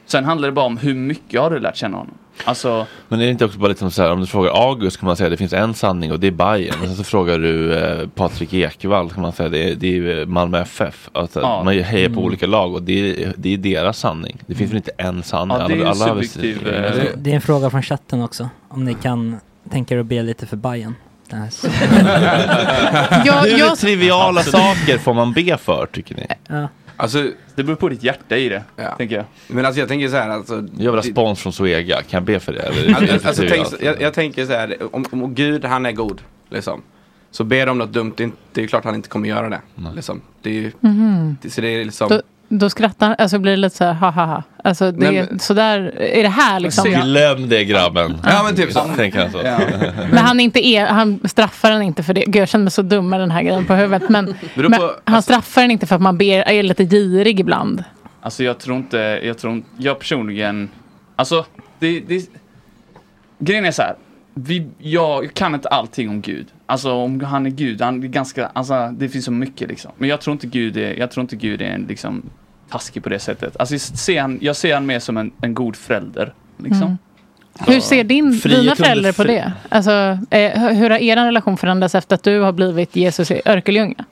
P: Sen handlar det bara om hur mycket har du lärt känna honom. Alltså,
B: Men är det inte också bara lite som så här, om du frågar August kan man säga att det finns en sanning och det är Bayern. Men sen så frågar du eh, Patrik Ekwall kan man säga det är, det är Malmö FF. Alltså,
P: Ja.
B: Man hejar på
F: Mm.
B: olika lag och det är, det är deras sanning. Det finns väl inte en sanning?
P: Ja, det är
B: har väl-
P: subjektiv,
B: Ja.
P: eh,
F: Det är en fråga från chatten också. Om ni kan tänka er att be lite för Bajen.
D: Jag-
B: Hur
D: jag-
B: triviala saker får man be för tycker ni?
F: Ja.
H: Alltså,
P: det beror på ditt hjärta i det,
H: ja.
P: tänker jag.
H: Men alltså jag tänker så här, alltså.
B: Jag vill ha spons från Zoega, kan jag be för det? Eller?
H: Alltså, alltså, tänk, jag, jag tänker så här, om, om Gud han är god, liksom. Så ber om något dumt, det är, inte- det är klart han inte kommer göra det. Liksom. Det är ju,
D: Mhm.
H: det, så det är liksom.
D: Då, då skrattar alltså blir det lite så här, ha ha ha. Alltså det,
H: Nej, men-
D: så där, är det här liksom?
B: Glöm det grabben.
H: Ja men typ så.
B: Tänker han så.
D: Men han, inte är, han straffar den inte för det. Gud, jag känner mig så dum med den här grejen på huvudet. Men, men
P: på-
D: han straffar den inte för att man ber, är lite girig ibland.
P: Alltså jag tror inte, jag tror inte, jag personligen, alltså det, det grejen är så här. Vi, jag kan inte allting om Gud. Alltså om han är Gud, han är ganska, alltså det finns så mycket liksom. Men jag tror inte Gud är, jag tror inte Gud är en liksom taskig på det sättet. Alltså jag ser han, jag ser han mer som en, en god förälder. Liksom.
D: Mm. Hur ser din,
P: Frihet
D: dina föräldrar på det? Alltså, eh, hur har er relation förändrats efter att du har blivit Jesus i Örkelljunga?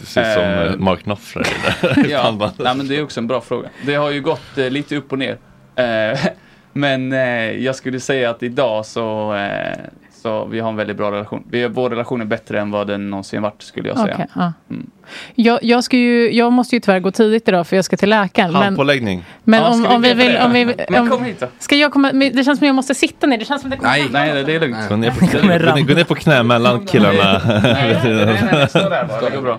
B: Det ser ut som
P: Eh,
B: eh, Mark Knopfler.
P: Ja, nej, men det är också en bra fråga. Det har ju gått eh, lite upp och ner. Eh, men eh, jag skulle säga att idag så, eh, Så vi har en väldigt bra relation. Vi, vår relation är bättre än vad den någonsin varit skulle jag säga.
D: Okej, ja.
P: Mm.
D: Jag, jag, ska ju, jag måste ju tyvärr gå tidigt idag för jag ska till läkaren. Men,
B: Handpåläggning.
D: men
P: Ja,
D: om, om vi vill...
P: det?
D: Om vi,
P: Men
D: om,
P: kom hit då.
D: Ska jag komma? men Det känns som jag måste sitta ner. Det känns som det kommer
P: Nej, nej, det är lugnt.
B: Gå ner på knä, gå ner, gå ner på knä mellan killarna.
P: Det går bra.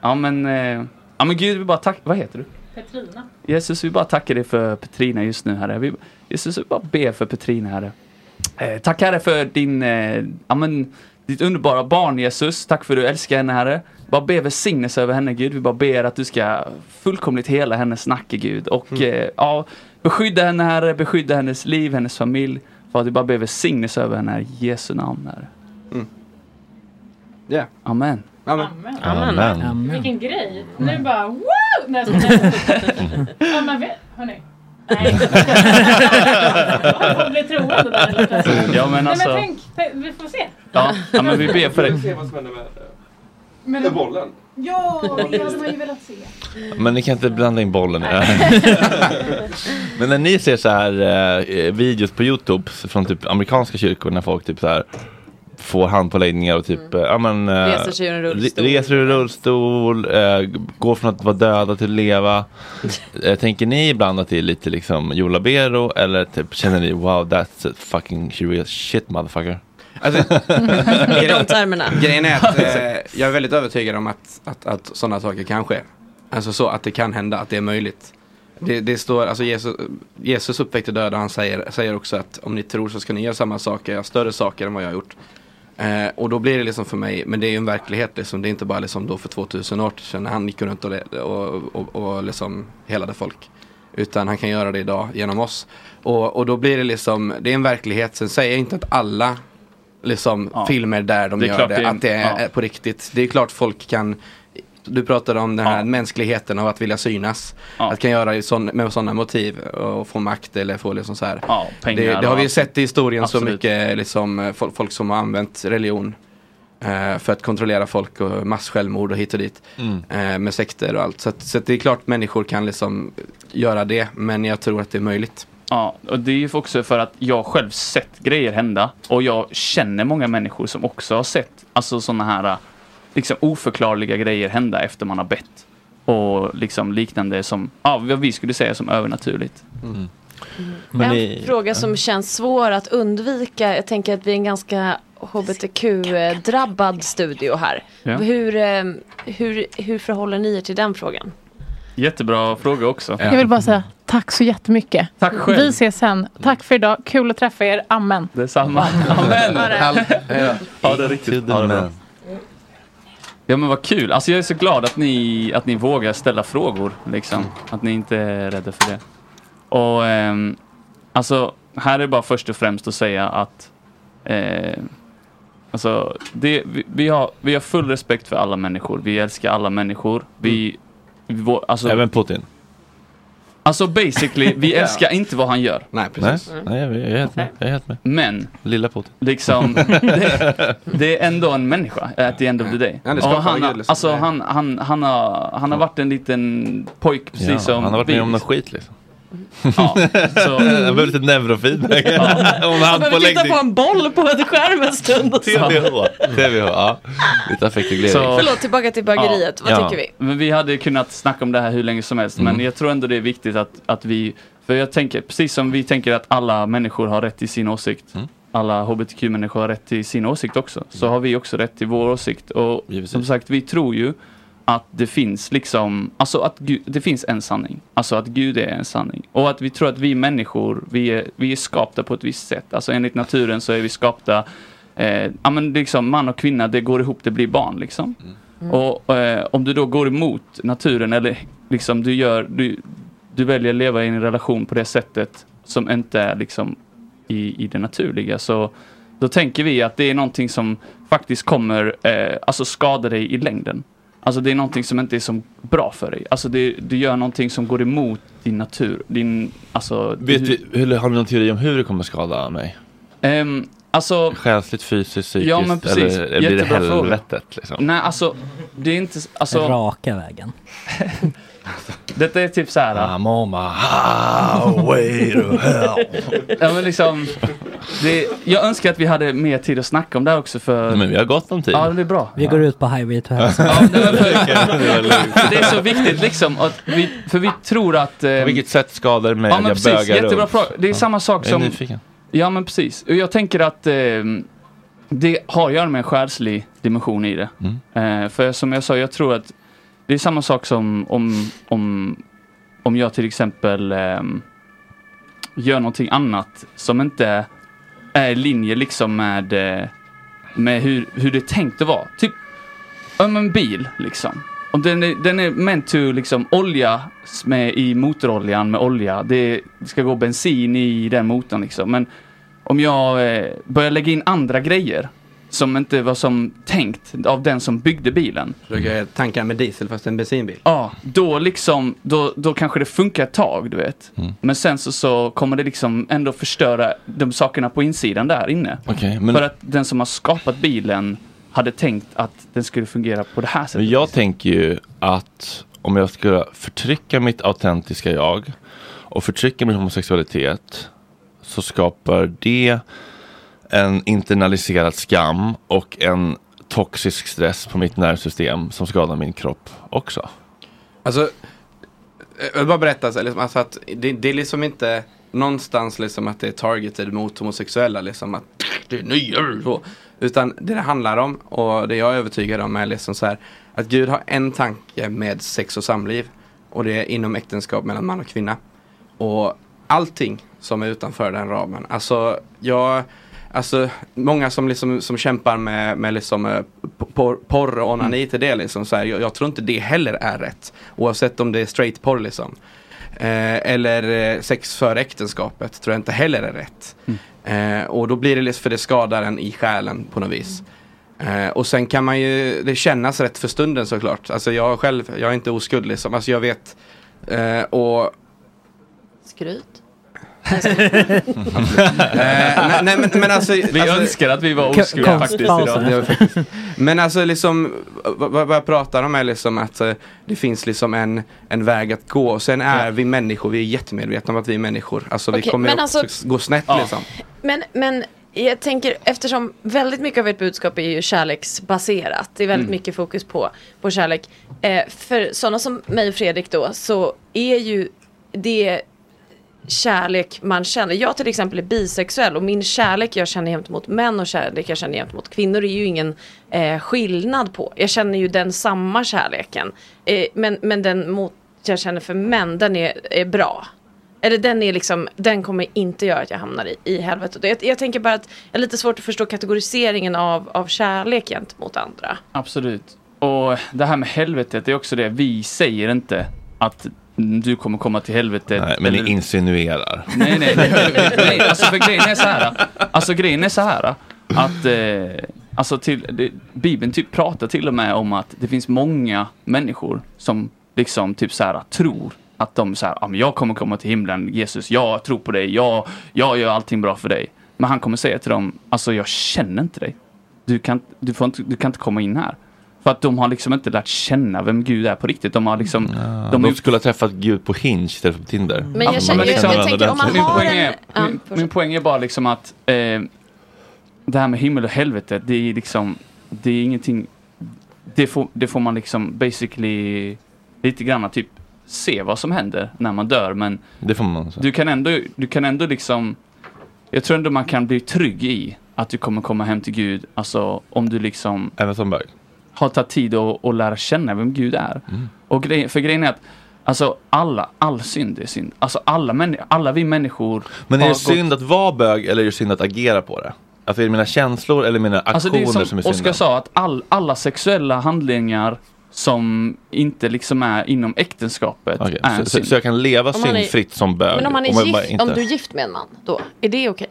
P: Ja men, eh, ja men gud vi bara tack, vad heter du?
D: Petrina.
P: Jesus vi bara tackar dig för Petrina just nu herre. Vi, Jesus vi bara ber för Petrina herre. Eh, tack herre för din, eh, ja men, ditt underbara barn Jesus. Tack för att du älskar henne herre. Bara be välsignelse över henne Gud. Vi bara ber att du ska fullkomligt hela hennes nacke Gud. Och eh, ja, beskydda henne herre, beskydda hennes liv, hennes familj. För att vi bara ber välsignelse över henne i Jesu namn herre.
H: Ja.
P: Amen.
H: Amen.
B: Amen.
P: Amen.
D: Vilken grej. Nu bara woo! Nej, jag skojar. ja, men vet, hörni. Nej. Jag får bli troende där.
P: Ja, men
D: Nej,
P: alltså-
D: men tänk, tänk, vi får se.
P: Ja, ja men vi ber för dig.
H: se vad som händer med,
D: Men-
H: med bollen.
D: Ja, det hade man ju velat se.
B: Men ni kan inte blanda in bollen. Men när ni ser så här eh, videos på Youtube från typ amerikanska kyrkor när folk typ så här får handpåläggningar och typ eh, ja, men, eh,
E: Reser sig ur en rullstol.
B: re- Reser ur en rullstol, eh, går från att vara döda till att leva. Tänker ni ibland att det är lite liksom Joe Labero eller typ, känner ni wow that's a fucking serious shit motherfucker?
H: Alltså,
E: I de termerna.
H: Grejen är att eh, jag är väldigt övertygad om att, att, att sådana saker kan ske. Alltså så att det kan hända, att det är möjligt. Det, det står, alltså Jesus, Jesus uppväckte döda, han säger, säger också att om ni tror så ska ni göra samma saker, större saker än vad jag har gjort. Eh, och då blir det liksom för mig, men det är ju en verklighet liksom, det är inte bara liksom då för 2000 år sedan när han gick runt och, och, och, och liksom helade folk. Utan han kan göra det idag genom oss. Och, och då blir det liksom, det är en verklighet, sen säger jag inte att alla liksom
P: Ja.
H: filmer där de
P: Det
H: gör det,
P: det
H: att det är
P: ja.
H: på riktigt. Det är klart folk kan du pratade om den här mänskligheten av att vilja synas. Att kan göra sån, med sådana motiv och få makt eller få liksom så här.
P: Ja, pengar
H: det, det har vi ju sett i historien så
P: Absolut.
H: mycket liksom, folk, folk som har använt religion eh, för att kontrollera folk och massjälvmord och hit och dit.
B: Mm.
H: Eh, med sekter och allt. Så, att, så att det är klart människor kan liksom göra det men jag tror att det är möjligt.
P: Ja, och det är ju också för att jag själv sett grejer hända och jag känner många människor som också har sett alltså sådana här liksom oförklarliga grejer hända efter man har bett. Och liksom liknande som, ja vad vi skulle säga som övernaturligt.
B: Men
E: en
B: ni-
E: fråga som känns svår att undvika. Jag tänker att vi är en ganska hbtq-drabbad studio här.
P: Ja.
E: Hur, eh, hur, hur förhåller ni er till den frågan?
P: Jättebra fråga också.
D: Jag vill bara säga tack så jättemycket.
P: Tack själv.
D: Vi ses sen. Tack för idag. Kul att träffa er. Amen.
P: Detsamma. Amen.
D: Ha det.
P: Ha det riktigt. Ha det bra. Ja men vad kul. Alltså jag är så glad att ni, att ni vågar ställa frågor. Liksom. Att ni inte är rädda för det. Och ehm, alltså här är bara först och främst att säga att eh, alltså, det, vi, vi, har, vi har full respekt för alla människor. Vi älskar alla människor. Vi, vi vår, alltså,
B: Även Putin?
P: Alltså basically, vi
B: Ja.
P: älskar inte vad han gör.
H: Nej,
B: precis. Nej, nej, jag är helt med. Jag är helt med.
P: Men,
B: Lilla Putin.
P: liksom, det, det är ändå en människa at the end of the day.
H: Ja,
P: Och han, har-
H: liksom.
P: alltså, han, han, han, har, han har varit en liten pojk precis
B: Ja,
P: som
B: han har varit
P: vi.
B: med om något skit liksom.
P: Ja, så-
B: Han behöver lite neurofeedback. om
E: Jag
B: han
E: behöver titta på en boll på en skärm en stund. Och så.
B: TVH. TVH, ja. Lite affektreglering.
E: Förlåt, tillbaka till bageriet. Vad tycker vi?
P: Men vi hade kunnat snacka om det här hur länge som helst. Men
B: Mm.
P: jag tror ändå det är viktigt att, att vi, för jag tänker, precis som vi tänker att alla människor har rätt till sin åsikt.
B: Mm.
P: Alla hbtq-människor har rätt till sin åsikt också. Så har vi också rätt till vår åsikt. Och som sagt, vi tror ju att det finns liksom, alltså att Gud, det finns en sanning. Alltså att Gud är en sanning. Och att vi tror att vi människor, vi är, vi är skapta på ett visst sätt. Alltså enligt naturen så är vi skapta, eh, ja men liksom man och kvinna, det går ihop, det blir barn liksom.
B: Mm.
P: Och eh, om du då går emot naturen eller liksom du gör, du, du väljer att leva i en relation på det sättet som inte är liksom i, i det naturliga så då tänker vi att det är någonting som faktiskt kommer eh, alltså skada dig i längden. Alltså det är någonting som inte är så bra för dig. Alltså det, du gör någonting som går emot din natur. Din, alltså,
B: Vet
P: du,
B: vi, har ni någon teori om hur det kommer skada mig?
P: Ehm, alltså,
B: Själsligt, fysiskt, psykiskt?
P: Ja, men precis.
B: Eller blir det helvetet? Liksom?
P: nej alltså det är inte, alltså.
F: Raka vägen.
P: Detta är typ så här.
B: I'm on my highway to hell.
P: ja men liksom, det, jag önskar att vi hade mer tid att snacka om det här också för...
B: Men vi har gott om tid.
P: Ja, det är bra.
F: Vi går ut på Highway to Hell.
P: Ja, för, det är så viktigt liksom, att vi, för vi tror att... Eh,
B: På vilket sätt skadar media
P: Ja men precis,
B: bögar
P: jättebra
B: runt?
P: fråga. Det är samma sak
B: Jag är
P: som... Ja men precis. Och jag tänker att eh, det har att göra med en själslig dimension i det.
B: Mm.
P: Eh, för som jag sa, jag tror att det är samma sak som om, om, om jag till exempel eh, gör någonting annat som inte är i linje liksom med, eh, med hur, hur det är tänkt att vara. Typ om en bil liksom. Och den är, den är meant to liksom olja med i motoroljan med olja. Det, det ska gå bensin i den motorn liksom. Men om jag eh, börjar lägga in andra grejer som inte var som tänkt av den som byggde bilen.
H: Försöker tanka med diesel fast en bensinbil.
P: Ja, då liksom, då, då kanske det funkar ett tag, du vet.
B: Mm.
P: Men sen så, så kommer det liksom ändå förstöra de sakerna på insidan där inne.
B: Okej, men-
P: För att den som har skapat bilen hade tänkt att den skulle fungera på det här sättet.
B: Men jag tänker ju att om jag ska förtrycka mitt autentiska jag och förtrycka min homosexualitet så skapar det en internaliserad skam och en toxisk stress på mitt nervsystem som skadar min kropp också.
H: Alltså, jag vill bara berätta, så, liksom, alltså att det, det är liksom inte någonstans liksom att det är targeted mot homosexuella, liksom att det är nya så. Utan det det handlar om, och det jag är övertygad om är liksom så här, att Gud har en tanke med sex och samliv. Och det är inom äktenskap mellan man och kvinna. Och allting som är utanför den ramen. Alltså, jag, alltså många som liksom som kämpar med, med liksom eh, porr, porr och onani till det liksom. Så här, jag, jag tror inte det heller är rätt. Oavsett om det är straight porr liksom. Eh, eller eh, sex före äktenskapet tror jag inte heller är rätt. Eh, och då blir det för det skadar en i själen på något vis. Eh, och sen kan man ju, det kännas rätt för stunden såklart. Alltså jag själv, jag är inte oskuld liksom. Alltså jag vet. Eh, och
E: Skryt.
H: Eh, nej, nej men, men alltså,
P: Vi
H: alltså,
P: önskar att vi var oskulda faktiskt idag.
H: Faktiskt. Men alltså liksom, vad, vad jag pratar om är liksom att eh, det finns liksom en, en väg att gå. Och sen är vi människor, vi är jättemedvetna om att vi är människor. Alltså vi
E: Okej,
H: kommer ju
E: alltså-
H: gå snett
E: Ja.
H: liksom.
E: Men, men jag tänker, eftersom väldigt mycket av ert budskap är ju kärleksbaserat. Det är väldigt
H: Mm.
E: mycket fokus på, på kärlek. Eh, för sådana som mig och Fredrik då, så är ju det kärlek man känner. Jag till exempel är bisexuell och min kärlek jag känner gentemot män och kärlek jag känner gentemot kvinnor är ju ingen eh, skillnad på. Jag känner ju den samma kärleken. Eh, men, men den mot jag känner för män, den är, är bra. Eller den är liksom, den kommer inte göra att jag hamnar i, i helvetet. Jag, jag tänker bara att jag är lite svårt att förstå kategoriseringen av, av kärlek gentemot andra.
P: Absolut. Och det här med helvetet, det är också det. Vi säger inte att du kommer komma till helvetet.
B: Nej, men
P: eller-
B: ni insinuerar.
P: Nej, nej, nej, nej. Alltså för grejen är så här. Alltså grejen är så här. Att eh, alltså till, det, Bibeln typ pratar till och med om att det finns många människor som liksom typ så här tror att de så här, ja men jag kommer komma till himlen, Jesus, jag tror på dig, jag, jag gör allting bra för dig. Men han kommer säga till dem, alltså jag känner inte dig. Du kan, du får inte, du kan inte komma in här. För att de har liksom inte lärt känna vem Gud är på riktigt. De har liksom...
B: De,
P: har ju-
B: skulle ha träffat Gud på Hinge istället för på Tinder.
E: Men jag känner- jag- jag tänker om man
P: min,
E: har
P: poäng
E: en-
P: är,
E: Ja,
P: min, min poäng är bara liksom att eh, det här med himmel och helvete, det är liksom, det är ingenting, det får, det får man liksom basically lite grann typ se vad som händer när man dör men
B: Det får man
P: du kan ändå, du kan ändå liksom, jag tror ändå man kan bli trygg i att du kommer komma hem till Gud, alltså om du liksom
B: Även som bög?
P: Har tagit tid att, att lära känna vem Gud är.
B: Mm.
P: Och grej, för grejen är att Alltså alla, all synd är synd. Alltså alla, män, alla vi människor
B: Men är det
P: gått-
B: synd att vara bög eller är det synd att agera på det? Alltså är det mina känslor eller mina aktioner
P: Alltså det är
B: som,
P: som,
B: är
P: Oskar
B: synden?
P: sa, att all, alla sexuella handlingar som inte liksom är inom äktenskapet
B: Okej,
P: är
B: så, så,
P: synd.
B: så jag kan leva syndfritt som bög?
E: Men om man är
B: jag bara
E: gift, om du är gift med en man, då, är det okej?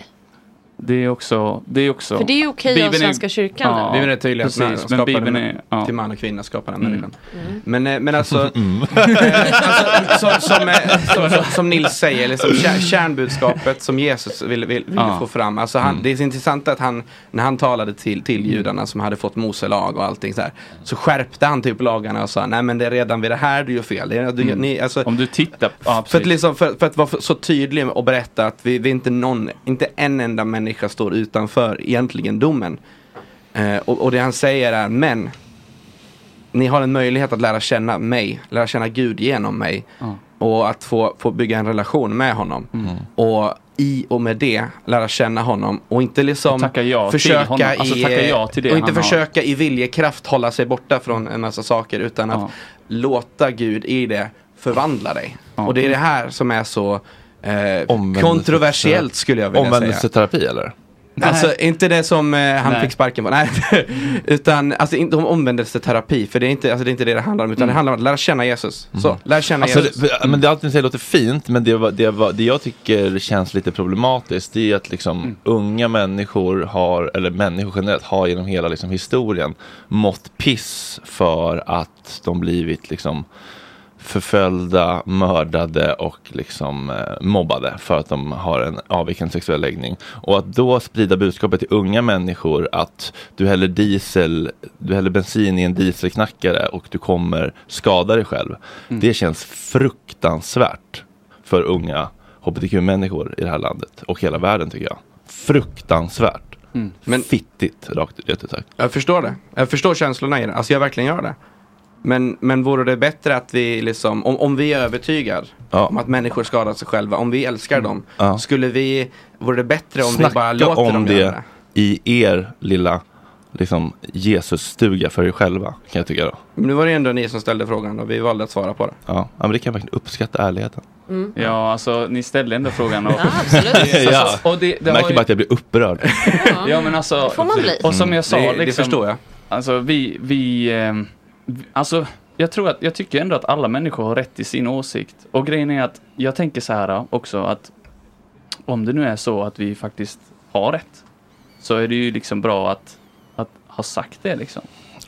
P: Det är också, det är också
E: För det är okej av
P: Bibeln är-
E: Svenska kyrkan
P: Ja,
E: nu.
H: Bibeln är tydlig att
P: precis,
H: man
P: men Bibeln är, ja.
H: till man och kvinna skapar den
P: Mm.
H: människan. Men, eh, men alltså, eh, alltså som, som, eh, som, som, som Nils säger, liksom, kär, kärnbudskapet som Jesus ville, ville, ville
P: Ja.
H: få fram. Alltså han, Det är intressant att han, när han talade till, till judarna som hade fått Mose lag och allting så här, så skärpte han typ lagarna och sa, nej men det är redan vid det här du gör fel. Det är, du,
P: Mm.
H: ni, alltså,
P: Om du tittar, ja,
H: för att, liksom, för, för att vara så tydlig och berätta att vi, vi är inte någon, inte en enda människa människa står utanför egentligen domen. Eh, och, och det han säger är, men ni har en möjlighet att lära känna mig, lära känna Gud genom mig.
P: Ja.
H: Och att få, få bygga en relation med honom.
P: Mm.
H: Och i och med det lära känna honom och inte liksom
P: ja
H: försöka.
P: Alltså
H: i,
P: ja
H: och inte
P: har.
H: försöka i viljekraft hålla sig borta från en massa saker utan att
P: Ja.
H: låta Gud i det förvandla dig. Och det är det här som är så eh,
B: Omvändelse-
H: kontroversiellt skulle jag vilja säga.
B: Omvändelseterapi eller?
H: Alltså inte det som eh, han
B: Nej.
H: fick sparken på, nej. utan alltså inte om omvändelseterapi, för det är inte, alltså, det är inte det det handlar om, utan det handlar om att lära känna Jesus. Så, lär känna
B: Alltså,
H: Jesus.
B: det, men det allt ni säger låter fint, men det, var- det, var- det jag tycker känns lite problematiskt, det är att liksom unga människor har, eller människor generellt, har genom hela liksom, historien mått piss för att de blivit liksom förföljda, mördade och liksom eh, mobbade för att de har en avvikande sexuell läggning. Och att då sprida budskapet till unga människor att du häller diesel, du häller bensin i en dieselknackare och du kommer skada dig själv.
P: Mm.
B: Det känns fruktansvärt för unga hbtq-människor i det här landet och hela världen tycker jag. Fruktansvärt.
P: Mm.
H: Men-
B: Fittigt, rakt ut sagt.
H: Jag förstår det. Jag förstår känslorna i det. Alltså jag verkligen gör det. Men, men vore det bättre att vi liksom, om, om vi är övertygade om att människor skadar sig själva, om vi älskar dem,
B: Ja.
H: skulle vi, vore det bättre om
B: Snacka
H: vi bara låter
B: om
H: dem
B: det,
H: göra det?
B: i er lilla liksom, Jesus-stuga för er själva kan jag tycka då.
H: Men nu var det ändå ni som ställde frågan och vi valde att svara på det.
B: Ja, ja men det kan jag verkligen uppskatta ärligheten.
P: Ja, alltså ni ställde ändå frågan. Och,
B: ja,
P: och det, det
B: märker
P: ju-
B: bara att jag blir upprörd.
P: Ja men alltså.
E: Det får man bli.
P: Och som
B: Mm.
P: jag sa
H: Det- det
P: liksom.
H: förstår jag.
P: Alltså vi, vi, vi- alltså jag tror att, jag tycker ändå att alla människor har rätt i sin åsikt. Och grejen är att jag tänker så här också att om det nu är så att vi faktiskt har rätt så är det ju liksom bra att, att ha sagt det liksom.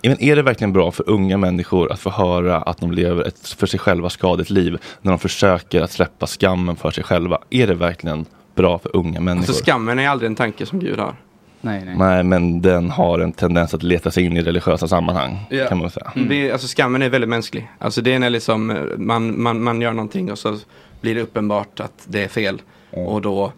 B: Men är det verkligen bra för unga människor att få höra att de lever ett för sig själva skadligt liv när de försöker att släppa skammen för sig själva? Är det verkligen bra för unga människor?
H: Alltså skammen är aldrig en tanke som Gud har.
P: Nej, nej.
B: Nej, men den har en tendens att leta sig in i religiösa sammanhang,
H: Ja.
B: kan man säga.
H: Det är, alltså skammen är väldigt mänsklig. Alltså det är när liksom eh, man, man, man gör någonting och så blir det uppenbart att det är fel. Och då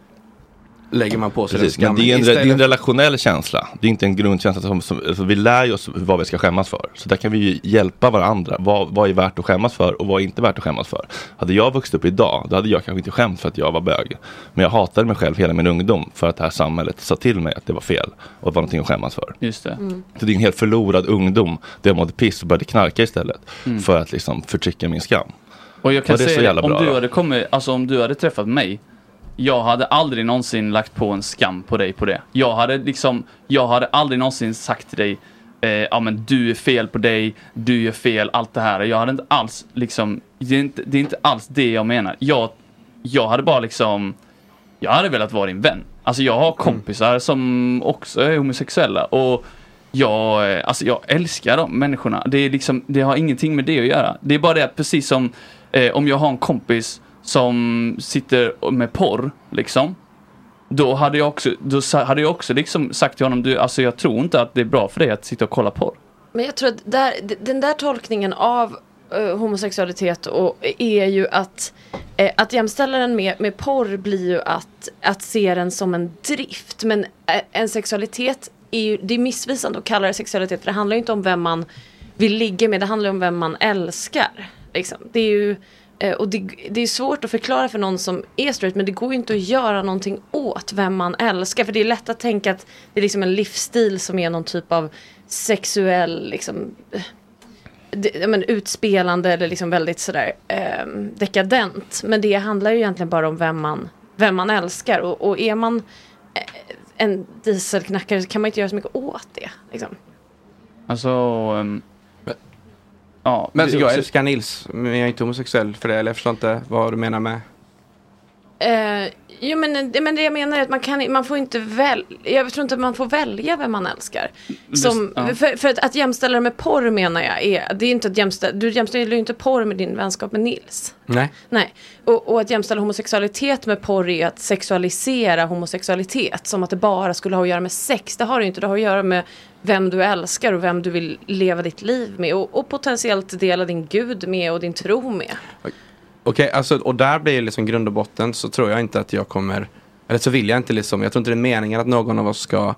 H: lägger man på sig
B: Precis,
H: den
B: men
H: skammen.
B: det är, en, det är en
H: Istället-
B: relationell känsla. Det är inte en grundkänsla som, som alltså vi lär oss vad vi ska skämmas för. Så där kan vi ju hjälpa varandra. Vad, vad är värt att skämmas för och vad är inte värt att skämmas för? Hade jag vuxit upp idag, då hade jag kanske inte skämts för att jag var bög. Men jag hatade mig själv hela min ungdom för att det här samhället sa till mig att det var fel och det var någonting att skämmas för.
P: Just det.
E: Mm.
B: Så det är en helt förlorad ungdom där jag mådde piss och började knarka istället.
P: Mm.
B: För att liksom förtrycka min skam.
P: Och jag kan
B: Och
P: säga om du hade kommit, alltså om du hade träffat mig. Jag hade aldrig någonsin lagt på en skam på dig på det. Jag hade liksom, jag hade aldrig någonsin sagt till dig, eh, ja men du är fel på dig, du gör fel, allt det här. Jag hade inte alls liksom, det är inte, det är inte alls det jag menar. Jag, jag hade bara liksom, jag hade velat vara din vän. Alltså jag har kompisar som också är homosexuella och jag, eh, alltså jag älskar de människorna. Det, är liksom, det har ingenting med det att göra. Det är bara det att precis som eh, om jag har en kompis som sitter med porr, liksom. Då hade jag också, då hade jag också liksom sagt till honom, du, alltså jag tror inte att det är bra för dig att sitta och kolla porr.
E: Men jag tror att där, den där tolkningen av eh, homosexualitet och, är ju att, eh, att jämställa den med, med porr blir ju att, att se den som en drift. Men eh, en sexualitet är ju, det är missvisande att kalla det sexualitet för det handlar ju inte om vem man vill ligga med, det handlar om vem man älskar. Liksom. Det är ju Eh, och det, det är svårt att förklara för någon som är straight men det går ju inte att göra någonting åt vem man älskar. För det är lätt att tänka att det är liksom en livsstil som är någon typ av sexuell liksom, eh, det, men, utspelande eller liksom väldigt sådär eh, dekadent. Men det handlar ju egentligen bara om vem man, vem man älskar. Och, och är man eh, en dieselknackare så kan man inte göra så mycket åt det. Liksom.
P: Alltså, um ja.
H: Men älskar Nils, men jag är inte homosexuell för det. Eller jag förstår inte vad du menar med.
E: Eh, jo men, men det jag menar är att man, kan, man får inte välja, jag tror inte att man får välja vem man älskar. Som,
P: ja.
E: för, för att, att jämställa det med porr menar jag är, det är inte att jämställa, du jämställer ju inte porr med din vänskap med Nils.
H: Nej.
E: Nej, och, och att jämställa homosexualitet med porr är att sexualisera homosexualitet. Som att det bara skulle ha att göra med sex. Det har det ju inte. Det har att göra med vem du älskar och vem du vill leva ditt liv med. Och, och potentiellt dela din gud med och din tro med.
H: Okej, alltså och där blir det liksom grund och botten så tror jag inte att jag kommer Eller så vill jag inte liksom, jag tror inte det är meningen att någon av oss ska,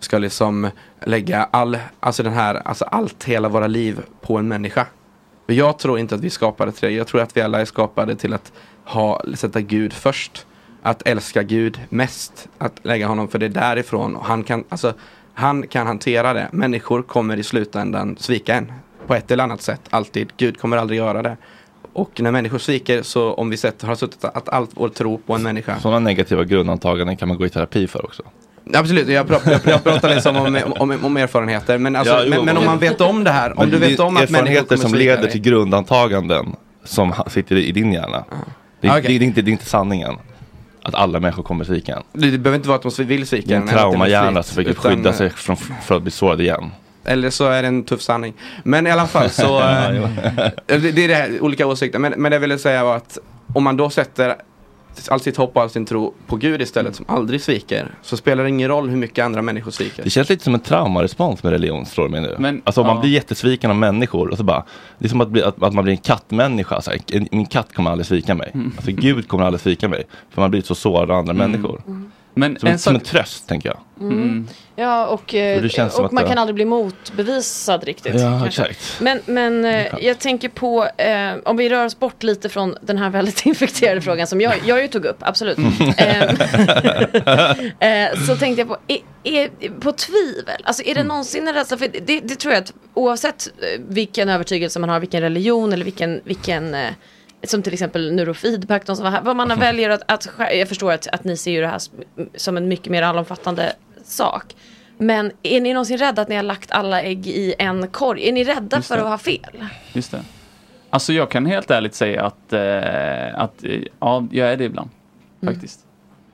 H: ska liksom lägga all, alltså den här, alltså allt, hela våra liv på en människa. Men jag tror inte att vi skapade till det. Jag tror att vi alla är skapade till att ha, sätta Gud först. Att älska Gud mest. Att lägga honom, för det är därifrån. Och han, kan, alltså, han kan hantera det. Människor kommer i slutändan svika en. På ett eller annat sätt, alltid. Gud kommer aldrig göra det. Och när människor sviker, så om vi sett, har suttit att allt vår tro på en människa.
B: Sådana negativa grundantaganden kan man gå i terapi för också.
H: Absolut, jag pratar, jag, pratar liksom om, om, om erfarenheter. Men, alltså,
B: Ja, jo,
H: men, men om man vet om det här, om du
B: det
H: vet om att
B: erfarenheter som leder
H: dig.
B: till grundantaganden som sitter i din hjärna. Det, är,
H: Ah, okej.
B: det, är inte, det är inte sanningen. Att alla människor kommer svika en.
H: Det, det behöver inte vara att de vill svika
B: Det är en
H: en, det är
B: traumahjärna
H: fritt,
B: som försöker
H: utan,
B: skydda
H: eh,
B: sig från, för att bli sårad igen.
H: Eller så är det en tuff sanning. Men i alla fall så,
B: Ja,
H: eh, det, det är det här, olika åsikter. Men, men det jag ville säga var att om man då sätter allt sitt hopp och all sin tro på Gud istället som aldrig sviker. Så spelar det ingen roll hur mycket andra människor sviker.
B: Det känns lite som en traumarespons med religion, slår mig nu.
H: Men,
B: alltså om man
H: ja.
B: blir jättesviken av människor och så bara, det är som att, bli, att, att man blir en kattmänniska. Så här, en, min katt kommer aldrig svika mig.
P: Mm.
B: Alltså Gud kommer aldrig svika mig. För man blivit så sårad av andra människor.
P: Men
B: som,
P: en
B: som en tröst, tänker jag.
E: Mm. Ja, och, eh, och
B: att
E: man
B: det-
E: kan aldrig bli motbevisad riktigt.
B: Ja, exakt.
E: Men, men eh, jag tänker på, eh, om vi rör oss bort lite från den här väldigt infekterade frågan som jag, jag ju tog upp, absolut. Eh, eh, så tänkte jag på, är, är, på tvivel, alltså är det någonsin en rädsla, för det, det tror jag att oavsett vilken övertygelse man har, vilken religion eller vilken, vilken eh, som till exempel neurofeedback, de som var här, vad man väljer att, att, jag förstår att, att ni ser ju det här som- en mycket mer allomfattande sak. Men är ni någonsin rädda att ni har lagt alla ägg i en korg? Är ni rädda
P: Just
E: för
P: det.
E: att ha fel?
P: Just det. Alltså jag kan helt ärligt säga att, eh, att eh, ja, jag är det ibland.
E: Mm.
P: Faktiskt.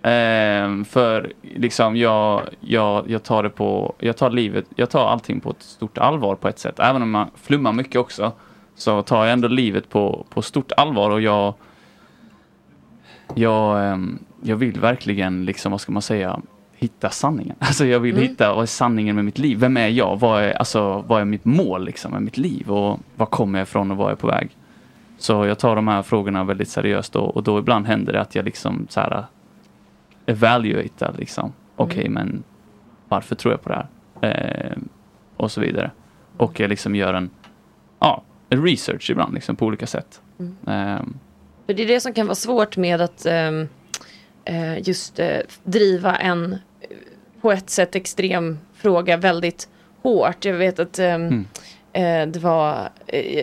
P: Ehm, för liksom jag, jag, jag tar det på, jag tar livet, jag tar allting på ett stort allvar på ett sätt. Även om man flummar mycket också. Så tar jag ändå livet på, på stort allvar och jag jag, ehm, jag vill verkligen, liksom, vad ska man säga, hitta sanningen. Alltså jag vill
E: Mm.
P: hitta, vad är sanningen med mitt liv? Vem är jag? Vad är, alltså, vad är mitt mål liksom, med mitt liv? Och var kommer jag ifrån och var är jag på väg? Så jag tar de här frågorna väldigt seriöst och, och då ibland händer det att jag liksom så här evaluatar liksom. Okej,
E: Mm.
P: men varför tror jag på det här? Eh, och så vidare. Och jag liksom gör en, ja, research ibland liksom på olika sätt.
E: Mm.
P: Ehm,
E: För det är det som kan vara svårt med att ehm, eh, just eh, driva en eh, på ett sätt extrem fråga väldigt hårt. Jag vet att ehm,
P: Mm.
E: eh, det var,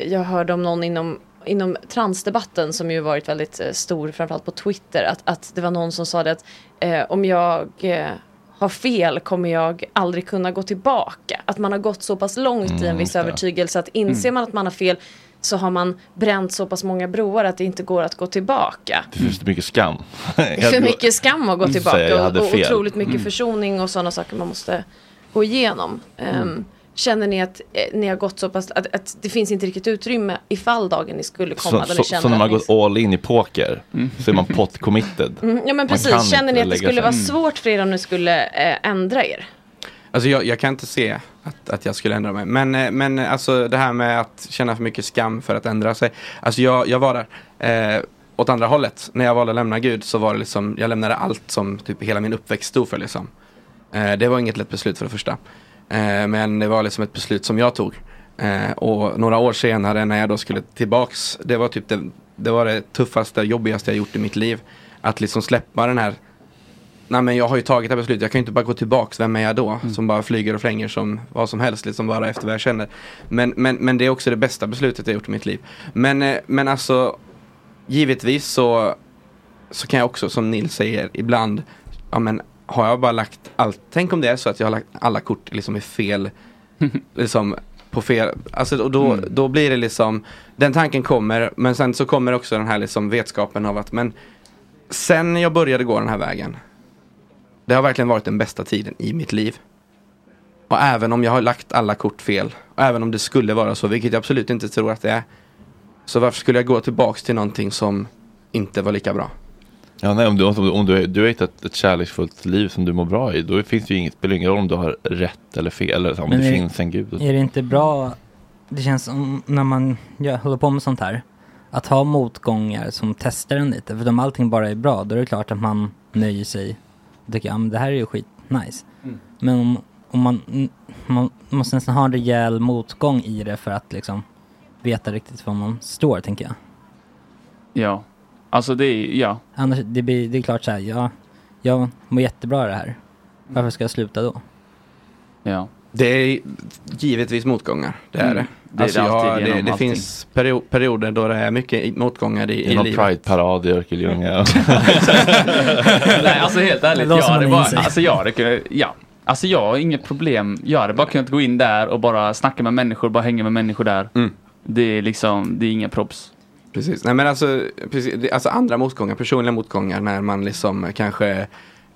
E: jag hörde om någon inom Inom transdebatten som ju varit väldigt stor, framförallt på Twitter, att, att det var någon som sa det att om jag har fel kommer jag aldrig kunna gå tillbaka. Att man har gått så pass långt i en
B: Mm,
E: viss övertygelse att inser
B: Mm.
E: man att man har fel så har man bränt så pass många broar att det inte går att gå tillbaka.
B: Det finns för mycket skam.
E: För mycket skam att gå
B: Säga,
E: tillbaka och, otroligt mycket
B: Mm.
E: försoning och sådana saker man måste gå igenom.
B: Mm.
E: Känner ni att eh, ni har gått så pass, att, att det finns inte riktigt utrymme ifall dagen ni skulle komma
B: Så,
E: där
B: så,
E: ni känner
B: så när man
E: ni
B: gått all in i poker så är man pot committed.
E: Mm, ja men precis, känner ni att det skulle
B: sig.
E: vara
B: Mm.
E: svårt för er om ni skulle eh, ändra er?
H: Alltså jag, jag kan inte se att, att jag skulle ändra mig. Men, eh, men eh, alltså det här med att känna för mycket skam för att ändra sig. Alltså jag, jag var där eh, åt andra hållet. När jag valde att lämna Gud så var det liksom, jag lämnade allt som typ hela min uppväxt stod för liksom. Eh, det var inget lätt beslut för det första. Eh, men det var liksom ett beslut som jag tog. Eh, och några år senare när jag då skulle tillbaks, det var typ det, det var det tuffaste, jobbigaste jag gjort i mitt liv. Att liksom släppa den här Nej men jag har ju tagit det här beslutet, jag kan ju inte bara gå tillbaks, vem är jag då? Som bara flyger och flänger som vad som helst, liksom bara efter vad jag känner. Men, men, men det är också det bästa beslutet jag gjort i mitt liv. Men, eh, men alltså, givetvis så, så kan jag också, som Nils säger, ibland, ja men har jag bara lagt allt, tänk om det är så att jag har lagt alla kort liksom i fel, liksom på fel, alltså och då, då blir det liksom, den tanken kommer, men sen så kommer också den här liksom vetskapen av att, men sen jag började gå den här vägen, det har verkligen varit den bästa tiden i mitt liv. Och även om jag har lagt alla kort fel, och även om det skulle vara så, vilket jag absolut inte tror att det är, så varför skulle jag gå tillbaks till någonting som inte var lika bra?
B: Ja, nej, om du, om, du, du har hittat ett kärleksfullt liv som du mår bra i, då finns det ju inget, spelar ingen roll om du har rätt eller fel, eller om
F: Men
B: det
F: är-
B: finns en gud.
F: Är det inte bra, det känns som när man gör, håller på med sånt här, att ha motgångar som testar en lite. För om allting bara är bra, då är det klart att man nöjer sig tycker jag, "Ja, men det här är ju skit nice.
P: Mm.
F: Men om, om man, mm, man måste nästan ha en rejäl motgång i det för att liksom veta riktigt var man står, tänker jag.
P: Ja. Alltså det är, ja.
F: Annars, det, blir, det är klart så här, ja, jag mår jättebra i det här. Varför ska jag sluta då?
P: Ja.
H: Det är givetvis motgångar, det är
F: Mm.
H: det.
P: Det är
H: alltså,
P: det
H: jag, det, det finns perio- perioder då det är mycket i- motgångar i,
B: Det
H: i
B: är någon
H: livet.
B: Pride-parad i Örkelljunga.
P: Nej, alltså helt ärligt,
F: Det
P: jag hade bara, alltså jag hade ja. Alltså jag har inget problem, jag hade bara kunnat gå in där och bara snacka med människor, bara hänga med människor där.
H: Mm.
P: Det är liksom, det är inga props.
H: Precis, nej men alltså, precis, alltså andra motgångar, personliga motgångar när man liksom kanske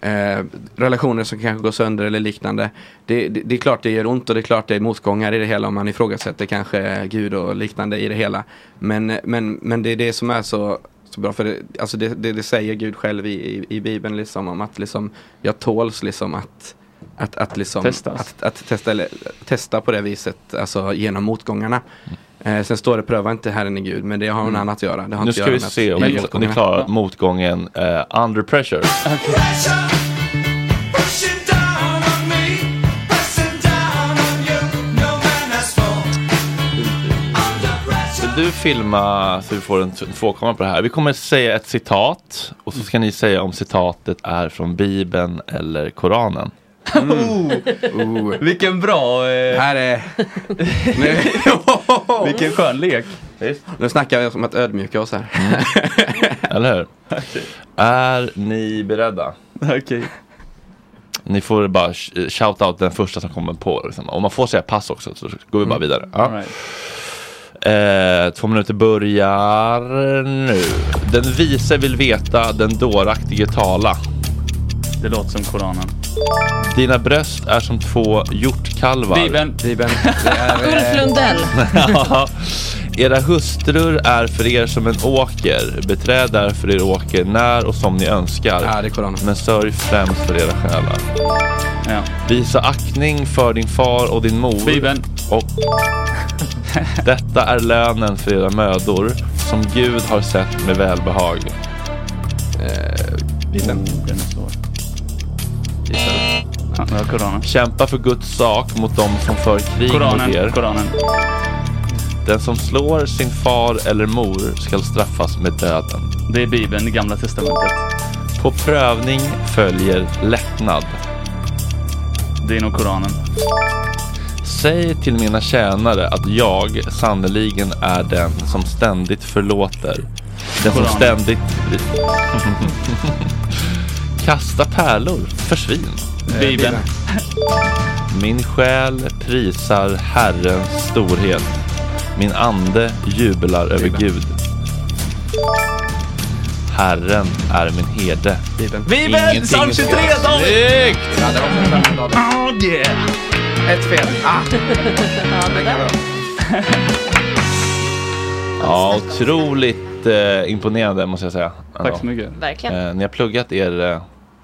H: eh, relationer som kanske går sönder eller liknande. Det, det, det är klart det gör ont och det är klart det är motgångar i det hela om man ifrågasätter kanske Gud och liknande i det hela. Men, men, men det är det som är så, så bra för det, alltså det, det, det säger Gud själv i, i, i Bibeln liksom om att liksom jag tåls liksom att att, att, liksom,
P: Testas.
H: att, att testa, eller, testa på det viset, alltså genom motgångarna. Eh, sen står det pröva inte Herren i Gud, men det har
B: Mm.
H: mm. annat att göra. Det har
B: Nu ska
H: att göra
B: vi se om ni, klarar motgången eh, under pressure. Vill du filma så vi får en tvåkamera på det här? Vi kommer säga ett citat och så ska ni säga om citatet är från Bibeln eller Koranen.
P: Oh, Vilken bra... Eh,
H: här är...
P: Vilken skön lek.
H: Nu snackar vi om att ödmjuka oss här.
B: Eller hur? Är ni beredda?
P: Okej.
B: Ni får bara sh- shout out den första som kommer på. Liksom. Och man får säga pass också så går vi bara vidare. Ja.
P: Right.
B: Eh, två minuter börjar nu. Den vise vill veta, den dåraktige tala.
P: Det låter som Koranen.
B: Dina bröst är som två hjortkalvar.
P: Bibeln.
H: Bibeln.
E: Ulf Lundell.
B: Ja. Era hustrur är för er som en åker. Beträd därför er åker när och som ni önskar.
H: Ja, det är Koranen.
B: Men sörj främst för era själar.
P: Ja.
B: Visa aktning för din far och din mor.
P: Bibeln.
B: Och detta är lönen för era mödor som Gud har sett med välbehag.
H: Eh, Bibeln.
P: Den är svår. Ja, det var Koranen.
B: Kämpa för Guds sak mot dem som för krig mot
P: Koranen.
B: er.
P: Koranen.
B: Den som slår sin far eller mor skall straffas med döden.
P: Det är Bibeln, det gamla testamentet.
B: På prövning följer lättnad.
P: Det är nog Koranen.
B: Säg till mina tjänare att jag sannerligen är den som ständigt förlåter. Den som
P: Koranen.
B: ständigt... Kasta pärlor, försvinn.
P: Bibeln.
B: Min själ prisar Herrens storhet. Min ande jublar över Gud. Herren är min herde.
H: Bibeln.
P: Bibeln!
B: Ingenting
P: Psalm 23
B: ska-
P: David!
B: Snyggt!
H: Ja, det var för fem dagar.
P: Oh yeah!
H: Ett fel. Ah.
B: Ja, otroligt eh, imponerande måste jag säga.
P: Tack så mycket.
E: Verkligen.
B: Eh, ni har pluggat er, eh,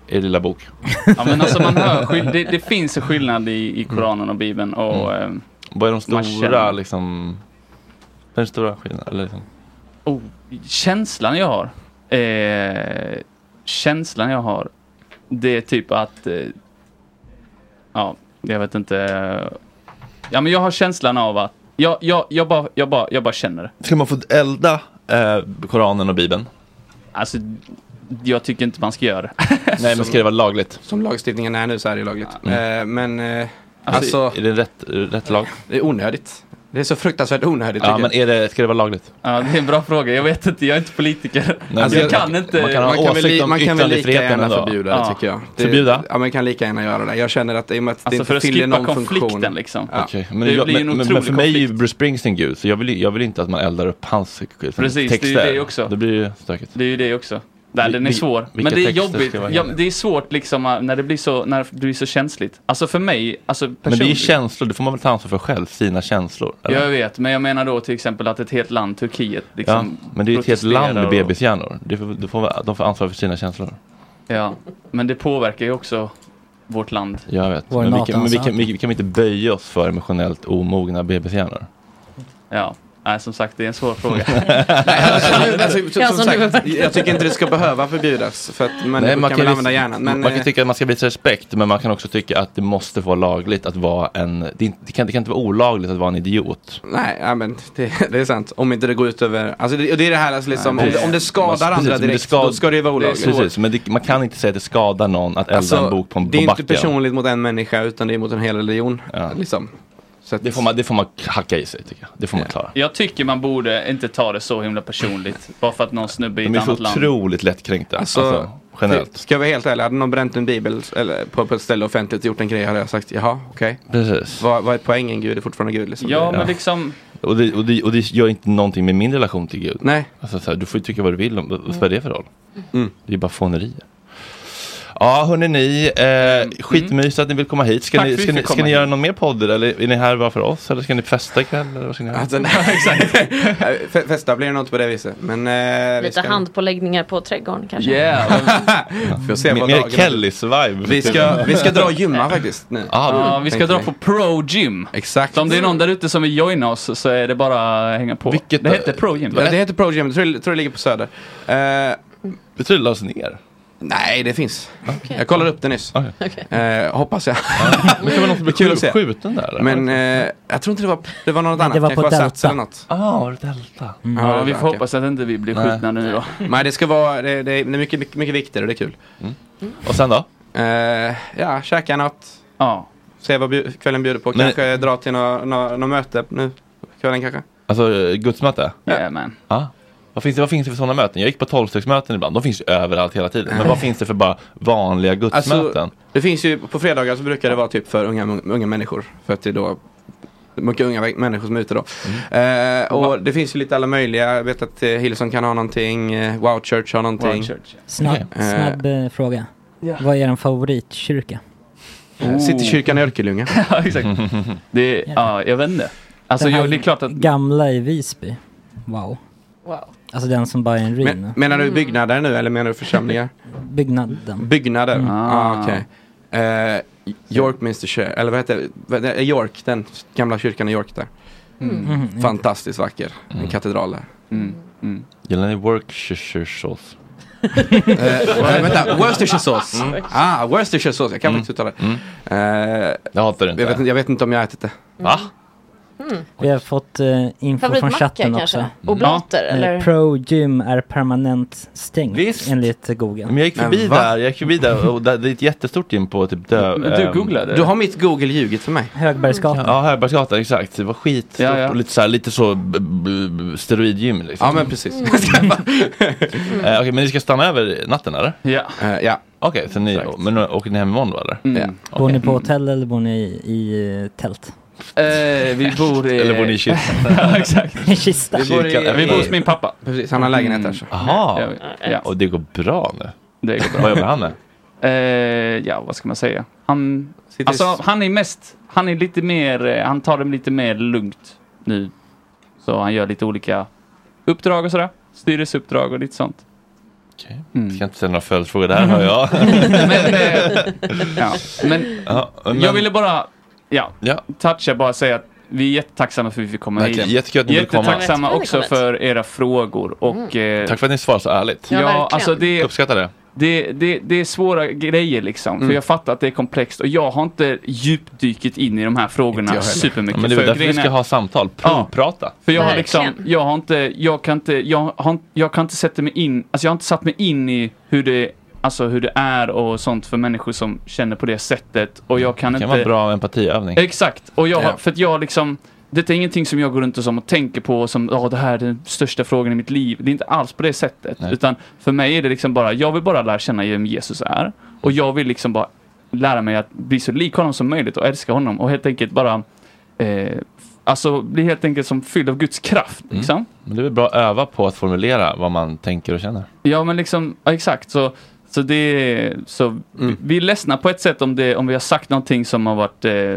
B: er lilla bok.
P: Ja men alltså man hör, det, det finns en skillnad i, i Koranen och Bibeln och eh,
B: Vad är de stora
P: känner-
B: liksom? Den stora skillnaden? Eller liksom?
P: oh, känslan jag har. Eh, känslan jag har. Det är typ att, eh, ja, jag vet inte. eh, Ja men jag har känslan av att, jag, jag, jag, bara, jag, bara, jag bara känner det.
B: Ska man få elda eh, Koranen och Bibeln?
P: Alltså, jag tycker inte man ska göra det.
B: Nej, men ska det vara lagligt?
H: Som lagstiftningen är nu så är det lagligt.
B: Mm.
H: Eh, men eh,
B: Alltså,
H: alltså,
B: är det rätt, rätt lag?
H: det är onödigt. Det är så fruktansvärt onödigt
B: Ja, men är det, ska det vara lagligt?
P: Ja, det är en bra fråga. Jag vet inte, jag är inte politiker.
B: Nej,
P: alltså, jag kan inte.
B: man kan ha
H: man kan, väl,
B: åsikt
H: li-
B: om
H: man kan väl lika gärna
B: ändå.
H: förbjuda
P: Ja.
H: det tycker jag. Det,
B: Förbjuda?
H: Ja, man kan lika gärna göra det. Jag känner att i och med att det
P: Alltså
H: inte
P: för att
H: fyller
P: skippa
H: någon
P: konflikten
H: funktion.
P: liksom.
H: Ja.
B: Okej, men,
P: Det
B: jag,
P: blir ju en
B: men, men, för mig är ju. Bruce Springsteen Gud, så jag vill, jag vill inte att man eldar upp hans liksom,
P: Precis,
B: texter.
P: det är ju det också.
B: Det blir ju stökigt.
P: Det är ju det också. Nej, den är svår. Men det är jobbigt. Ja, det är svårt liksom äh, när det blir så, när det blir så känsligt. Alltså för mig, alltså
B: Men det är ju känslor, det får man väl ta ansvar för själv, sina känslor. eller?
P: Jag vet, men jag menar då till exempel att ett helt land, Turkiet,
B: ja,
P: liksom
B: men det är ju ett helt land med bebishjärnor. Det får, det får, de får ansvar för sina känslor.
P: Ja, men det påverkar ju också vårt land.
B: Jag vet.
F: Vår
B: Men vi kan, men vi,
F: NATO-ansökan.
B: kan, vi, vi kan inte böja oss för emotionellt omogna bebishjärnor.
P: Ja, Nej, som sagt, det är en svår fråga.
H: Alltså, som,
P: Ja,
H: som
P: som
H: sagt,
P: du-
H: jag tycker inte det ska behöva förbjudas. För att människor
B: Nej, man
H: kan
B: kan,
H: använda hjärnan. Men,
B: man kan
H: eh,
B: tycka att man ska visa respekt men man kan också tycka att det måste vara lagligt att vara en, det, det, kan, det kan inte vara olagligt att vara en idiot.
H: Nej, ja, men det, det är sant. Om inte det går ut över, alltså det, och det är det här alltså, liksom,
B: Nej,
H: om, det, om det skadar
B: Precis,
H: andra
B: det
H: direkt,
B: ska-
H: då ska det vara olagligt.
B: Precis, men det, man kan inte säga att det skadar någon att elda
H: Alltså,
B: en bok på,
H: det
B: på
H: är
B: backen.
H: inte personligt mot en människa utan det är mot en hel religion. Liksom. Så att,
B: det, får man, det får man hacka i sig tycker jag. Det får man klara.
P: Jag tycker man borde inte ta det så himla personligt. Bara för att någon snubbe i
B: De
P: ett
B: är så
P: annat land.
B: otroligt lättkränkta.
H: Alltså,
B: Alltså, generellt.
H: Ska jag vara helt ärlig, hade någon bränt en bibel eller på, på ett ställe offentligt och gjort en grej hade jag sagt jaha, okej.
B: Precis.
H: Vad, vad är poängen? Gud är fortfarande Gud liksom.
P: Ja, men liksom...
B: Och det, och, det, och det gör inte någonting med min relation till Gud.
H: Nej.
B: Alltså, så här, du får ju tycka vad du vill om vad är det för roll.
H: Mm.
B: Det är bara fånerier. Ja, hörni ni, eh, skitmysigt att ni vill komma hit. Ska
H: Tack
B: ni, ska ni, ska ni göra någon mer podd eller är ni här bara för oss? Eller ska ni festa ikväll? Eller vad ska ni göra?
H: Alltså, nej, exakt. Festa blir det nog inte på det viset. Men eh, vi
E: Lite
H: ska...
E: handpåläggningar på trädgården kanske.
H: Får se
B: Mer-
H: vad
B: mer
H: dagen-
B: Kellys vibe.
H: Vi ska, vi ska dra och gymma faktiskt nu.
P: Ja, vi ska dra på Pro Gym.
H: Exakt.
P: Så om det är någon där ute som vill joina oss så är det bara att hänga på.
B: Vilket
P: det heter Pro Gym.
H: Ja, det heter Pro Gym, jag tror, tror det ligger på Söder. Uh,
B: jag tror det lades ner.
H: Nej, det finns. Jag kollade upp det nyss.
E: Okay.
H: Eh, hoppas jag.
B: Men kan man någon bli
H: Kul att se.
B: skjuten där? eller?
H: Men eh, jag tror inte det var, det var något
F: Nej,
H: annat.
F: det var
H: Kanske
F: på Delta.
H: eller något.
B: Ah, var det Delta?
F: Mm.
P: Ja,
H: det
P: vi
H: var
P: får
H: okej.
P: hoppas att inte vi blir skjutna nu då.
H: Nej, det ska vara, det, det, är- det mycket, mycket, mycket viktigare och det är kul.
B: Och sen då?
H: Eh, ja, käka något.
P: Ja.
H: Se vad bjud, kvällen bjuder på.
B: Men-
H: Kanske dra till något nå, nå möte nu. Kvällen kanske.
B: Alltså eh, gudsmöte?
P: Jajamän.
B: Ja. Vad finns, det, vad finns det för sådana möten? Jag gick på tolvstegsmöten ibland. De finns ju överallt hela tiden. Men vad finns det för bara vanliga gudsmöten?
H: Alltså, det finns ju, på fredagar så brukar det vara typ för unga, unga människor. För att det är då mycket unga människor som är ute då.
B: Mm.
H: Eh, och det finns ju lite alla möjliga. Jag vet att eh, Hillsong kan ha någonting. Eh, wow Church har någonting.
P: Wow Church,
F: Snabb,
H: Eh,
F: snabb eh, fråga. Vad är er favoritkyrka?
H: eh, Citykyrkan i Örkelljunga.
P: ja, exakt. Det, ja, jag vet inte. Alltså,
F: här
P: jag, det är klart att...
F: Gamla i Visby. Wow.
E: Wow.
F: Alltså den som bara är en ruin.
H: Men, menar du byggnader nu eller menar du församlingar?
F: Byggnaden.
H: Byggnader?
F: Mm.
H: Ah, okej. Eh, Yorkminster eller vad heter det? Vad heter det? York, den gamla kyrkan i York där.
F: Mm. Mm.
H: Fantastiskt vacker. En katedral där.
P: Mm. Mm.
B: Gillar ni Worcestershire sauce?
H: Eh, vänta, Worcestershire sauce.
B: Mm.
H: Ah, Worcestershire sauce. Jag kan
B: Mm.
H: faktiskt uttala det.
B: Mm.
H: Eh,
B: Det hatar du inte?
H: jag, vet, inte- jag vet inte om jag har ätit det.
B: Va?
E: Mm.
F: Vi har fått eh, info från chatten
E: kanske?
F: också.
E: Oblater
F: Eh,
E: eller?
F: Pro Gym är permanent stängt
B: Visst.
F: enligt Google.
B: Men jag gick förbi
H: Men
B: där, jag gick förbi där och där, det är ett jättestort gym på typ dö,
P: du
B: ehm,
P: googlade?
H: Du har mitt Google ljugit för mig.
F: Högbergsgatan.
B: Ja, Högbergsgatan, exakt. Det var skitstort
P: Ja, ja.
B: och lite så, här, lite så b- b- b- steroidgym liksom.
H: Ja men precis.
B: Eh, Okej, men ni ska stanna över natten eller?
P: Ja.
H: Eh, ja.
B: Okej, så ni, men åker ni hem imorgon då eller?
P: Mm.
F: Bor ni på hotell eller bor ni i, i eh, tält?
P: Eh, vi bor i...
B: Eller bor ni i kista?
P: ja, exakt.
F: I kista?
H: Vi bor, i,
P: Vi bor hos min pappa.
H: Precis, han har lägenhet där.
B: Jaha,
P: Ja, ja.
B: och det går bra nu?
P: Det går bra.
B: Vad jobbar han med?
P: Eh, ja, vad ska man säga? Han,
H: Sitter
P: alltså, han är mest, han är lite mer, eh, han tar det lite mer lugnt nu. Så han gör lite olika uppdrag och sådär. Styrelseuppdrag och lite sånt.
B: Okej.
P: Mm.
B: Ska inte ställa några följdfrågor där hör jag.
P: men, eh, ja, men
B: Ja, men-
P: jag ville bara, ja,
B: Ja.
P: toucha, bara säga att vi är jättetacksamma för att vi fick komma
B: Verkligen.
P: hit.
B: Jättekul att ni ville komma.
P: Jättetacksamma också för era frågor och eh,
B: Tack för att ni svarar så ärligt.
E: Ja,
P: Ja, alltså det,
B: Uppskattar det.
P: det, det, det är svåra grejer liksom.
H: Mm.
P: För jag fattar att det är komplext och jag har inte djupdykt in i de här frågorna
H: jag
P: supermycket.
B: Ja, men det är därför vi ska
P: är-
B: ha samtal,
P: Ja.
B: provprata.
P: För jag har liksom, jag har inte, jag kan inte, jag har, jag kan inte sätta mig in, alltså jag har inte satt mig in i hur det, alltså hur det är och sånt för människor som känner på det sättet. Och jag kan
B: Det kan
P: inte...
B: vara en bra empatiövning.
P: Exakt, och jag,
H: Ja.
P: för att jag liksom, det är ingenting som jag går runt och, som och tänker på som, ja det här är den största frågan i mitt liv. Det är inte alls på det sättet.
B: Nej.
P: Utan för mig är det liksom bara, jag vill bara lära känna vem Jesus är. Och jag vill liksom bara lära mig att bli så lik honom som möjligt och älska honom och helt enkelt bara eh, Alltså bli helt enkelt som fylld av Guds kraft.
B: Mm.
P: Liksom.
B: Men det är väl bra att öva på att formulera vad man tänker och känner.
P: Ja men liksom, ja, exakt. Så, så det är, så
H: Mm.
P: vi är ledsna på ett sätt om, det, om vi har sagt någonting som har varit eh,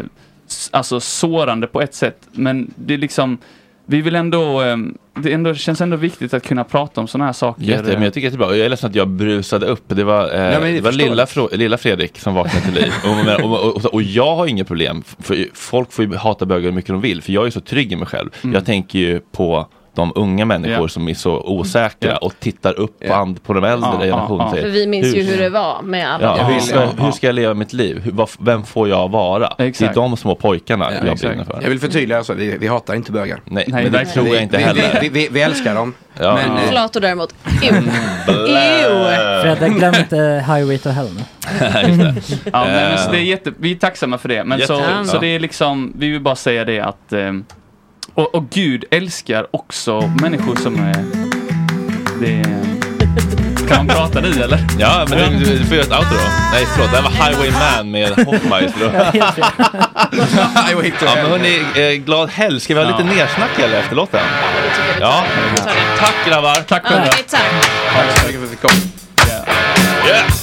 P: alltså sårande på ett sätt. Men det är liksom, vi vill ändå, eh, det ändå, känns ändå viktigt att kunna prata om sådana här saker.
B: Jätte, men jag tycker det är bra. Jag är ledsen att jag brusade upp. Det var, eh,
P: men det
B: det var lilla, lilla Fredrik som vaknade till liv. Och, och, och, och jag har inget problem. För folk får ju hata bögar hur mycket de vill. För jag är så trygg i mig själv.
P: Mm.
B: Jag tänker ju på de unga människor
P: Ja.
B: som är så osäkra och tittar upp på, and, på de äldre
P: Ja, ja,
B: generationen.
P: ja.
B: säger,
E: För vi minns ju hur det var med alla
B: Ja, hur, ska,
E: som-
B: hur ska jag leva mitt liv? Hur, vad, vem får jag vara? Det är de små pojkarna jag
H: exakt.
B: brinner för.
H: Jag vill förtydliga, alltså, vi, vi hatar inte bögar.
B: Nej, men det tror jag inte
H: vi,
B: heller.
H: Vi, vi, vi älskar dem.
B: Ja.
H: Men, eh,
E: Flator däremot, ew. ew.
F: Fredde, glöm inte Highway to Hell nu.
P: Ja, men, det är jätte, vi är tacksamma för det. Men så, så
F: Ja.
P: det är liksom, vi vill bara säga det att eh, och, och Gud älskar också människor som är... Det, kan man prata nu eller?
B: Ja, men du, du, får göra ett outro då. Nej, förlåt. Det här var Highwayman med Hoffmeister.
H: Highway to
B: ja, men hörni, eh, glad helg. Ska vi ha lite nersnack eller efter låten? Ja. Tack grabbar. Tack
E: Okej, tack.
H: Så mycket för att vi kom.
B: Yes.
I: Living